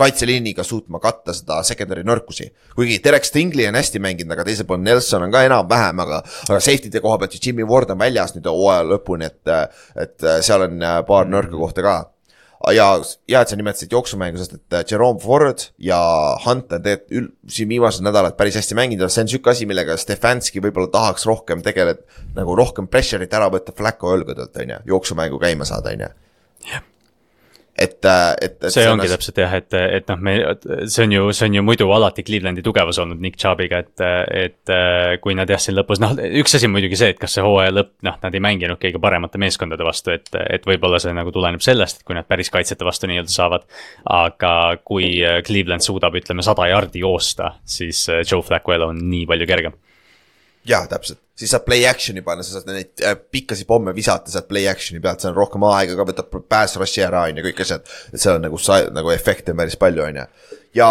kaitseliiniga suutma katta seda secondary nõrkusi. kuigi Derek Stingley on hästi mänginud, aga teiselt poolt Nelson on ka enam-vähem, aga, aga safety'de koha pealt ju Jimmy Ward on väljas nüüd hooaja lõpuni, et, et seal on äh, paar nõrka kohta ka ja, ja et sa nimetasid jooksumängu, sest et äh, Jerome Ford ja Hunt on tegelikult siin viimased nädalad päris hästi mänginud ja see on sihuke asi, millega Stefanski võib-olla tahaks rohkem tegeleda, nagu rohkem pressure'it ära võtta Flacco õlgadelt, on ju, jooksumängu käima saada, on ju. et, et, et. see ongi täpselt jah, et, et noh, me, see on ju, see on ju muidu alati Clevelandi tugevus olnud Nick Chubb'iga, et, et äh, kui nad jah, siin lõpus, noh, üks asi on muidugi see, et kas see hooaja lõpp, noh, nad ei mänginud kõige paremate meeskondade vastu, et, et võib-olla see nagu tuleneb sellest, et kui nad päris kaitsjate vastu nii-öelda saavad. aga kui äh, Cleveland suudab, ütleme, sada jardi joosta, siis äh, Joe Flacco elu on nii palju kergem. jah, täpselt, siis saab play action'i panna, sa saad neid äh, pikkasi pomme visata sealt play action'i pealt, see on rohkem aega ka, võtab pass rush'i ära, on ju, kõik asjad. et seal on nagu nagu efekte on päris palju, on ju. ja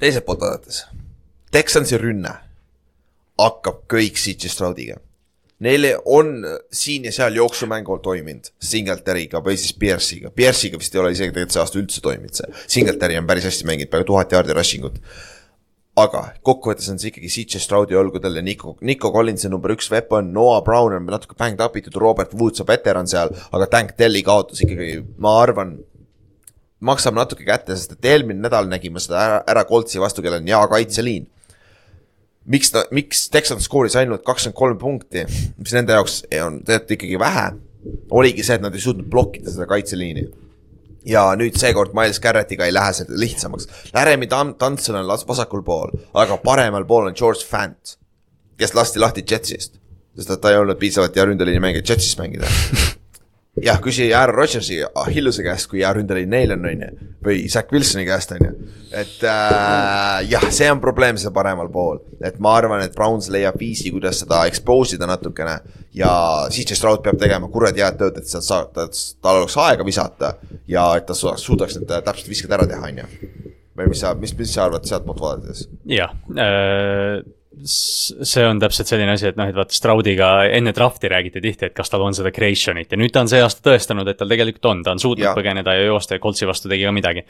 teiselt poolt vaadates, Texansi rünne hakkab kõik CJ Stroudiga. Neil on siin ja seal jooksumängul toiminud Singletary'ga või siis Pierce'iga, Pierce'iga vist ei ole isegi tegelikult see aasta üldse toiminud see, Singletary on päris hästi mänginud, peaaegu tuhat jaardi rushing ut aga kokkuvõttes on see ikkagi CJ Stroudi õlgudel ja Nico, Nico Collins on number üks weapon, Noah Brown on natuke banged up itud, Robert Woods on veteran seal, aga Tank Delli kaotus ikkagi, ma arvan, maksab natuke kätte, sest et eelmine nädal nägime seda ära, ära Coltsi vastu, kellel on hea kaitseliin. miks ta, miks Texans skooris ainult kakskümmend kolm punkti, mis nende jaoks on tegelikult ikkagi vähe, oligi see, et nad ei suutnud blokkida seda kaitseliini ja nüüd seekord Miles Garrettiga ei lähe see lihtsamaks. Laremy Tan-, Tanson on vasakul pool, aga paremal pool on George Fant, kes lasti lahti Jetsist, sest et ta ei olnud piisavalt hea ründeliini mängija Jetsis mängida. jah, küsi Aaron Rodgersi Hilluse käest, kui hea ründeliin neil on, on ju, või Zack Wilsoni käest, on ju. et äh, jah, see on probleem seal paremal pool, et ma arvan, et Browns leiab viisi, kuidas seda expose ida natukene ja CJ Stroud peab tegema kuradi head tööd, et sealt saada, tal oleks aega visata ja et ta suudaks, suudaks need täpselt visked ära teha, on ju. või mis sa, mis, mis sa arvad sealtpoolt vaadates? jah äh,, see on täpselt selline asi, et noh, et vaata Stroudiga enne draft'i räägiti tihti, et kas tal on seda creation'it ja nüüd ta on see aasta tõestanud, et tal tegelikult on, ta on suutnud ja. põgeneda ja joosta ja Coltsi vastu tegi ka midagi.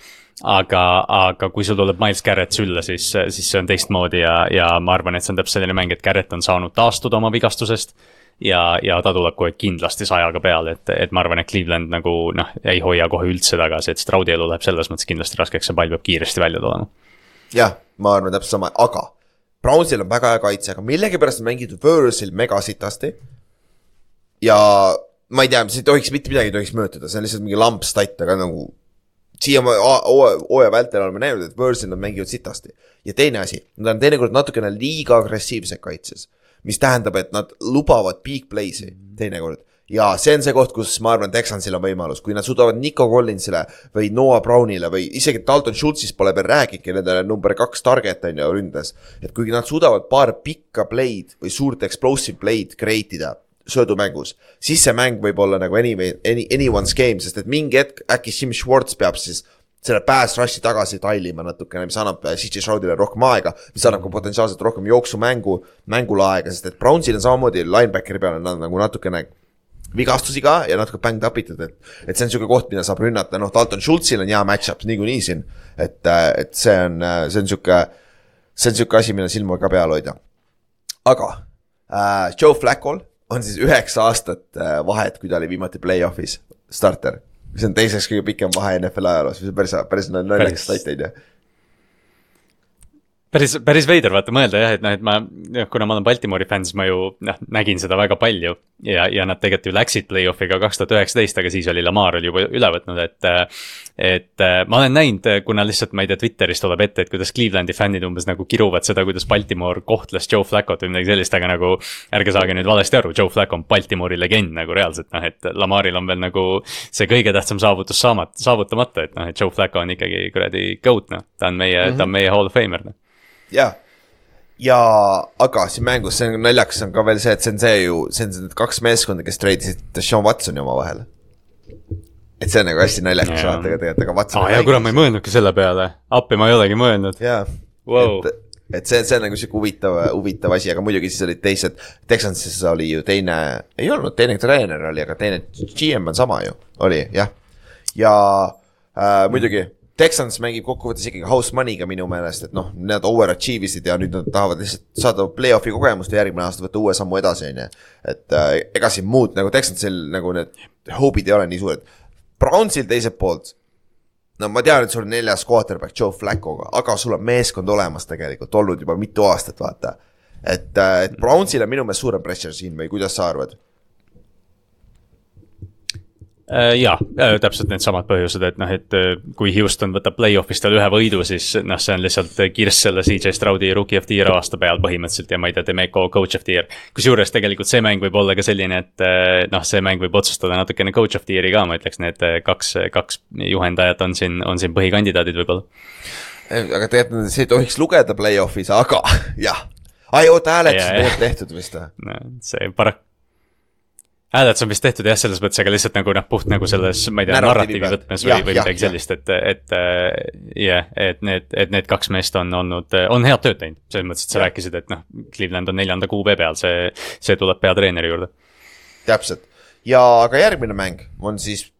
aga, aga kui sul tuleb Miles Garrett sülle, siis, siis see on teistmoodi ja, ja ma arvan, et see on täpselt selline mäng, et Garrett on saanud taastuda oma vigastusest ja, ja ta tuleb kohe kindlasti sajaga peale, et, et ma arvan, et Cleveland nagu noh, ei hoia kohe üldse tagasi, et Stroudi elu läheb selles mõttes kindlasti raskeks, see pall peab kiiresti välja tulema. jah, ma arvan täpselt sama, aga Brownsil on väga hea kaitse, aga millegipärast on mängitud Võõrsil mega sitasti. ja ma ei tea, see ei tohiks, mitte midagi ei tohiks mõjutada, see on lihtsalt mingi lampstatt, aga nagu siia hooaja vältel oleme näinud, et Võõrsil nad mängivad sitasti. ja teine asi, nad on teinekord natukene liiga agressiivsed kaitses, mis tähendab, et nad lubavad big play'si teinekord ja see on see koht, kus ma arvan, Texansil on võimalus, kui nad suudavad Nico Collinsile või Noah Brownile või isegi Dalton Schultzist pole veel räägidki, nendele number kaks target on ju ründes. et kui nad suudavad paar pikka play'd või suurt explosive play'd create ida söödumängus, siis see mäng võib olla nagu anyway, any, anyone's game, sest et mingi hetk äkki Jim Schwartz peab siis selle pass rush'i tagasi tailima natukene, mis annab äh, CJ Stroudile rohkem aega, mis annab ka potentsiaalselt rohkem jooksumängu, mängule aega, sest et Brownsil on samamoodi linebackeri peale, nad nagu natukene vigastusi ka ja natuke banged up itud, et, et see on niisugune koht, mida saab rünnata, noh, Dalton Schultzil on hea match-up niikuinii siin. et, et see on, see on niisugune, see on niisugune asi, mille silma ka peal hoida. aga äh, Joe Flacco'l on siis üheksa aastat äh, vahet, kui ta oli viimati play-off'is starter. see on teiseks kõige pikem vahe NFL ajaloos, mis on päris, päris naljakas stat on ju päris, päris veider vaata mõelda jah, et noh, et ma, kuna ma olen Baltimori fänn, siis ma ju noh, nägin seda väga palju. ja, ja nad tegelikult ju läksid play-off'i ka kaks tuhat üheksateist, aga siis oli Lamar oli juba üle võtnud, et. et ma olen näinud, kuna lihtsalt ma ei tea, Twitteris tuleb ette, et kuidas Clevelandi fännid umbes nagu kiruvad seda, kuidas Baltimore kohtles Joe Flacco't või midagi sellist, aga nagu. ärge saage nüüd valesti aru, Joe Flacco on Baltimori legend nagu reaalselt noh, et Lamaril on veel nagu see kõige tähtsam saavutus saamata, saavutamata, et noh, et Joe Flacco on ikkagi kuradi goat noh, ta on meie mm, -hmm. ta on meie hall of famer noh jaa, ja aga siin mängus, see on naljakas, on ka veel see, et see on see ju, see on need kaks meeskonda, kes treidisid Sean Watsoni omavahel. et see on nagu hästi naljakas vaata tegelikult, aga Watson. aa jaa, kurat, ma ei mõelnudki selle peale, appi ma ei olegi mõelnud. jaa wow., et, et see, see on nagu sihuke huvitav, huvitav asi, aga muidugi siis olid teised, Texansis oli ju teine, ei olnud, teine treener oli, aga teine GM on sama ju, oli jah. ja äh, muidugi Texans mängib kokkuvõttes ikkagi house money'ga minu meelest, et noh, nad overachieve isid ja nüüd nad tahavad lihtsalt saada play-off'i kogemust ja järgmine aasta võtta uue sammu edasi, on ju. et äh, ega siin muud nagu Texansil nagu need hope'id ei ole nii suured. Brownsil teiselt poolt, no ma tean, et sul on neljas quarterback Joe Flacco'ga, aga sul on meeskond olemas tegelikult olnud juba mitu aastat, vaata. et, äh, et Brownsil on minu meelest suurem pressure siin või kuidas sa arvad? Äh, äh, täpselt needsamad põhjused, et noh, et äh, kui Houston võtab play-off'ist veel ühe võidu, siis noh, see on lihtsalt kirss selle CJ Stroudi rookie of the year aasta peal põhimõtteliselt ja ma ei tea, Demeco coach of the year. kusjuures tegelikult see mäng võib olla ka selline, et noh, see mäng võib otsustada natukene coach of the year'i ka, ma ütleks, need kaks, kaks juhendajat on siin, on siin põhikandidaadid võib-olla. aga tegelikult see ei tohiks lugeda play-off'is, aga jah. ai, oota, hääletus on tegelikult tehtud vist või? see paraku hääletus on vist tehtud jah, selles mõttes, aga lihtsalt nagu noh, puht nagu selles, ma ei tea, narratiivi võtmes või, või midagi sellist, et, et äh, jah yeah,, et need, et need kaks meest on olnud, on head tööd teinud. selles mõttes, et sa ja. rääkisid, et noh, Cleveland on neljanda QB peal, see, see tuleb peatreeneri juurde. täpselt ja aga järgmine mäng on siis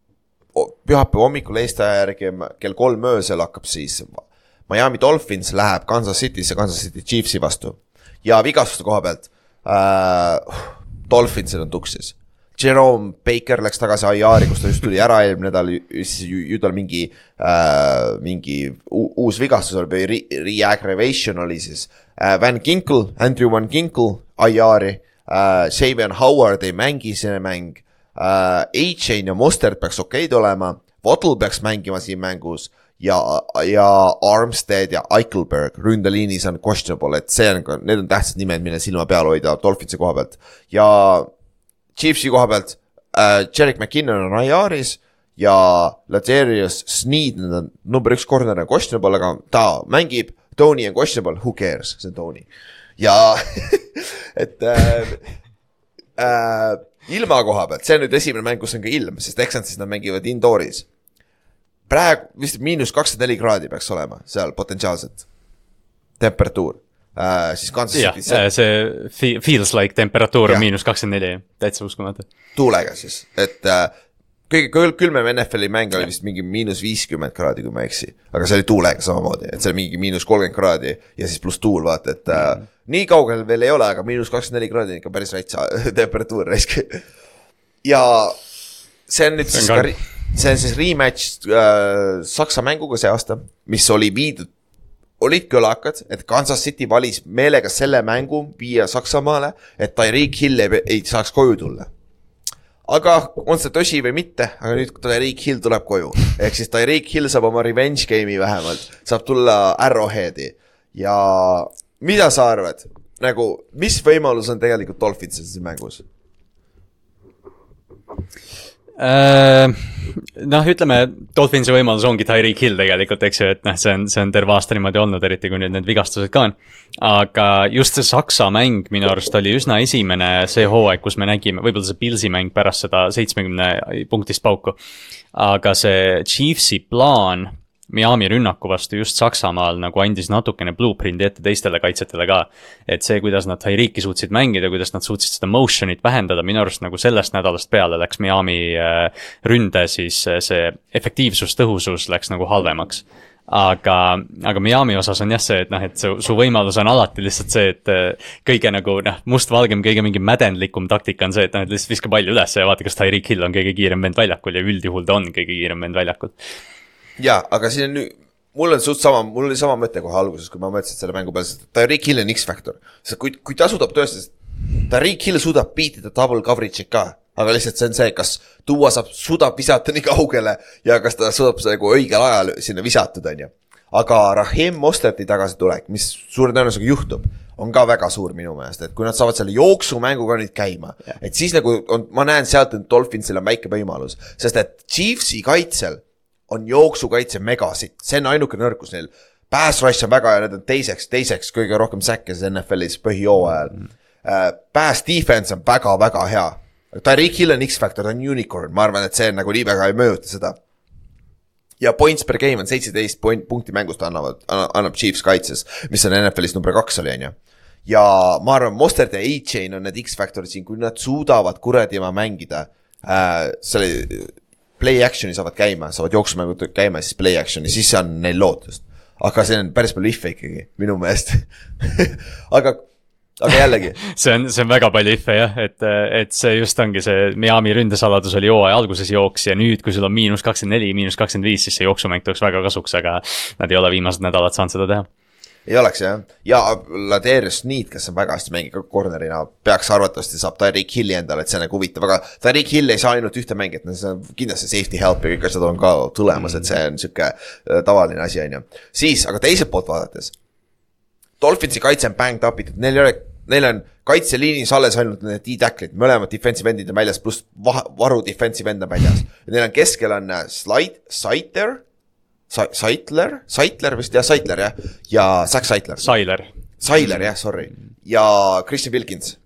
pühapäeva hommikul Eesti aja järgi kell kolm öösel hakkab siis Miami Dolphins läheb Kansas City'sse Kansas City Chiefsi vastu ja vigastuste koha pealt äh, Dolphinsil on tuksis Jerome Baker läks tagasi IR-i, kus ta just tuli ära eelmine nädal, siis ju, tal mingi äh,, mingi uus vigastus oli või re-aggravation oli siis äh,. Van Ginkle, Andrew Van Ginkle IR-i äh,, Xavier Howard ei mängi see mäng äh,. A-Chain ja Mustard peaks okeid olema, Waddle peaks mängima siin mängus ja, ja Armstead ja Eichelberg ründeliinis on questionable, et see on need on tähtsad nimed, mille silma peal hoida Dolphinsi koha pealt ja Chiefsi koha pealt äh,, Jarek McKinnon on IR-is ja Ladarius Sneed, need on number üks corner on questionable, aga ta mängib, Tony on questionable, who cares, see on Tony. ja et äh, äh, ilma koha pealt, see on nüüd esimene mäng, kus on ka ilm, sest Texansis nad mängivad indoor'is. praegu vist miinus kakskümmend neli kraadi peaks olema seal potentsiaalselt, temperatuur äh, siis Kansas City see fe- feels like temperatuur on miinus kakskümmend neli, täitsa uskumatu. tuulega siis, et äh, kõige külmem NFL-i mäng oli vist mingi miinus viiskümmend kraadi, kui ma ei eksi. aga see oli tuulega samamoodi, et see oli mingi miinus kolmkümmend kraadi ja siis pluss tuul, vaata, et äh, Mhm. nii kaugel veel ei ole, aga miinus kakskümmend neli kraadi on ikka päris rätsa temperatuur raisk. ja see on nüüd See on siis ka, see on siis rematch äh, Saksa mänguga see aasta, mis oli viidud olid kõlakad, et Kansas City valis meelega selle mängu viia Saksamaale, et Tyreek Hill ei, ei saaks koju tulla. aga on see tõsi või mitte, aga nüüd Tyreek Hill tuleb koju, ehk siis Tyreek Hill saab oma revenge game'i vähemalt, saab tulla Arrowheadi ja mida sa arvad, nagu mis võimalus on tegelikult Dolphinsil siin mängus? Äh, noh, ütleme, Dolphinsi võimalus ongi Tyreek Hill tegelikult, eks ju, et noh, see on, see on terve aasta niimoodi olnud, eriti kui nüüd need vigastused ka on. aga just see Saksa mäng minu arust oli üsna esimene see hooaeg, kus me nägime, võib-olla see Pilsi mäng pärast seda seitsmekümne punktist pauku. aga see Chiefsi plaan Miami rünnaku vastu just Saksamaal nagu andis natukene blueprint'i ette teistele kaitsjatele ka. et see, kuidas nad Tyreeki suutsid mängida, kuidas nad suutsid seda motion'it vähendada, minu arust nagu sellest nädalast peale läks Miami äh, ründe siis äh, see efektiivsus, tõhusus läks nagu halvemaks aga, aga Miami osas on jah see, et noh, et su, su võimalus on alati lihtsalt see, et äh, kõige nagu noh, mustvalgem, kõige mingi mädendlikum taktika on see, et noh, et lihtsalt viska pall üles ja vaata, kas Tyreek Hill on kõige kiirem vend väljakul ja üldjuhul ta on kõige kiirem vend väljakul. ja, aga siin on nüüd, mul on suht sama, mul oli sama mõte kohe alguses, kui ma mõtlesin selle mängu peale, sest Tyreek Hill on X-faktor. sest kui, kui ta suudab tõestada, Tyreek Hill suudab beatida double coverage'i ka, aga lihtsalt see on see, kas tuua saab, suudab visata nii kaugele ja kas ta suudab seda nagu õigel ajal sinna visatud, on ju. aga Raheem Mosterti tagasitulek, mis suure tõenäosusega juhtub, on ka väga suur minu meelest, et kui nad saavad selle jooksumängu ka nüüd käima, et siis nagu on, ma näen sealt, et Dolphinsil on väike võimalus, sest et Chiefsi kaitsel on jooksukaitse megasid, see on ainuke nõrkus neil. Pass rush on väga hea, need on teiseks, teiseks kõige rohkem säkkes NFL-is põhijooajal mm. -hmm. Pass defense on väga-väga hea. Tyreek Hill on X-Factor, ta on unicorn, ma arvan, et see nagu nii väga ei mõjuta seda. ja points per game on seitseteist point, punkti mängust annavad, annab Chiefs kaitses, mis on NFL-is number kaks oli, on ju ja ma arvan, Mostert ja A-Chain on need X-Factorid siin, kui nad suudavad kuradi oma mängida äh, selle play action'i saavad käima, saavad jooksumängud käima, siis play action'i, siis on neil lootust. aga see on päris palju if'e ikkagi, minu meelest aga, aga jällegi, see on, see on väga palju if'e jah, et, et see just ongi see Miami ründesaladus oli hooaja alguses jooks ja nüüd, kui sul on miinus kakskümmend neli, miinus kakskümmend viis, siis see jooksumäng tuleks väga kasuks, aga nad ei ole viimased nädalad saanud seda teha. Ei oleks jah, ja Ladarius Need, kes on väga hästi mängib ka corner'ina, peaks arvatavasti saab Tyreek Hilli endale, et see on nagu huvitav, aga Tyreek Hill ei saa ainult ühte mängijat, no see on kindlasti safety help ja kõik asjad on ka tulemas, et see on sihuke äh, tavaline asi, on ju. siis, aga teiselt poolt vaadates. Dolphinsi kaitse on banged up itud, neil ei ole, neil on kaitseliinis alles ainult need D-tacklid, mõlemad defensive endid on väljas, pluss varu defensive end on väljas. Neil on keskel on äh, Slide, Saiter, Saitler, Saitler vist jah, Saitler jah, ja Zack Saitler, Tyler Sailer jah, sorry, ja Christian Wilkins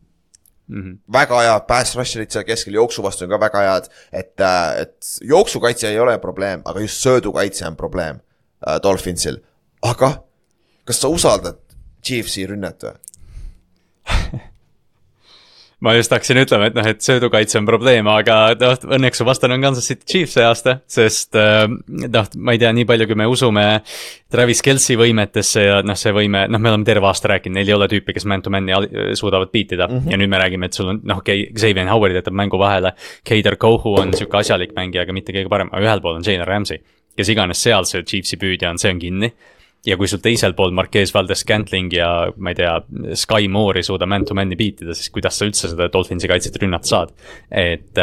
mm. -hmm. väga head pass rusher'id seal keskel, jooksu vastu on ka väga head, et, et jooksukaitse ei ole probleem, aga just söödukaitse on probleem äh, Dolphinsil. aga kas sa usaldad Chiefsi rünnet või? ma just hakkasin ütlema, et noh, et söödukaitse on probleem, aga noh, õnneks su vastane on Kansas City Chiefs see aasta, sest äh, noh, ma ei tea, nii palju, kui me usume Travis Kelci võimetesse ja noh, see võime, noh, me oleme terve aasta rääkinud, neil ei ole tüüpi, kes man-to-man'i al- suudavad beat ida mm -hmm. ja nüüd me räägime, et sul on noh, Xavier Howard jätab mängu vahele, Keider Kohu on sihuke asjalik mängija, aga mitte kõige parem, aga ühel pool on Jalen Ramsey, kes iganes seal see Chiefsi püüdja on, see on kinni ja kui sul teisel pool Marquez Valdes Scantling ja ma ei tea, Sky Moore ei suuda man-to-man'i beat ida, siis kuidas sa üldse seda Dolphinsi kaitset rünnata saad. et,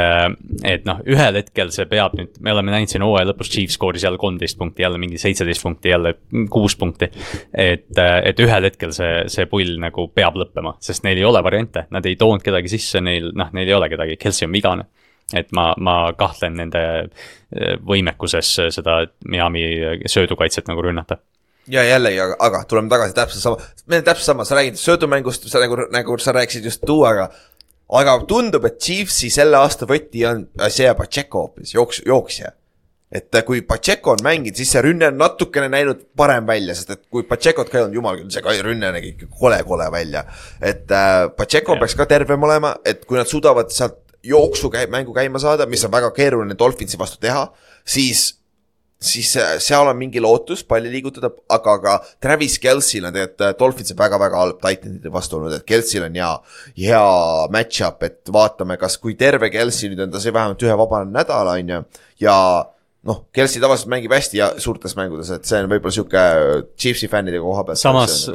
et noh, ühel hetkel see peab nüüd, me oleme näinud siin hooaja lõpus Chiefs skooris jälle kolmteist punkti, jälle mingi seitseteist punkti, jälle kuus punkti. et, et ühel hetkel see, see pull nagu peab lõppema, sest neil ei ole variante, nad ei toonud kedagi sisse, neil noh, neil ei ole kedagi, Kelsey on vigane et ma, ma kahtlen nende eh, võimekuses seda Miami söödukaitset nagu rünnata ja jällegi, aga, aga tuleme tagasi täpselt sama, meil on täpselt sama, sa räägid söödumängust, sa nagu, nagu sa rääkisid just tuuaga. aga tundub, et Chiefsi selle aasta võti on Isaiah Pacheco hoopis, jooks, jooksja. et kui Pacheco on mänginud, siis see rünne on natukene näinud parem välja, sest et kui Pachecot ka ei olnud, jumal küll, see rünne nägi ikka kole-kole välja. et äh, Pacheco Jah. peaks ka tervem olema, et kui nad suudavad sealt jooksu käi-, mängu käima saada, mis on väga keeruline Dolphinsi vastu teha, siis siis äh, seal on mingi lootus palli liigutada, aga ka Travis Kelsil on tegelikult äh, Dolphinsi väga-väga halb Titanide vastu olnud, et Kelsil on hea, hea match-up, et vaatame, kas, kui terve Kelsi nüüd on, ta sai vähemalt ühe vaba nädala, on ju, ja noh, Kelsi tavaliselt mängib hästi ja suurtes mängudes, et see on võib-olla sihuke Chiefsi fännide koha pealt. Samas-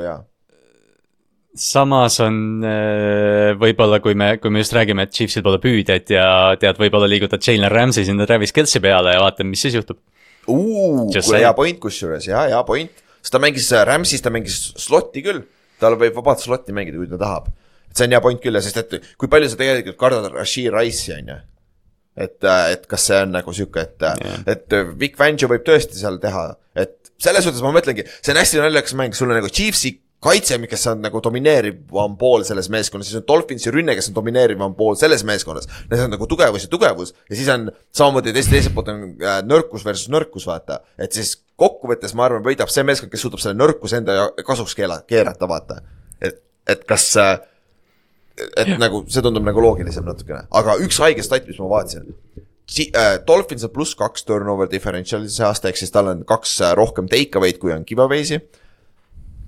samas on äh, võib-olla, kui me, kui me just räägime, et Chiefsil pole püüdjaid ja tead, võib-olla liigutad Jalen Ramsey sinna Travis Kelci peale ja vaatame, mis siis juhtub. Kuule hea point kusjuures, jaa, hea point, sest ta mängis äh, Rams'is, ta mängis slot'i küll, tal võib vabalt slot'i mängida, kui ta tahab. see on hea point küll, sest et kui palju sa tegelikult kardad Rashid Rice'i, on ju. et, et kas see on nagu sihuke, et yeah., et Vic Fangio võib tõesti seal teha, et selles suhtes ma mõtlengi, see on hästi naljakas mäng, sul on nagu Chiefsi kaitse, kes on nagu domineerivam pool selles meeskonnas, siis on Dolphinsi rünne, kes on domineerivam pool selles meeskonnas. Need on nagu tugevus ja tugevus ja siis on samamoodi teist, teiselt poolt on äh, nõrkus versus nõrkus, vaata. et siis kokkuvõttes ma arvan, võidab see meeskond, kes suudab selle nõrkuse enda ja- kasuks keela, keerata, vaata. et, et kas äh, et nagu see tundub nagu loogilisem natukene, aga üks haige stat, mis ma vaatasin. Äh, Dolphins on pluss kaks turnover differential'i see aasta, ehk siis tal on kaks äh, rohkem take away'd, kui on giveaway'si.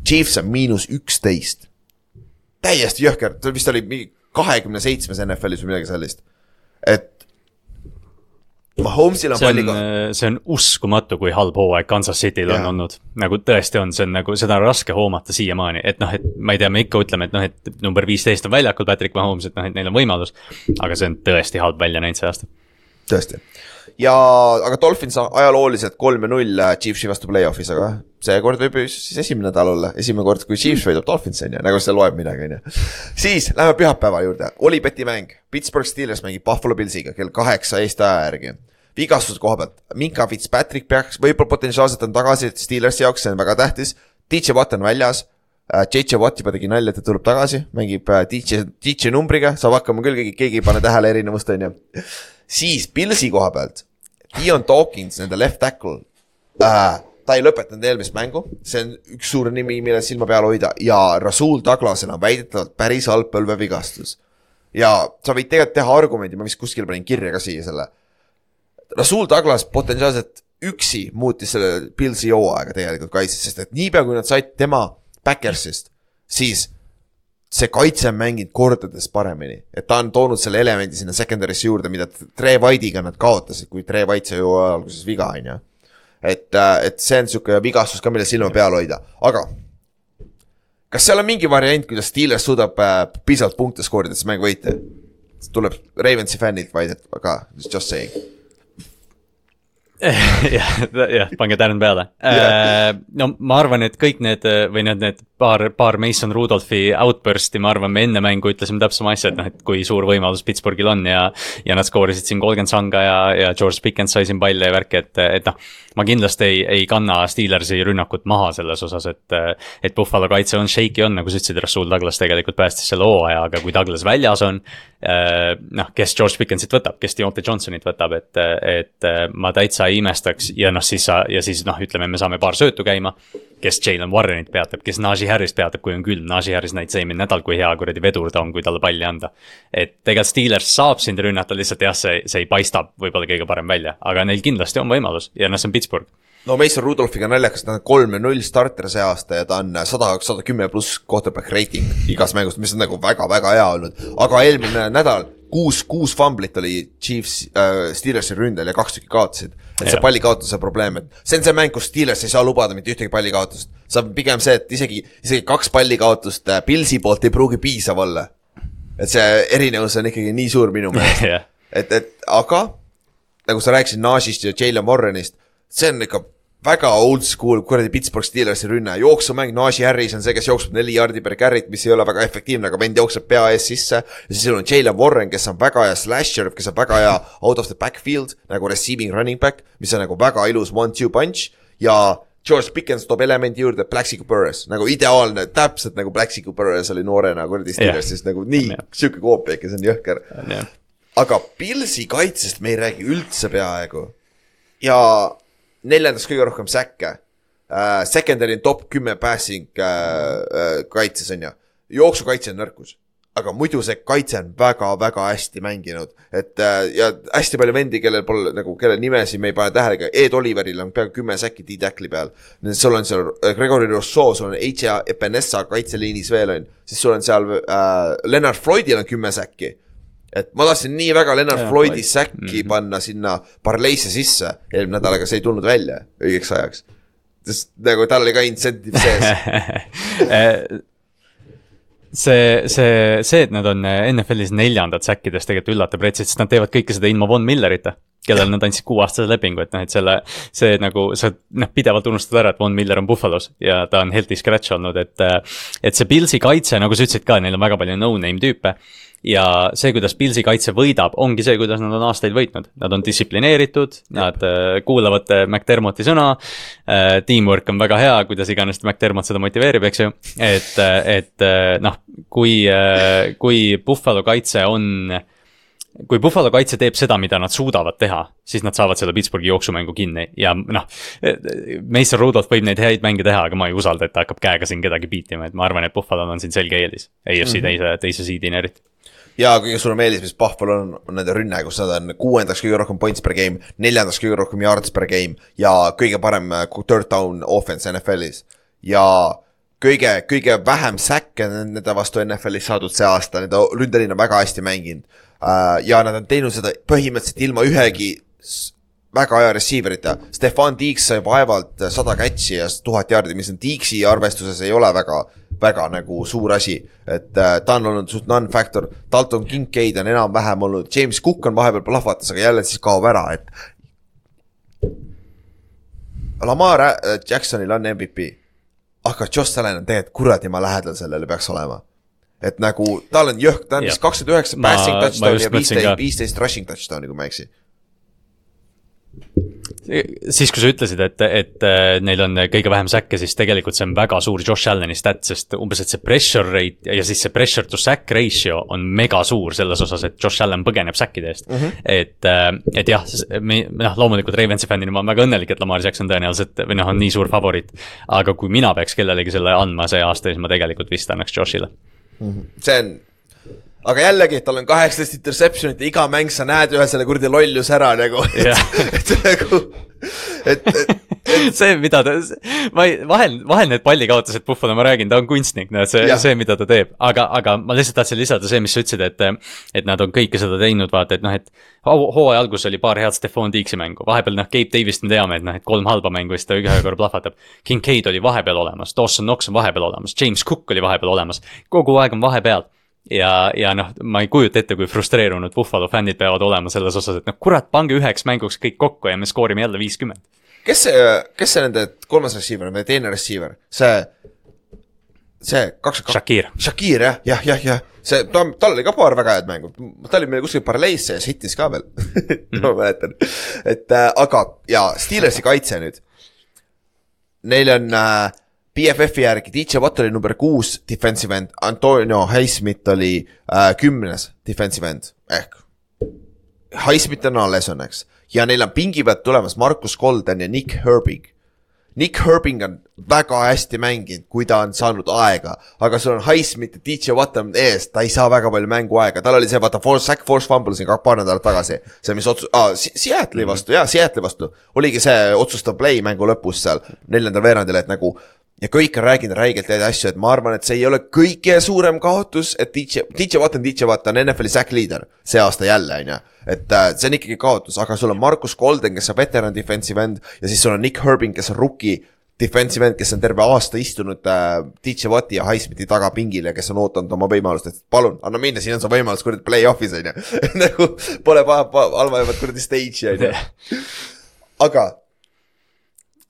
Chiefs on miinus üksteist. täiesti jõhker, ta vist oli mingi kahekümne seitsmes NFL-is või midagi sellist. et Mahomes'il on palliga,, see on uskumatu, kui halb hooaeg Kansas Cityl on olnud. nagu tõesti on, see on nagu, seda on raske hoomata siiamaani, et noh, et ma ei tea, me ikka ütleme, et noh, et number viisteist on väljakul Patrick Mahomes, et noh, et neil on võimalus. aga see on tõesti halb välja näinud see aasta. tõesti. ja, aga Dolphins ajalooliselt kolm ja null Chiefsi vastu play-off'is, aga seekord võib siis esimene nädal olla, esimene kord, kui Chiefs võidab Dolphins on ju, nagu see loeb midagi, on ju. siis lähme pühapäeva juurde, Olibeti mäng, Pittsburgh Steelers mängib Buffalo Pillsiga kell kaheksa Eesti aja järgi vigastuse koha pealt, Minka Fitzpatrick peaks, võib-olla potentsiaalselt on tagasi Steelersi jaoks, see on väga tähtis. DJ Watt on väljas äh,. JJ Watt juba tegi nalja, ta tuleb tagasi, mängib äh, DJ, DJ numbriga, saab hakkama küll, keegi, keegi ei pane tähele erinevust, on ju. Siis Pilsi koha pealt, Dion Dawkins, nende left tackle äh,. ta ei lõpetanud eelmist mängu, see on üks suur nimi, mille silma peal hoida ja Rasul Douglasel on väidetavalt päris halb põlvevigastus. ja sa võid tegelikult teha argumendi, ma vist kuskil panin kirja ka siia selle Rasul Douglas potentsiaalselt üksi muutis selle Pilsi hooaega tegelikult kaitses, sest et niipea kui nad said tema Backersist, siis see kaitse on mänginud kordades paremini, et ta on toonud selle elemendi sinna secondary'sse juurde, mida Tre White'iga nad kaotasid, kui Tre White sai ju alguses viga, on ju. et, et see on sihuke vigastus ka, mille silma peal hoida, aga kas seal on mingi variant, kuidas Steelers suudab äh, piisavalt punkte skoorida, et see mäng võita? tuleb Ravensi fännilt vaid, et aga just saying jah, jah, pange tärn peale Jah. uh,. no ma arvan, et kõik need või need, need paar, paar Mason Rudolphi outburst'i, ma arvan, me enne mängu ütlesime täpselt sama asja, et noh, et kui suur võimalus Pittsburghil on ja. ja nad skoorisid siin kolmkümmend sanga ja, ja George Pickens sai siin palle ja värki, et, et noh. ma kindlasti ei, ei kanna Steelersi rünnakut maha selles osas, et, et Buffalo kaitse on shaky on, nagu sa ütlesid, Rasul Douglas tegelikult päästis selle hooaja, aga kui Douglas väljas on. noh, kes George Pickensit võtab, kes Deontay Johnsonit võtab, et, et ma täitsa ei imestaks ja noh, siis sa ja siis noh, ütleme, me saame paar söötu käima kes Jalen Warrenit peatab, kes Najee Harris peatab, kui on külm, Najee Harris näitas eelmine nädal, kui hea kuradi vedur ta on, kui talle palli anda. et tegelikult Steelers saab sind rünnata, lihtsalt jah, see, see ei paista võib-olla kõige parem välja, aga neil kindlasti on võimalus ja noh, see on Pittsburgh. no Mason Rudolphiga on naljakas, ta on kolm ja null starter see aasta ja ta on sada, sada kümme pluss quarterback rating igas mängus, mis on nagu väga-väga hea olnud. aga eelmine nädal kuus, kuus fumblit oli Chiefs äh,, Steelersi ründel ja kaks tükki kaotasid. et see pallikaotuse probleem, et see on see mäng, kus Steelers ei saa lubada mitte ühtegi pallikaotust. saab pigem see, et isegi, isegi kaks pallikaotust äh, Pilsi poolt ei pruugi piisav olla. et see erinevus on ikkagi nii suur minu meelest. jah, et, et aga nagu sa rääkisid Najist ja Jalen Warrenist, see on ikka väga old school kuradi Pittsburgh Steelersi rünne, jooksumäng, Najee Harris on see, kes jookseb neli jardi per carry't, mis ei ole väga efektiivne, aga vend jookseb pea ees sisse. ja siis on Jalen Warren, kes on väga hea slasher, kes on väga hea out of the backfield nagu receiving running back, mis on nagu väga ilus one-two punch ja George Pickens toob elemendi juurde, Plaxico Burress nagu ideaalne, täpselt nagu Plaxico Burress oli noorena kuradi Steelersist yeah. nagu nii Jah. sihuke koopiake, see on jõhker jah. aga Pilsi kaitsest me ei räägi üldse peaaegu. ja neljandaks kõige rohkem säkke uh,. Secondary on top kümme passing uh, uh, kaitses on ju, jooksukaitse on nõrkus aga muidu see kaitse on väga-väga hästi mänginud, et äh, ja hästi palju vendi, kellel pole nagu, kelle nimesid me ei pane tähelegi, Ed Oliveril on peaaegu kümme säkki D-tackli peal. sul on seal Gregory Rousseau, sul on H.A. Epenessa kaitseliinis veel on, siis sul on seal äh, Leonard Floydil on kümme säkki. Et ma tahtsin nii väga Leonard Jaa, Floydi Floyd. säkki mm -hmm. panna sinna parleisse sisse eelmine nädal, aga see ei tulnud välja õigeks ajaks. sest nagu tal oli ka incentive sees see, see, see, et nad on NFL-is neljandad säkkides tegelikult üllatab retsid, sest nad teevad kõike seda ilma Von Millerita. kellel nad andsid kuueaastase lepingu, et noh, et selle, see nagu sa noh, pidevalt unustad ära, et Von Miller on Buffalo's ja ta on healthy scratch olnud, et. et see Pilsi kaitse, nagu sa ütlesid ka, neil on väga palju no-name tüüpe ja see, kuidas Pilsi kaitse võidab, ongi see, kuidas nad on aastaid võitnud, nad on distsiplineeritud, nad äh, kuulavad äh, McDermotti sõna äh,. Teamwork on väga hea, kuidas iganes McDermott seda motiveerib, eks ju, et, et noh, kui, kui Buffalo kaitse on kui Buffalo kaitse teeb seda, mida nad suudavad teha, siis nad saavad selle Pittsburghi jooksumängu kinni ja noh. Mason Rudolph võib neid häid mänge teha, aga ma ei usalda, et ta hakkab käega siin kedagi beatima, et ma arvan, et Buffalo'l on siin selge eelis. AFC mm -hmm. teise, teise seed'ina eriti. Ja kõige suurem eelis, mis Buffalo on, on nende rünne, kus nad on kuuendaks kõige rohkem points per game, neljandaks kõige rohkem yards per game ja kõige parem äh, third down offense NFL-is. ja kõige, kõige vähem säkke nende vastu NFL-is saadud see aasta, nende ründeliin on väga hästi mänginud. ja nad on teinud seda põhimõtteliselt ilma ühegi väga hea receiver'ita, Stefan Tiiks sai vaevalt sada catch'i ja tuhat jaardi, mis on Tiiksi arvestuses ei ole väga, väga nagu suur asi. et äh, ta on olnud suht non-factor, Dalton Kincaid on enam-vähem olnud, James Cook on vahepeal plahvatas, aga jälle siis kaob ära, et. Lamar äh, Jacksonil on MVP, aga Josh Allan on tegelikult kuradimaa lähedal sellele peaks olema et nagu tal on jõhk, ta vist kakskümmend üheksa passing touchdown'i ja viisteist viisteist rushing touchdown'i, kui ma ei eksi. siis, kui sa ütlesid, et, et äh, neil on kõige vähem säkke, siis tegelikult see on väga suur Josh Allan'i stat, sest umbes, et see pressure rate ja siis see pressure to sack ratio on mega suur selles osas, et Josh Allan põgeneb säkkide eest mm. -hmm. et, et jah, me, noh, loomulikult Ravensi fännina ma olen väga õnnelik, et Lamar Jackson tõenäoliselt või noh, on nii suur favoriit. aga kui mina peaks kellelegi selle andma see aasta, siis ma tegelikult vist annaks Joshile. see on, aga jällegi, tal on kaheksateist interception'it ja iga mäng sa näed ühe selle kuradi lolluse ära nagu, et Jah. et nagu, et, et see, mida ta, ma ei, vahel, vahel need pallikaotused Buffalo, ma räägin, ta on kunstnik, näed see see, mida ta teeb, aga, aga ma lihtsalt tahtsin lisada see, mis sa ütlesid, et. et nad on kõike seda teinud, vaata, et noh, et hoo- hooaja alguses oli paar head Stefan Diggs'i mängu, vahepeal noh, Gabe Davis't me teame, et noh, et kolm halba mängu ja siis ta ühe korra plahvatab. Kincaid oli vahepeal olemas, Dawson Knox on vahepeal olemas, James Cook oli vahepeal olemas, kogu aeg on vahepeal ja, ja noh, ma ei kujuta ette, kui frustreerunud Buffalo fännid peavad olema selles osas, et noh, kurat, pange üheks mänguks kõik kokku ja me skoorime jälle viiskümmend. kes see, kes see nende kolmas receiver või teine receiver, see, see kaks, Shakir, Shakir jah, jah, jah, jah, see, ta, tal oli ka paar väga head mängu, ta oli meil kuskil paralleelse ja hitis ka veel. Ma mäletan, et äh, aga ja Steelersi kaitse nüüd. Neil on äh, BFF-i järgi DJ Watt oli number kuus defensive end, Antonio Highsmith oli äh, kümnes defensive end ehk Highsmith on alles õnneks. Ja neil on pingi pealt tulemas Markus Golden ja Nick Herbig. Nick Herbing on väga hästi mänginud, kui ta on saanud aega, aga sul on Highsmith ja DJ Watt on ees, ta ei saa väga palju mänguaega, tal oli see vaata force sack, force fumble siin paar nädalat tagasi. see, mis otsus- ah,, Seattle'i vastu jaa, Seattle'i vastu. Oligi see otsustav play mängu lõpus seal neljandal veerandil, et nagu ja kõik on rääkinud räigelt häid asju, et ma arvan, et see ei ole kõige suurem kaotus, et DJ, DJ Watt on DJ Watt, ta on NFL-i sack leader see aasta jälle, on ju. et äh, see on ikkagi kaotus, aga sul on Markus Golden, kes on veteran defensive end ja siis sul on Nick Herbing, kes on rookie defensive end, kes on terve aasta istunud äh, DJ Watti ja Highsmithi taga pingil ja kes on ootanud oma võimalust, et palun, anna minna, siin on su võimalus kuradi play-off'is on ju. nagu pole paha, halvamat kuradi stage'i on ju. aga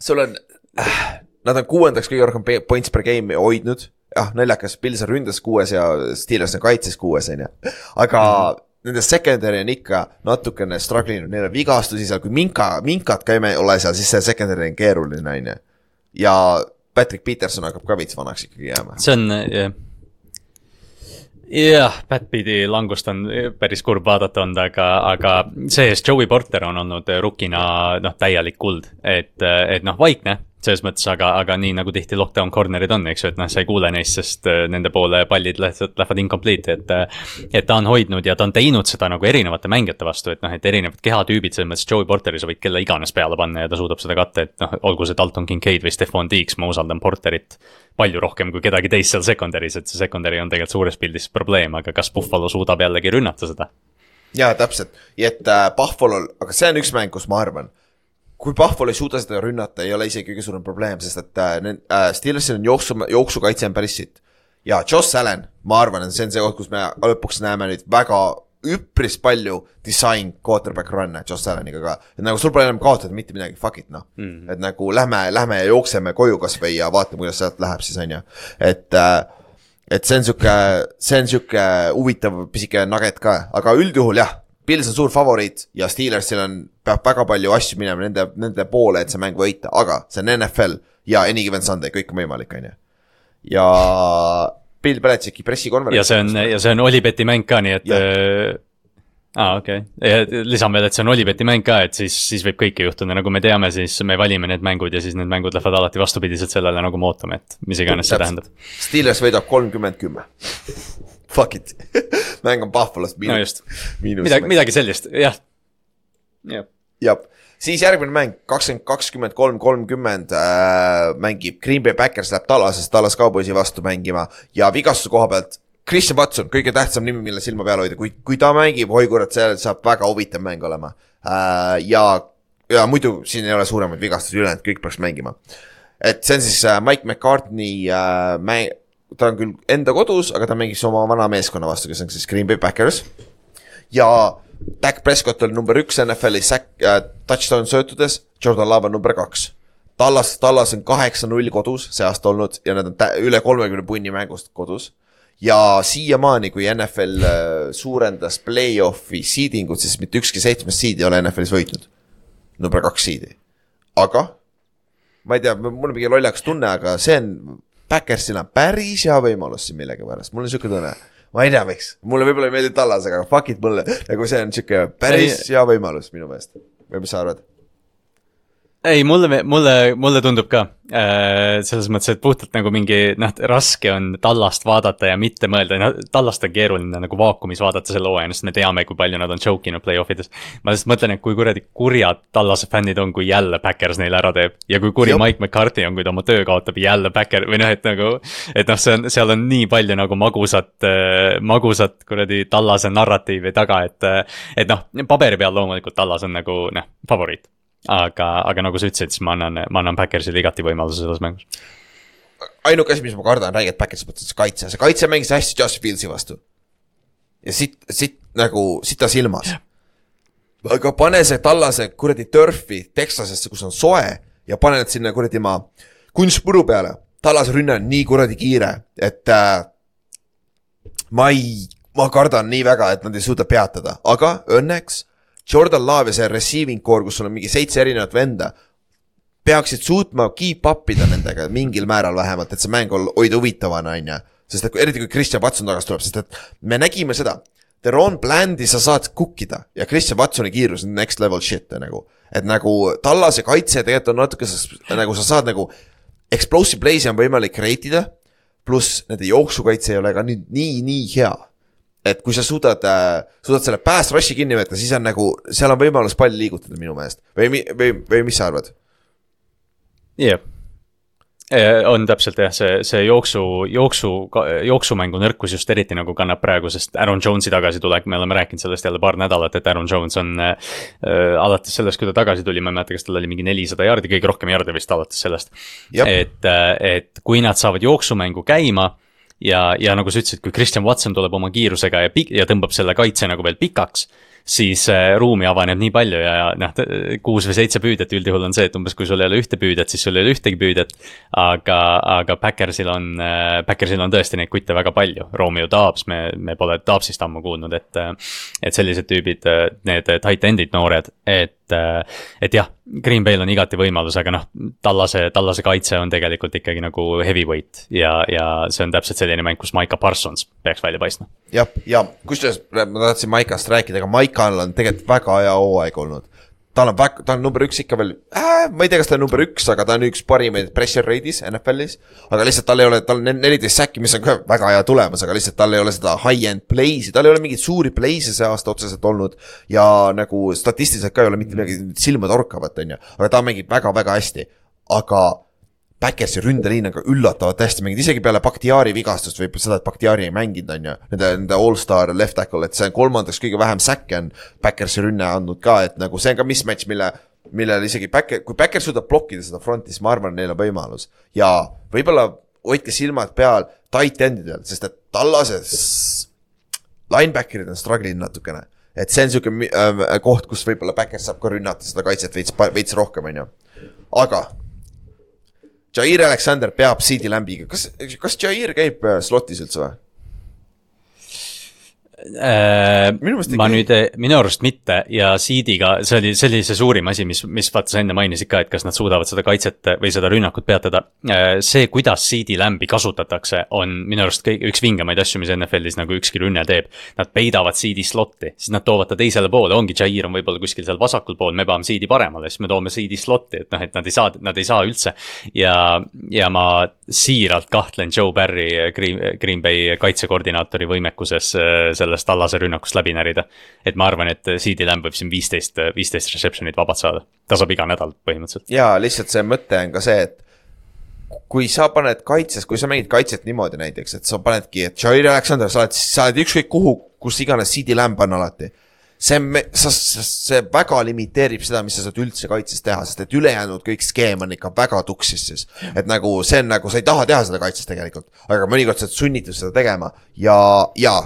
sul on äh,, nad on kuuendaks kõige rohkem points per game hoidnud, jah, naljakas, Pils on ründas kuues ja Steelers on kaitses kuues, on ju, aga mm -hmm. Nende secondary on ikka natukene struggle inud, neil on vigastusi seal, kui Minka, Minkat ka ei ole seal, siis see secondary on keeruline, on ju. ja Patrick Peterson hakkab ka veits vanaks ikkagi jääma. see on jah. jah, Pat-Beat'i langust on päris kurb vaadata olnud, aga, aga see-eest Joey Porter on olnud rukina noh, täielik kuld, et, et noh, vaikne selles mõttes, aga, aga nii nagu tihti lockdown corner'id on, eks ju, et noh, sa ei kuule neist, sest äh, nende poole pallid lihtsalt lähevad incomplete, et. äh, et ta on hoidnud ja ta on teinud seda nagu erinevate mängijate vastu, et noh, et erinevad kehatüübid, selles mõttes Joey Porteri sa võid kelle iganes peale panna ja ta suudab seda katta, et noh, olgu see Dalton Kincaid või Stefan Diggs, ma usaldan Porterit. palju rohkem kui kedagi teist seal secondary's, et see secondary on tegelikult suures pildis probleem, aga kas Buffalo suudab jällegi rünnata seda? jaa, täpselt, et äh, Buffalo'l, aga see on üks mäng, kus ma arvan kui Buffalo ei suuda seda rünnata, ei ole isegi kõige suurem probleem, sest et äh, äh, Steelersil on jooksu, jooksukaitse on päris sitt. ja Josh Allan, ma arvan, et see on see koht, kus me lõpuks näeme nüüd väga üpris palju disain quarterback run'e Josh Allaniga ka. et nagu sul pole enam kaotada mitte midagi, fuck it noh mm. -hmm. et nagu lähme, lähme ja jookseme koju kasvõi ja vaatame, kuidas sealt läheb siis on ju, et äh, et see on sihuke, see on sihuke huvitav pisike nugget ka, aga üldjuhul jah Pils on suur favoriit ja Steelersil on, peab väga palju asju minema nende, nende poole, et see mäng võita, aga see on NFL ja any given Sunday, kõik on võimalik, on ju. ja Bill Belichicki pressikonverents. ja see on, ja see on Olibeti mäng ka, nii et äh, aa okei lisan veel, et see on Olibeti mäng ka, et siis, siis võib kõike juhtuda, nagu me teame, siis me valime need mängud ja siis need mängud lähevad alati vastupidiselt sellele, nagu me ootame, et mis iganes see tähendab. Steelers võidab kolmkümmend kümme fuck it mäng on Buffalost miinus. no midagi, midagi sellist, jah. jah, jah, siis järgmine mäng, kakskümmend, kakskümmend kolm, kolmkümmend äh, mängib Green Bay Backers läheb Tallasest, Tallas Cowboysi vastu mängima ja vigastuse koha pealt. Christian Watson, kõige tähtsam nimi, mille silma peal hoida, kui, kui ta mängib, oi kurat, see saab väga huvitav mäng olema äh,. ja, ja muidu siin ei ole suuremaid vigastusi, ülejäänud kõik peaks mängima. et see on siis äh, Mike McCartney äh, mäng ta on küll enda kodus, aga ta mängis oma vana meeskonna vastu, kes on siis Green Bay Packers. ja Dak Prescott oli number üks NFL-i sack äh,, touchdown söötudes, Jordan Love on number kaks. Tallas, Tallas on kaheksa-null kodus see aasta olnud ja nad on üle kolmekümne punni mängust kodus. ja siiamaani, kui NFL äh, suurendas play-off'i seeding ut, siis mitte ükski seitsmest seed ei ole NFL-is võitnud. number kaks seed'i, aga ma ei tea, mul on mingi lollakas tunne, aga see on Backersil on päris hea võimalus siin millegipärast, mul on sihuke tunne. ma ei tea, miks, mulle võib-olla ei meeldi Tallas, aga fuck it mulle, nagu see on sihuke päris hea võimalus minu meelest. või mis sa arvad? Ei, mulle, mulle, mulle tundub ka äh,, selles mõttes, et puhtalt nagu mingi noh, raske on Tallast vaadata ja mitte mõelda, noh Tallast on keeruline nagu vaakumis vaadata selle hooaja, sest me teame, kui palju nad on choke inud play-off ides. ma lihtsalt mõtlen, et kui kuradi kurjad Tallase fännid on, kui jälle Backers neile ära teeb ja kui kuri Jop. Mike McCarthy on, kui ta oma töö kaotab jälle Backer või noh, et nagu. et noh, see on, seal on nii palju nagu magusat äh,, magusat kuradi Tallase narratiivi taga, et. et noh, paberi peal loomulikult Tallas on nagu noh, favoriit aga, aga nagu sa ütlesid, siis ma annan, ma annan Backersile igati võimaluse selles mängus. ainuke asi, mis ma kardan, räägid Backersi mõttes, see kaitse, see kaitse mängis hästi Josh Fieldsi vastu. ja siit, siit nagu sita silmas. aga pane see tallase kuradi turf'i Texasesse, kus on soe ja pane need sinna kuradi maa kunstpuru peale. tallase rünne on nii kuradi kiire, et äh, ma ei, ma kardan nii väga, et nad ei suuda peatada, aga õnneks Jordan Love ja see receiving core, kus sul on mingi seitse erinevat venda, peaksid suutma keep up ida nendega mingil määral vähemalt, et see mäng hoida huvitavana, on ju. sest et eriti kui Christian Watson tagasi tuleb, sest et me nägime seda. Deron Blandi sa saad kukkida ja Christian Watsoni kiirus on next level shit nagu. et nagu tallase kaitse tegelikult on natuke, nagu sa saad nagu explosive play'si on võimalik rate ida. pluss nende jooksukaitse ei ole ka nii, nii, nii hea et kui sa suudad äh,, suudad selle pass rush'i kinni võtta, siis on nagu, seal on võimalus palli liigutada minu meelest või, või, või mis sa arvad? jah yeah., on täpselt jah, see, see jooksu, jooksu, jooksumängu nõrkus just eriti nagu kannab praegu, sest Aaron Jones'i tagasitulek, me oleme rääkinud sellest jälle paar nädalat, et Aaron Jones on äh,. alates sellest, kui ta tagasi tuli, ma ei mäleta, kas tal oli mingi nelisada jaardi, kõige rohkem jaarde vist alates sellest. et, äh, et kui nad saavad jooksumängu käima ja, ja nagu sa ütlesid, kui Christian Watson tuleb oma kiirusega ja, ja tõmbab selle kaitse nagu veel pikaks, siis äh, ruumi avaneb nii palju ja, ja noh, kuus või seitse püüdet üldjuhul on see, et umbes kui sul ei ole ühte püüdet, siis sul ei ole ühtegi püüdet. aga, aga Backersil on äh,, Backersil on tõesti neid kutte väga palju, Romeo Taabs, me, me pole Taabsist ammu kuulnud, et. et sellised tüübid, need tight end'id noored, et et, et jah, Green Bay'l on igati võimalus, aga noh, tallase, tallase kaitse on tegelikult ikkagi nagu heavyweight ja, ja see on täpselt selline mäng, kus Maiko Parsons peaks välja paistma. jah, ja kusjuures ma tahtsin Maikast rääkida, aga Maikal on tegelikult väga hea hooaeg olnud tal on väga, ta on number üks ikka veel äh,, ma ei tea, kas ta on number üks, aga ta on üks parimaid pressure rate'is NFL-is. aga lihtsalt tal ei ole, tal on neliteist säkki, mis on ka väga hea tulemus, aga lihtsalt tal ei ole seda high-end play'si, tal ei ole mingeid suuri play'se see aasta otseselt olnud. ja nagu statistiliselt ka ei ole mitte midagi silmatorkavat, on ju, aga ta mängib väga-väga hästi, aga Backersi ründeliin on ka üllatavalt hästi mänginud, isegi peale Bakhtiari vigastust või seda, et Bakhtiari ei mänginud, on ju. Nende, nende allstar left tackle, et see on kolmandaks kõige vähem säkke on Backersi rünne andnud ka, et nagu see on ka mismatch, mille millel isegi Backer, kui Backer suudab blokkida seda fronti, siis ma arvan, neil on võimalus. ja võib-olla hoidke silmad peal tight endidel, sest et tallased linebacker'id on struggle inud natukene. et see on sihuke äh, koht, kus võib-olla Backer saab ka rünnata seda kaitset veits, veits rohkem, on ju. aga Jair Alexander peab CD Lambiga, kas, kas Jair käib äh, slot'is üldse või? Äh, ma nüüd, minu arust mitte ja Seediga, see oli, see oli see suurim asi, mis, mis vaata sa enne mainisid ka, et kas nad suudavad seda kaitset või seda rünnakut peatada. Äh, see, kuidas Seedi lämbi kasutatakse, on minu arust kõik, üks vingemaid asju, mis NFL-is nagu ükski rünne teeb. Nad peidavad Seedi slot'i, siis nad toovad ta teisele poole, ongi Jair on võib-olla kuskil seal vasakul pool, me peame Seedi paremale, siis me toome Seedi slot'i, et noh, et nad ei saa, nad ei saa üldse. ja, ja ma siiralt kahtlen Joe Barry, Green, Green Bay kaitsekoordinaatori võimekuses selle sellest tallase rünnakust läbi närida. et ma arvan, et CD Lamb võib siin viisteist, viisteist reception'it vabalt saada, ta saab iga nädal põhimõtteliselt. ja lihtsalt see mõte on ka see, et kui sa paned kaitses, kui sa mängid kaitset niimoodi näiteks, et sa panedki, et Jair Alexander, sa oled, sa oled ükskõik kuhu, kus iganes CD Lamb on alati see, sa, see väga limiteerib seda, mis sa saad üldse kaitses teha, sest et ülejäänud kõik skeem on ikka väga tuksis siis. et nagu see on nagu, sa ei taha teha seda kaitses tegelikult, aga mõnikord sa oled sunnitud seda tegema ja, ja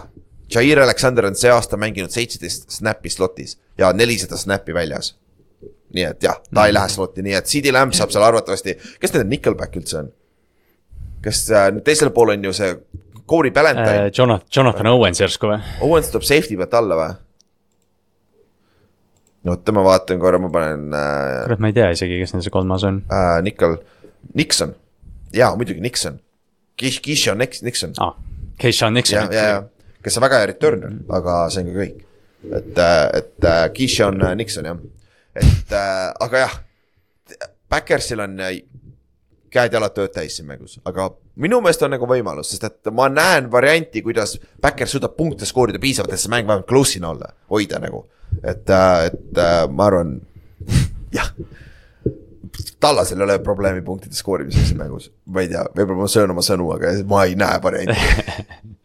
Jair Alexander on see aasta mänginud seitseteist snappi slotis ja nelisada snappi väljas. nii et jah, ta ei lähe sloti, nii et CD Lamb saab seal arvatavasti, kes nende Nickelback üldse on? kes äh, teisel pool on ju see Corey Ballantyne äh,. Jonathan, Jonathan Owens järsku või? Owens tuleb safety pealt alla või? Oota, ma vaatan korra, ma panen äh,. kurat, ma ei tea isegi, kes neil see kolmas on äh,. Nickel, Nixon, jaa muidugi Nixon. Kish, Kishon Nixon ah,. Keishon Nixon. ja, ja, ja kes on väga hea returner, aga see on ka kõik. et, äh, et äh, Keishon äh, Nixon jah, et aga jah, Backersil on käed-jalad tööd täis siin mängus, aga minu meelest on nagu võimalus, sest et ma näen varianti, kuidas Backer suudab punkte skoorida piisavalt, et see mäng vähemalt close'ina olla, hoida nagu. et, et ma arvan, jah. Tallasel ei ole probleemi punktide skoorimises mängus, ma ei tea, võib-olla ma söön oma sõnu, aga ma ei näe varianti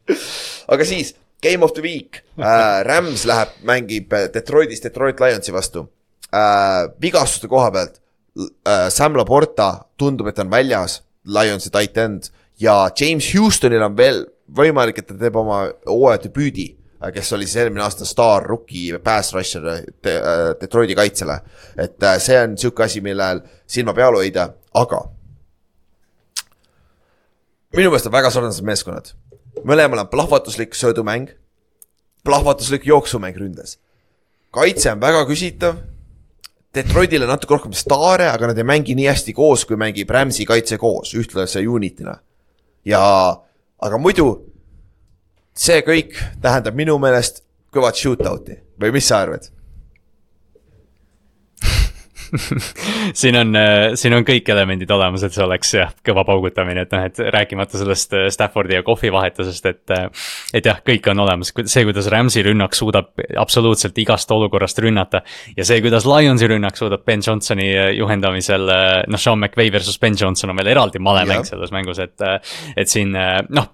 aga siis, Game of the Week äh,, Rams läheb, mängib Detroitis Detroit Lionsi vastu äh,. vigastuste koha pealt äh, Sam Laporta tundub, et on väljas, Lionsi tight end ja James Houstonil on veel võimalik, et ta teeb oma hooaja debüüdi äh, kes oli siis eelmine aasta staar rookie pass rusher de, äh, Detroiti kaitsele. et äh, see on sihuke asi, millel silma peal hoida, aga. minu meelest on väga sarnased meeskonnad mõlemal on plahvatuslik söödumäng, plahvatuslik jooksumäng ründes. kaitse on väga küsitav. Detroitil on natuke rohkem staare, aga nad ei mängi nii hästi koos, kui mängib Rams'i kaitse koos ühtlase unit'ina. ja, aga muidu see kõik tähendab minu meelest kõvat shootout'i või mis sa arvad? Siin on, äh, siin on kõik elemendid olemas, et see oleks jah, kõva paugutamine, et noh, et rääkimata sellest äh, Staffordi ja Kohvi vahetusest, et. Äh, et jah, kõik on olemas, see, kuidas Rams'i rünnak suudab absoluutselt igast olukorrast rünnata. ja see, kuidas Lionsi rünnak suudab Ben Johnsoni juhendamisel, noh, Sean McVay versus Ben Johnson on veel eraldi malemäng selles mängus, et. et siin noh,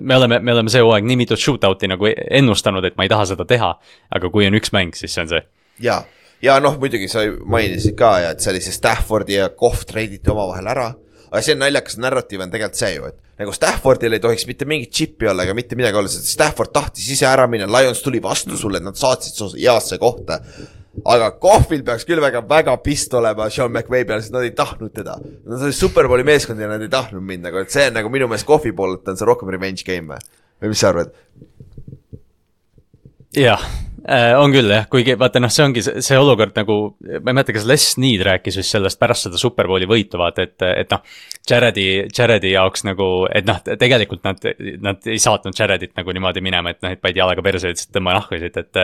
me oleme, me oleme see hooaeg nii mitut shootout'i nagu ennustanud, et ma ei taha seda teha. aga kui on üks mäng, siis see on see. jaa ja noh, muidugi sa mainisid ka et see oli see Staffordi ja Kohv treiditi omavahel ära. aga see naljakas narratiiv on tegelikult see ju, et nagu Staffordil ei tohiks mitte mingit chip'i olla ega mitte midagi olla, sest Stafford tahtis ise ära minna, Lions tuli vastu sulle, nad saatsid su heasse kohta. aga Kohvil peaks küll väga, väga pist olema Sean McVay peal, sest nad ei tahtnud teda. Nad olid superbowli meeskond ja nad ei tahtnud minna, aga et see on nagu minu meelest Kohvi poolelt on see rohkem revenge game või, mis sa arvad? jah on küll jah, kuigi vaata noh, see ongi see, see olukord nagu, ma ei mäleta, kas Les Snead rääkis vist sellest pärast seda Superbowli võitu vaata, et, et noh. Jaredi, Jaredi jaoks nagu, et noh, tegelikult nad, nad ei saatnud Jaredit nagu niimoodi minema, et noh, et panid jalaga perse ja ütlesid tõmba nahku siit, et.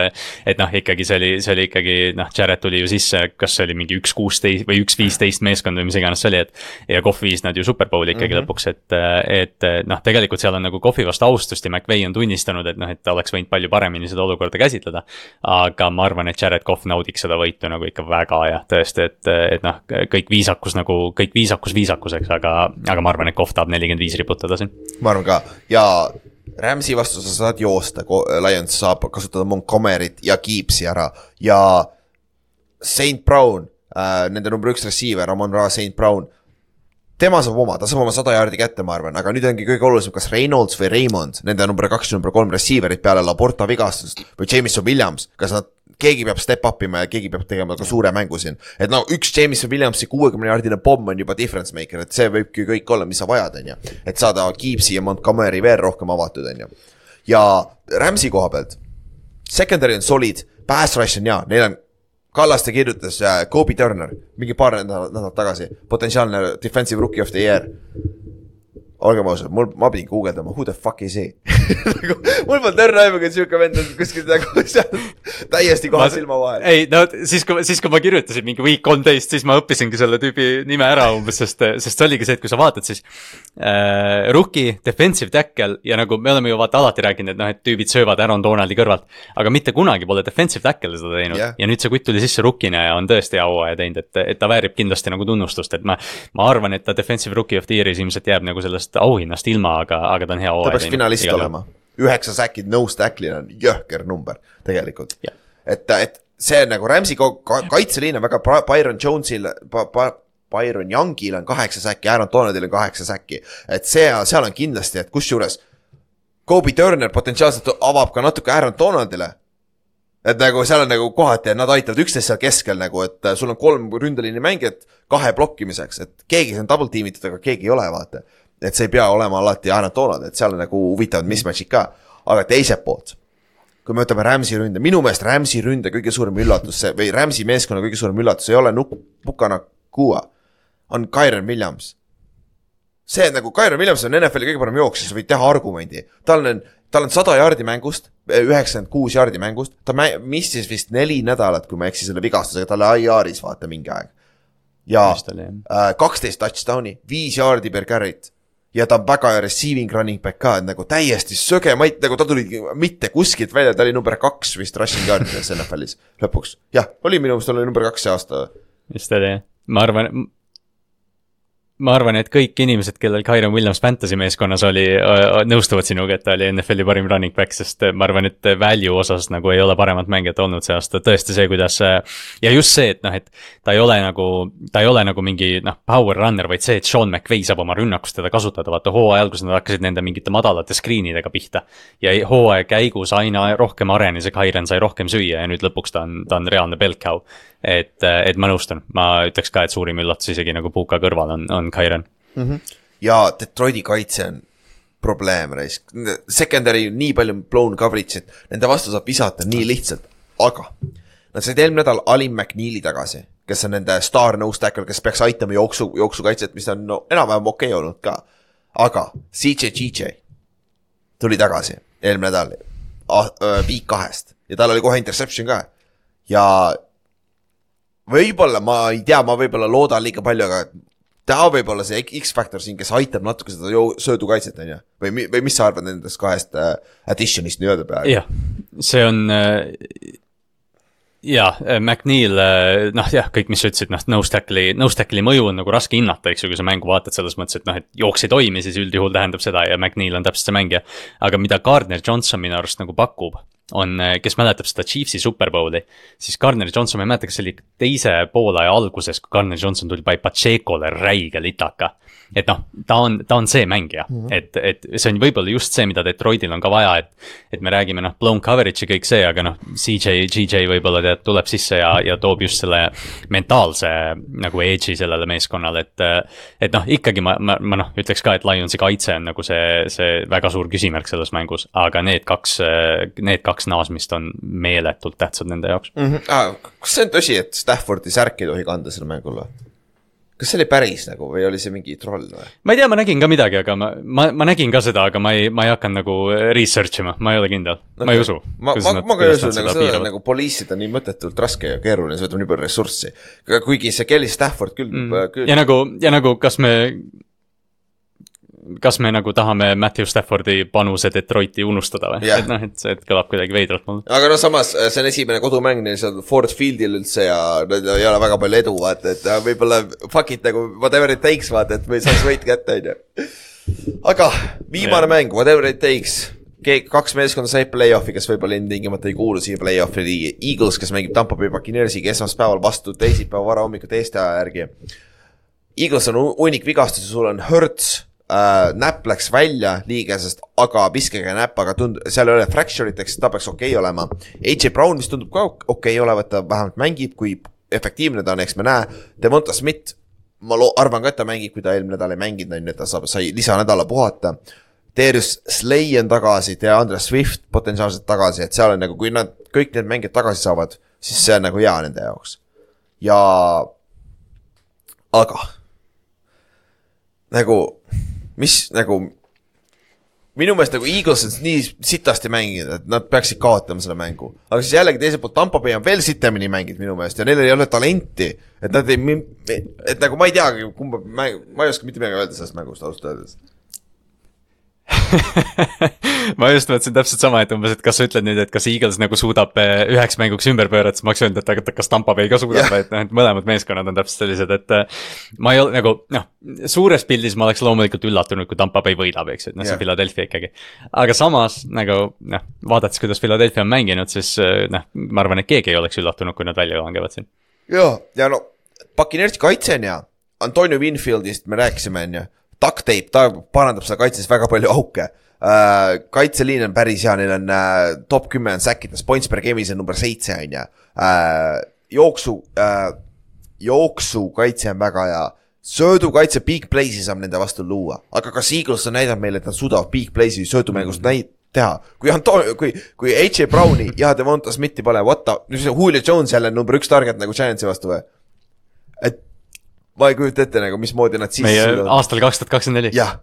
et noh, ikkagi see oli, see oli ikkagi noh, Jared tuli ju sisse, kas see oli mingi üks kuusteist või üks viisteist meeskond või mis iganes see oli, et. ja Kohv viis nad ju Superbowli ikkagi mm -hmm. lõpuks, et, et noh, tegelikult seal on nagu Kohvi vastu austust ja McVay on tunnistanud, et noh, et oleks võinud palju paremini seda olukorda käsitleda aga ma arvan, et Jared Cough naudiks seda võitu nagu ikka väga ja tõesti, et, et noh, kõik viisakus nagu, kõik viisakus viisakuseks, aga, aga ma arvan, et Cough tahab nelikümmend viis riputada siin. ma arvan ka ja Rams'i vastu sa saad joosta, Lions saab kasutada Montgomery't ja Keepsi ära ja St Brown äh,, nende number üks receiver, Amon Ra St Brown tema saab oma, ta saab oma sada jaardi kätte, ma arvan, aga nüüd ongi kõige olulisem, kas Reynolds või Raymond, nende number kaks ja number kolm receiver'id peale Laporta vigastust või Jameson Williams, kas nad, keegi peab step up ima ja keegi peab tegema ka suure mängu siin. et no üks Jameson Williamsi kuuekümne jaardine pomm on juba difference maker, et see võibki kõik olla, mis sa vajad, on ju. et saada Keepsi ja Montgomery veel rohkem avatud, on ju. ja Rams'i koha pealt, secondary on solid, pass rush on hea, neil on Kallaste kirjutas äh, Kobe Turner mingi paar nädalat, tagasi, potentsiaalne defensive rookie of the year olgem ausad, mul, ma pidin guugeldama, who the fuck is he nagu mul polnud õrna aimugi, et sihuke vend on kuskil nagu seal täiesti kohe silma vahel. ei no siis, kui, siis kui ma kirjutasin mingi week kolmteist, siis ma õppisingi selle tüübi nime ära umbes, sest, sest see oligi see, et kui sa vaatad, siis äh,. Rookie, defensive tackle ja nagu me oleme ju vaata alati rääkinud, et noh, et tüübid söövad Aaron Donaldi kõrvalt. aga mitte kunagi pole defensive tackle seda teinud yeah. ja nüüd see kutt tuli sisse rookina ja on tõesti auaja teinud, et, et ta väärib kindlasti nagu tunnustust, et ma. ma arvan, et ta defensive rookie of the year'is ilmselt jääb nagu sellest auhinnast ilma, aga, aga ta on hea teinud. ta peaks finalist olema, üheksa säkid no stack'il on jõhker number tegelikult. Yeah.. et, et see nagu Rams'i kaitseliin on väga, Byron Jones'il pa,, pa, Byron Youngil on kaheksa säkki, Aaron Donaldil on kaheksa säkki. et see, seal on kindlasti, et kusjuures Kobe Turner potentsiaalselt avab ka natuke Aaron Donaldile. Et nagu seal on nagu kohati, et nad aitavad üksteist seal keskel nagu, et sul on kolm ründeliini mängijat kahe blokkimiseks, et keegi on double tiimitud, aga keegi ei ole, vaata et see ei pea olema alati Anat Donald, et seal on nagu huvitavad mismatch'id ka. aga teiselt poolt, kui me võtame Rams'i ründe, minu meelest Rams'i ründe kõige suurem üllatus või Rams'i meeskonna kõige suurem üllatus ei ole Nuk-, Pukana Kua, on Kyron Williams. see nagu, Kyron Williams on NFL-i kõige parem jooksja, sa võid teha argumendi, tal on, tal on sada jaardi mängust, üheksakümmend kuus jaardi mängust, ta missis vist neli nädalat, kui ma ei eksi selle vigastusega, ta oli IR-is vaata mingi aeg. ja äh, kaksteist touchdown'i, viis jaardi per carry't ja ta on väga hea receiving running back ka, et nagu täiesti söge mait, nagu ta tuli mitte kuskilt välja, ta oli number kaks vist rushing yard'ides NFL-is lõpuks. jah, oli minu meelest, oli number kaks see aasta. vist oli jah, ma arvan, ma arvan, et kõik inimesed, kellel Kyron Williams Fantasy meeskonnas oli, nõustuvad sinuga, et ta oli NFL-i parim running back, sest ma arvan, et value osas nagu ei ole paremat mängijat olnud see aasta, tõesti see, kuidas. ja just see, et noh, et ta ei ole nagu, ta ei ole nagu mingi noh, power runner, vaid see, et Sean McVay saab oma rünnakus teda kasutada, vaata hooaja alguses nad hakkasid nende mingite madalate screen idega pihta. ja hooaja käigus aina rohkem arenes ja Kyron sai rohkem süüa ja nüüd lõpuks ta on, ta on reaalne bell cow et, et ma nõustun, ma ütleks ka, et suurim üllatus isegi nagu Puka kõrval on, on Kairon mm. -hmm. ja Detroiti kaitse on probleem, raisk, secondary nii palju blown coverage'it, nende vastu saab visata nii lihtsalt, aga. Nad said eelmine nädal Alim McNeili tagasi, kes on nende staar nose tackle, kes peaks aitama jooksu, jooksukaitset, mis on no enam-vähem okei okay olnud ka. aga CJ GJ tuli tagasi eelmine nädal week kahest ja tal oli kohe interception ka. ja võib-olla ma ei tea, ma võib-olla loodan liiga palju, aga ta võib olla see X-faktor siin, kes aitab natuke seda söödukaitset, on ju. või, või mis sa arvad nendest kahest äh, addition'ist nii-öelda peaaegu? jah, see on äh, jaa, äh, McNeil, äh, noh jah, kõik, mis sa ütlesid, noh, no stack'i, no stack'i mõju on nagu raske hinnata, eks ju, kui sa mängu vaatad selles mõttes, et noh, et jooks ei toimi, siis üldjuhul tähendab seda ja McNeil on täpselt see mängija. aga mida Gardner Johnson minu arust nagu pakub on, eh, kes mäletab seda Chiefsi Superbowli, siis Garner Johnson, ma ei mäleta, kas see oli teise poolaja alguses, kui Garner Johnson tuli Pachecole räige litaka et noh, ta on, ta on see mängija mm, -hmm. et, et see on võib-olla just see, mida Detroitil on ka vaja, et. et me räägime noh, blown coverage ja kõik see, aga noh, CJ, GJ võib-olla tead, tuleb sisse ja, ja toob just selle mentaalse nagu edge'i sellele meeskonnale, et. et noh, ikkagi ma, ma, ma noh, ütleks ka, et Lionsi kaitse on nagu see, see väga suur küsimärk selles mängus, aga need kaks, need kaks naasmist on meeletult tähtsad nende jaoks. mm. -hmm. Ah, kas see on tõsi, et Staffordi särki ei tohi kanda sellel mängul või? Kas see oli päris nagu või oli see mingi troll või? ma ei tea, ma nägin ka midagi, aga ma, ma, ma nägin ka seda, aga ma ei, ma ei hakanud nagu research ima, ma ei ole kindel, ma ei usu. ma, ma, ma ka ei usu, nagu seda nagu poliisida nii mõttetult raske ja keeruline, see võtab nii palju ressurssi. kuigi see Kelly Stafford küll mm., ja nagu, ja nagu kas me, kas me nagu tahame Matthew Staffordi panuse Detroiti unustada või Jah. et noh, et see kõlab kuidagi veidralt mulle. aga no samas äh, see on esimene kodumäng neil seal Ford Fieldil üldse ja neil ei ole väga palju edu, vaata, et äh, võib-olla fuck it nagu whatever it takes, vaata, et me saaks võit kätte, onju. aga viimane Jah. mäng, whatever it takes. keegi, kaks meeskonda said play-off'i, kes võib-olla ilmtingimata ei kuulu siia play-off'i liigi. Eagles, kes mängib Tampo Bay Buccaneersiga esmaspäeval vastu teisipäeva varahommikul Eesti aja järgi. Eagles on hu- hunnik vigastusi, sul on Hertz äh,, näpp läks välja liigesest, aga viskage näpp, aga tund-, seal ei ole fracture'it, eks ta peaks okei okay olema. AJ Brown, mis tundub ka ok- okei okay olevat, ta vähemalt mängib, kui efektiivne ta on, eks me näe. Devonta Smith, ma loo-, arvan ka, et ta mängib, kui ta eelmine nädal ei mänginud, on ju, et ta saab, sai lisanädala puhata. Darius Slay on tagasi, Andre Swift potentsiaalselt tagasi, et seal on nagu, kui nad kõik need mängijad tagasi saavad, siis see on nagu hea nende jaoks. ja, aga nagu, mis nagu, minu meelest nagu Eagles on nii sitasti mänginud, et nad peaksid kaotama selle mängu. aga siis jällegi teiselt poolt Tampo Bay on veel sitemini mänginud minu meelest ja neil ei ole talenti. et nad ei, et nagu ma ei teagi, kumba mäng, ma ei oska mitte midagi öelda sellest mängust ausalt öeldes. ma just mõtlesin täpselt sama, et umbes, et kas sa ütled nüüd, et kas Eagles nagu suudab eh, üheks mänguks ümber pöörata, siis ma oleks öelnud, et aga et kas Tampa Bay ka suudab et noh, et mõlemad meeskonnad on täpselt sellised, et eh, ma ei ole nagu noh, suures pildis ma oleks loomulikult üllatunud, kui Tampa Bay võidab, eks ju, et noh, see on Philadelphia ikkagi. aga samas nagu noh, vaadates, kuidas Philadelphia on mänginud, siis eh, noh, ma arvan, et keegi ei oleks üllatunud, kui nad välja langevad siin. ja, ja no Puccaneersi kaitse on hea, Antonio Winfieldist me rääkisime, on ju, duct tape, ta parandab seda kaitses väga palju auke äh,. kaitseliin on päris hea, neil on äh, top kümme on säkkides, points per game'is on number seitse, on ju äh,. jooksu äh,, jooksukaitse on väga hea söödukaitse big play'si saab nende vastu luua, aga kas Eagles on näidanud meile, et nad suudavad big play'si söödumängust näid-, teha. kui Antonio, kui, kui AJ Browni ja Devonta Smithi pole, what the, Julio Jones jälle number üks target nagu Giantsi vastu või? et ma ei kujuta ette nagu, mismoodi nad siis meie aastal kaks tuhat kakskümmend neli. jah,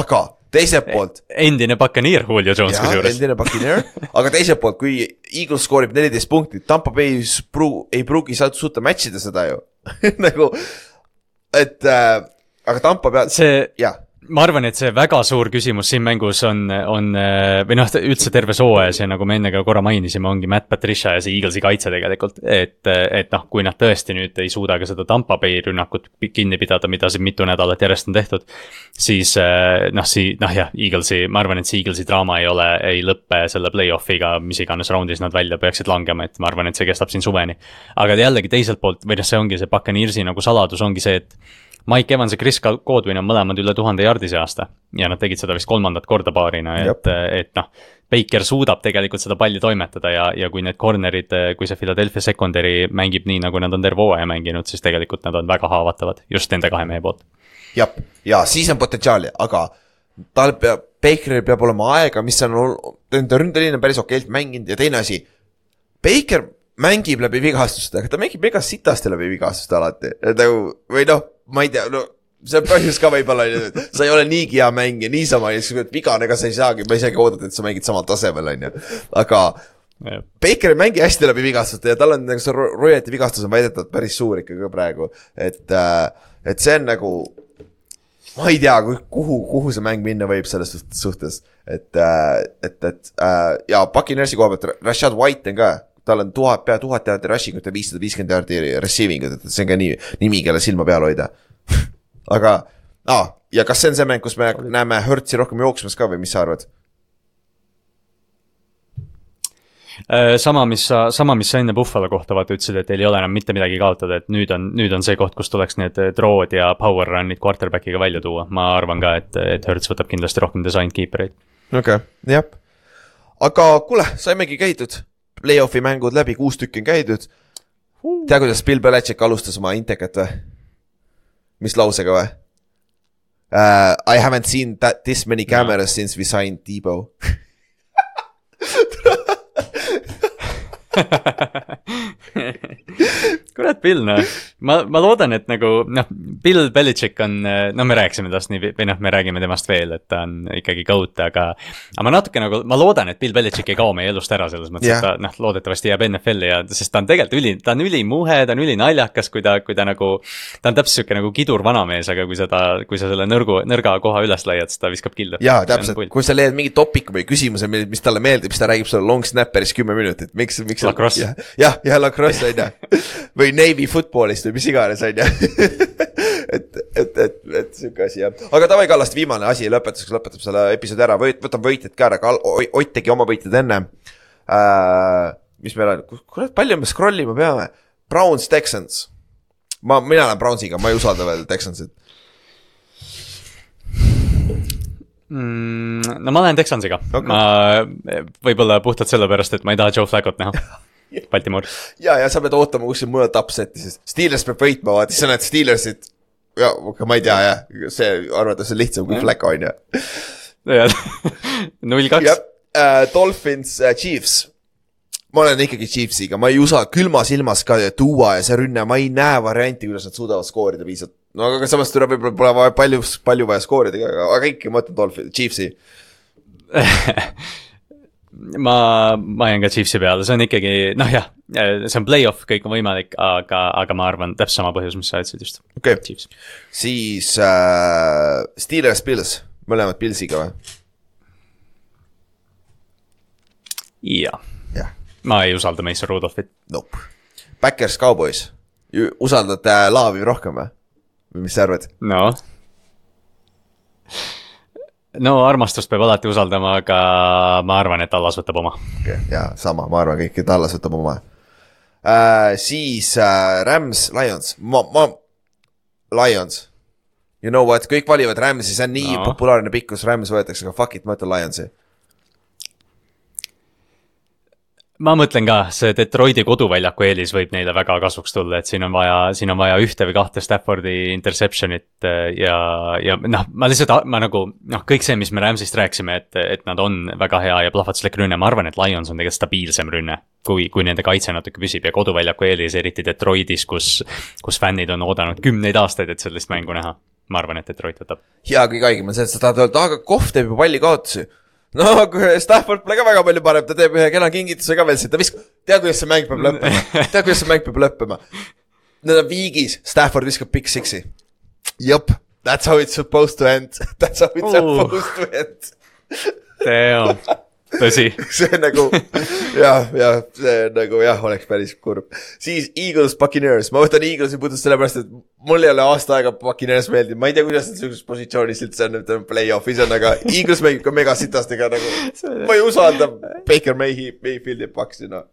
aga teiselt poolt endine Buccaneer Julio Jones kusjuures. endine Buccaneer, aga teiselt poolt, kui Eagles skoorib neliteist punkti, Tampa Bay pru-, ei pruugi suuta match ida seda ju. Nagu, et äh, aga Tampa peab, see ma arvan, et see väga suur küsimus siin mängus on, on või noh, üldse terves hooajas ja nagu me enne ka korra mainisime, ongi Matt Patricia ja see Eaglesi kaitse tegelikult. et, et noh, kui nad tõesti nüüd ei suuda ka seda Tampa Bay rünnakut kinni pidada, mida siin mitu nädalat järjest on tehtud. siis noh, sii-, noh jah, Eaglesi, ma arvan, et see Eaglesi draama ei ole, ei lõppe selle play-off'iga, mis iganes raundis nad välja peaksid langema, et ma arvan, et see kestab siin suveni. aga jällegi teiselt poolt, või noh, see ongi see Buccaneersi nagu saladus ongi see, et Mike Evans ja Chris Godwin on mõlemad üle tuhande jardi see aasta ja nad tegid seda vist kolmandat korda paarina, et, et noh. Baker suudab tegelikult seda palli toimetada ja, ja kui need corner'id, kui see Philadelphia secondary mängib nii, nagu nad on terve hooaja mänginud, siis tegelikult nad on väga haavatavad just nende kahe mehe poolt. jah, ja siis on potentsiaali, aga tal peab, Bakeril peab olema aega, mis on, nende ründeliin on päris okeilt mänginud ja teine asi. Baker mängib läbi vigastuste, aga ta mängib mega sitasti läbi vigastuste alati, et nagu või noh, ma ei tea, no see on põhjus ka võib-olla, sa ei ole niigi hea mängija, niisama, vigane, ega sa ei saagi, ma ei saagi oodata, et sa mängid samal tasemel, on ju, aga Baker ei mängi hästi läbi vigastuste ja tal on nagu see ro- royalty vigastus on väidetavalt päris suur ikkagi ka praegu, et, et see on nagu ma ei tea, kuhu, kuhu see mäng minna võib selles suht- suhtes, et, et, et äh, ja Puccaneersi koha pealt Rashad White on ka, tal on tuhat, pea tuhat jaardi rushing ut ja viissada viiskümmend jaardi receiving ut, et see on ka nii, nimi, kelle silma peal hoida. aga ah,, ja kas see on see mäng, kus me näeme Hertzi rohkem jooksmas ka või mis sa arvad? Äh, sama, mis sa, sama, mis sa enne Buffalo kohta vaata ütlesid, et teil ei ole enam mitte midagi kaotada, et nüüd on, nüüd on see koht, kus tuleks need throw'd ja power run'id quarterback'iga välja tuua. ma arvan ka, et, et Hertz võtab kindlasti rohkem design keeper eid. okei okay., jah. aga kuule, saimegi käidud, play-off'i mängud läbi, kuus tükki on käidud. tea, kuidas Bill Belichik alustas oma intekat või? mis lausega või uh,? I haven't seen that this many cameras no. since we signed Debo kurat, Bill noh, ma, ma loodan, et nagu noh, Bill Belichik on, no me rääkisime temast nii, või noh, me räägime temast veel, et ta on ikkagi GOAT, aga. aga ma natuke nagu, ma loodan, et Bill Belichik ei kao meie elust ära selles mõttes yeah., et ta noh, loodetavasti jääb NFL-i ja, sest ta on tegelikult üli, ta on ülimuhe, ta on ülinaljakas, kui ta, kui ta nagu. ta on täpselt sihuke nagu kidur vanamees, aga kui sa ta, kui sa selle nõrgu, nõrga koha üles laiad, siis ta viskab killu. jaa, täpselt, kui sa leiad mingi topiku või küsimuse, mis talle meeldib, siis ta räägib sulle long snapper'is kümme minutit, miks, miks. Lacrosse. jah, jah, ja lacrosse on ju. või Navy football'ist või mis iganes, on ju. et, et, et, et sihuke asi jah, aga davai, Kallaste viimane asi lõpetuseks lõpetab selle episoodi ära, võit-, võtame võitjad ka ära, Ott tegi oma võitjad enne äh,. mis meil on, kurat, palju me scroll ima peame, Browns, Texans. ma, mina olen Brownsiga, ma ei usalda veel Texansit. mm,. no ma olen Texansiga okay., ma võib-olla puhtalt sellepärast, et ma ei taha Joe Flacco't näha. Baltimore, ja, ja sa pead ootama kuskil mujalt upset'i, sest Steelers peab võitma, vaata, siis sa näed Steelersit. ja, ma ei tea jah, see arvates on lihtsam kui Flacco on ju. null kaks äh, Dolphins äh,, Chiefs. ma olen ikkagi Chiefsiga, ma ei usa külma silmas ka tuua ja see rünne, ma ei näe varianti, kuidas nad suudavad skoorida piisavalt. no aga samas tuleb, võib-olla pole vaja palju, palju vaja skoorida, aga, aga ikka ma ütlen Dolphins, Chiefsi. ma, ma jään ka Chiefsi peale, see on ikkagi noh, jah, see on play-off, kõik on võimalik, aga, aga ma arvan, täpselt sama põhjus, mis sa ütlesid just, okei okay., siis äh, Steelers, Pils, mõlemad Pilsiga või? jah, ma ei usalda Mason Rudolphit. nope. Backers, Cowboys, usaldad äh, Laavi rohkem või? või mis sa arvad? no. No armastust peab alati usaldama, aga ma arvan, et Allas võtab oma. jaa, sama, ma arvan kõik, et Allas võtab oma äh,. siis äh, Rams, Lions, ma, ma, Lions. You know what, kõik valivad Ramsi, see on nii no. Populaarne pikkus, Rams võetakse, aga fuck it, ma ütlen Lionsi. Ma mõtlen ka, see Detroiti koduväljaku eelis võib neile väga kasuks tulla, et siin on vaja, siin on vaja ühte või kahte Staffordi interception'it äh, ja, ja noh, ma lihtsalt, ma nagu noh, kõik see, mis me Rams'ist rääkisime, et, et nad on väga hea ja plahvatuslik rünne, ma arvan, et Lions on tegelikult stabiilsem rünne. kui, kui nende kaitse natuke püsib ja koduväljaku eelis, eriti Detroitis, kus, kus fännid on oodanud kümneid aastaid, et sellist mängu näha. ma arvan, et Detroit võtab. ja kõige haigem on see, et sa tahad öelda, aga Kohv teeb ju palli kaotusi. no kui Stafford pole ka väga palju parem, ta teeb ühe kena kingituse ka veel siit, ta viskab, tead, kuidas see mäng peab lõppema, tead, kuidas see mäng peab lõppema. Nad on viigis, Stafford viskab Big Six'i. jep, that's how it's supposed to end, that's how it's Oh. supposed to end. Damn, tõsi. see nagu jah, jah, see nagu jah, oleks päris kurb. siis Eagles, Buccaneers, ma võtan Eaglesi puhtalt sellepärast, et mul ei ole aasta aega Buccaneers meeldinud, ma ei tea, kuidas nad sihukeses positsioonis üldse on, ütleme play-off'is on, aga Eagles mängib ka megasitastega nagu. ma ei usalda Baker Mayhi, Mayfieldi Bucksi noh.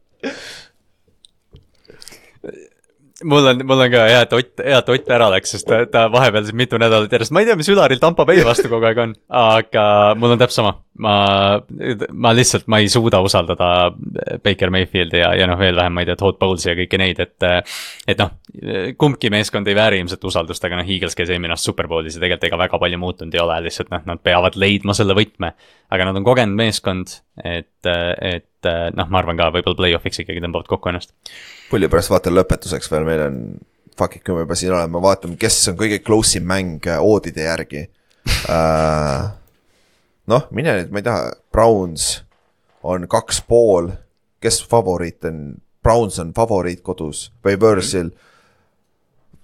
Mul on, mul on ka hea, et Ott, hea, et Ott ära läks, sest ta, ta vahepeal siin mitu nädalat järjest, ma ei tea, mis Ülaril Tampa Bay vastu kogu aeg on, aga mul on täpselt sama. ma, ma lihtsalt, ma ei suuda usaldada Baker Mayfieldi ja, ja noh, veel vähem, ma ei tea, Todd Bowles'i ja kõiki neid, et. et noh, kumbki meeskond ei vääri ilmselt usaldust, aga noh, Eagles käis eelmine aasta Superbowlis ja tegelikult ega väga palju muutunud ei ole, lihtsalt noh, nad peavad leidma selle võtme. aga nad on kogenud meeskond, et, et noh, ma arvan ka võib-olla play-off'iks ikkagi tõmbavad kokku ennast pulli pärast vaatan lõpetuseks veel, meil on fuck it, kui me juba siin oleme, vaatame, kes on kõige close im mäng äh, oodide järgi uh,. noh, mine nüüd, ma ei tea, Browns on kaks pool, kes favoriit on, Browns on favoriit kodus või võõrsil.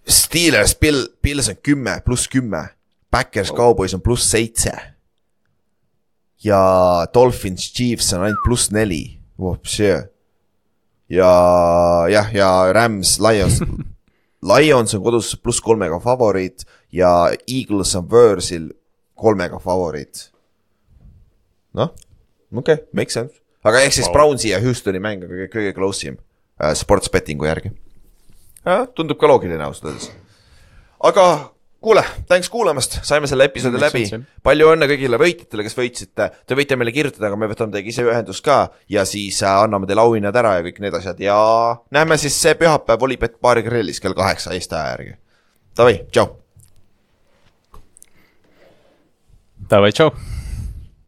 Steelers, Bill, Bills on kümme pluss kümme, Backers, Cowboys on pluss seitse. ja Dolphins, Chiefs on ainult pluss neli, ja jah, ja Rams, Lions, Lions on kodus pluss kolmega favoriit ja Eagles on võõrsil kolmega favoriit. noh, okei okay,, make sense, aga ehk siis Wow. Brownsi ja Houstoni mäng on kõige, kõige close im äh, sports betting'u järgi. tundub ka loogiline ausalt öeldes. aga kuule, thanks kuulamast, saime selle episoodi läbi palju õnne kõigile võitjatele, kes võitsite, te võite meile kirjutada, aga me võtame teiega ise ühendust ka ja siis äh, anname teile auhinnad ära ja kõik need asjad ja näeme siis see pühapäev Olipet baari grillis kell kaheksa Eesti aja järgi. Davai, tšau. Davai, tšau.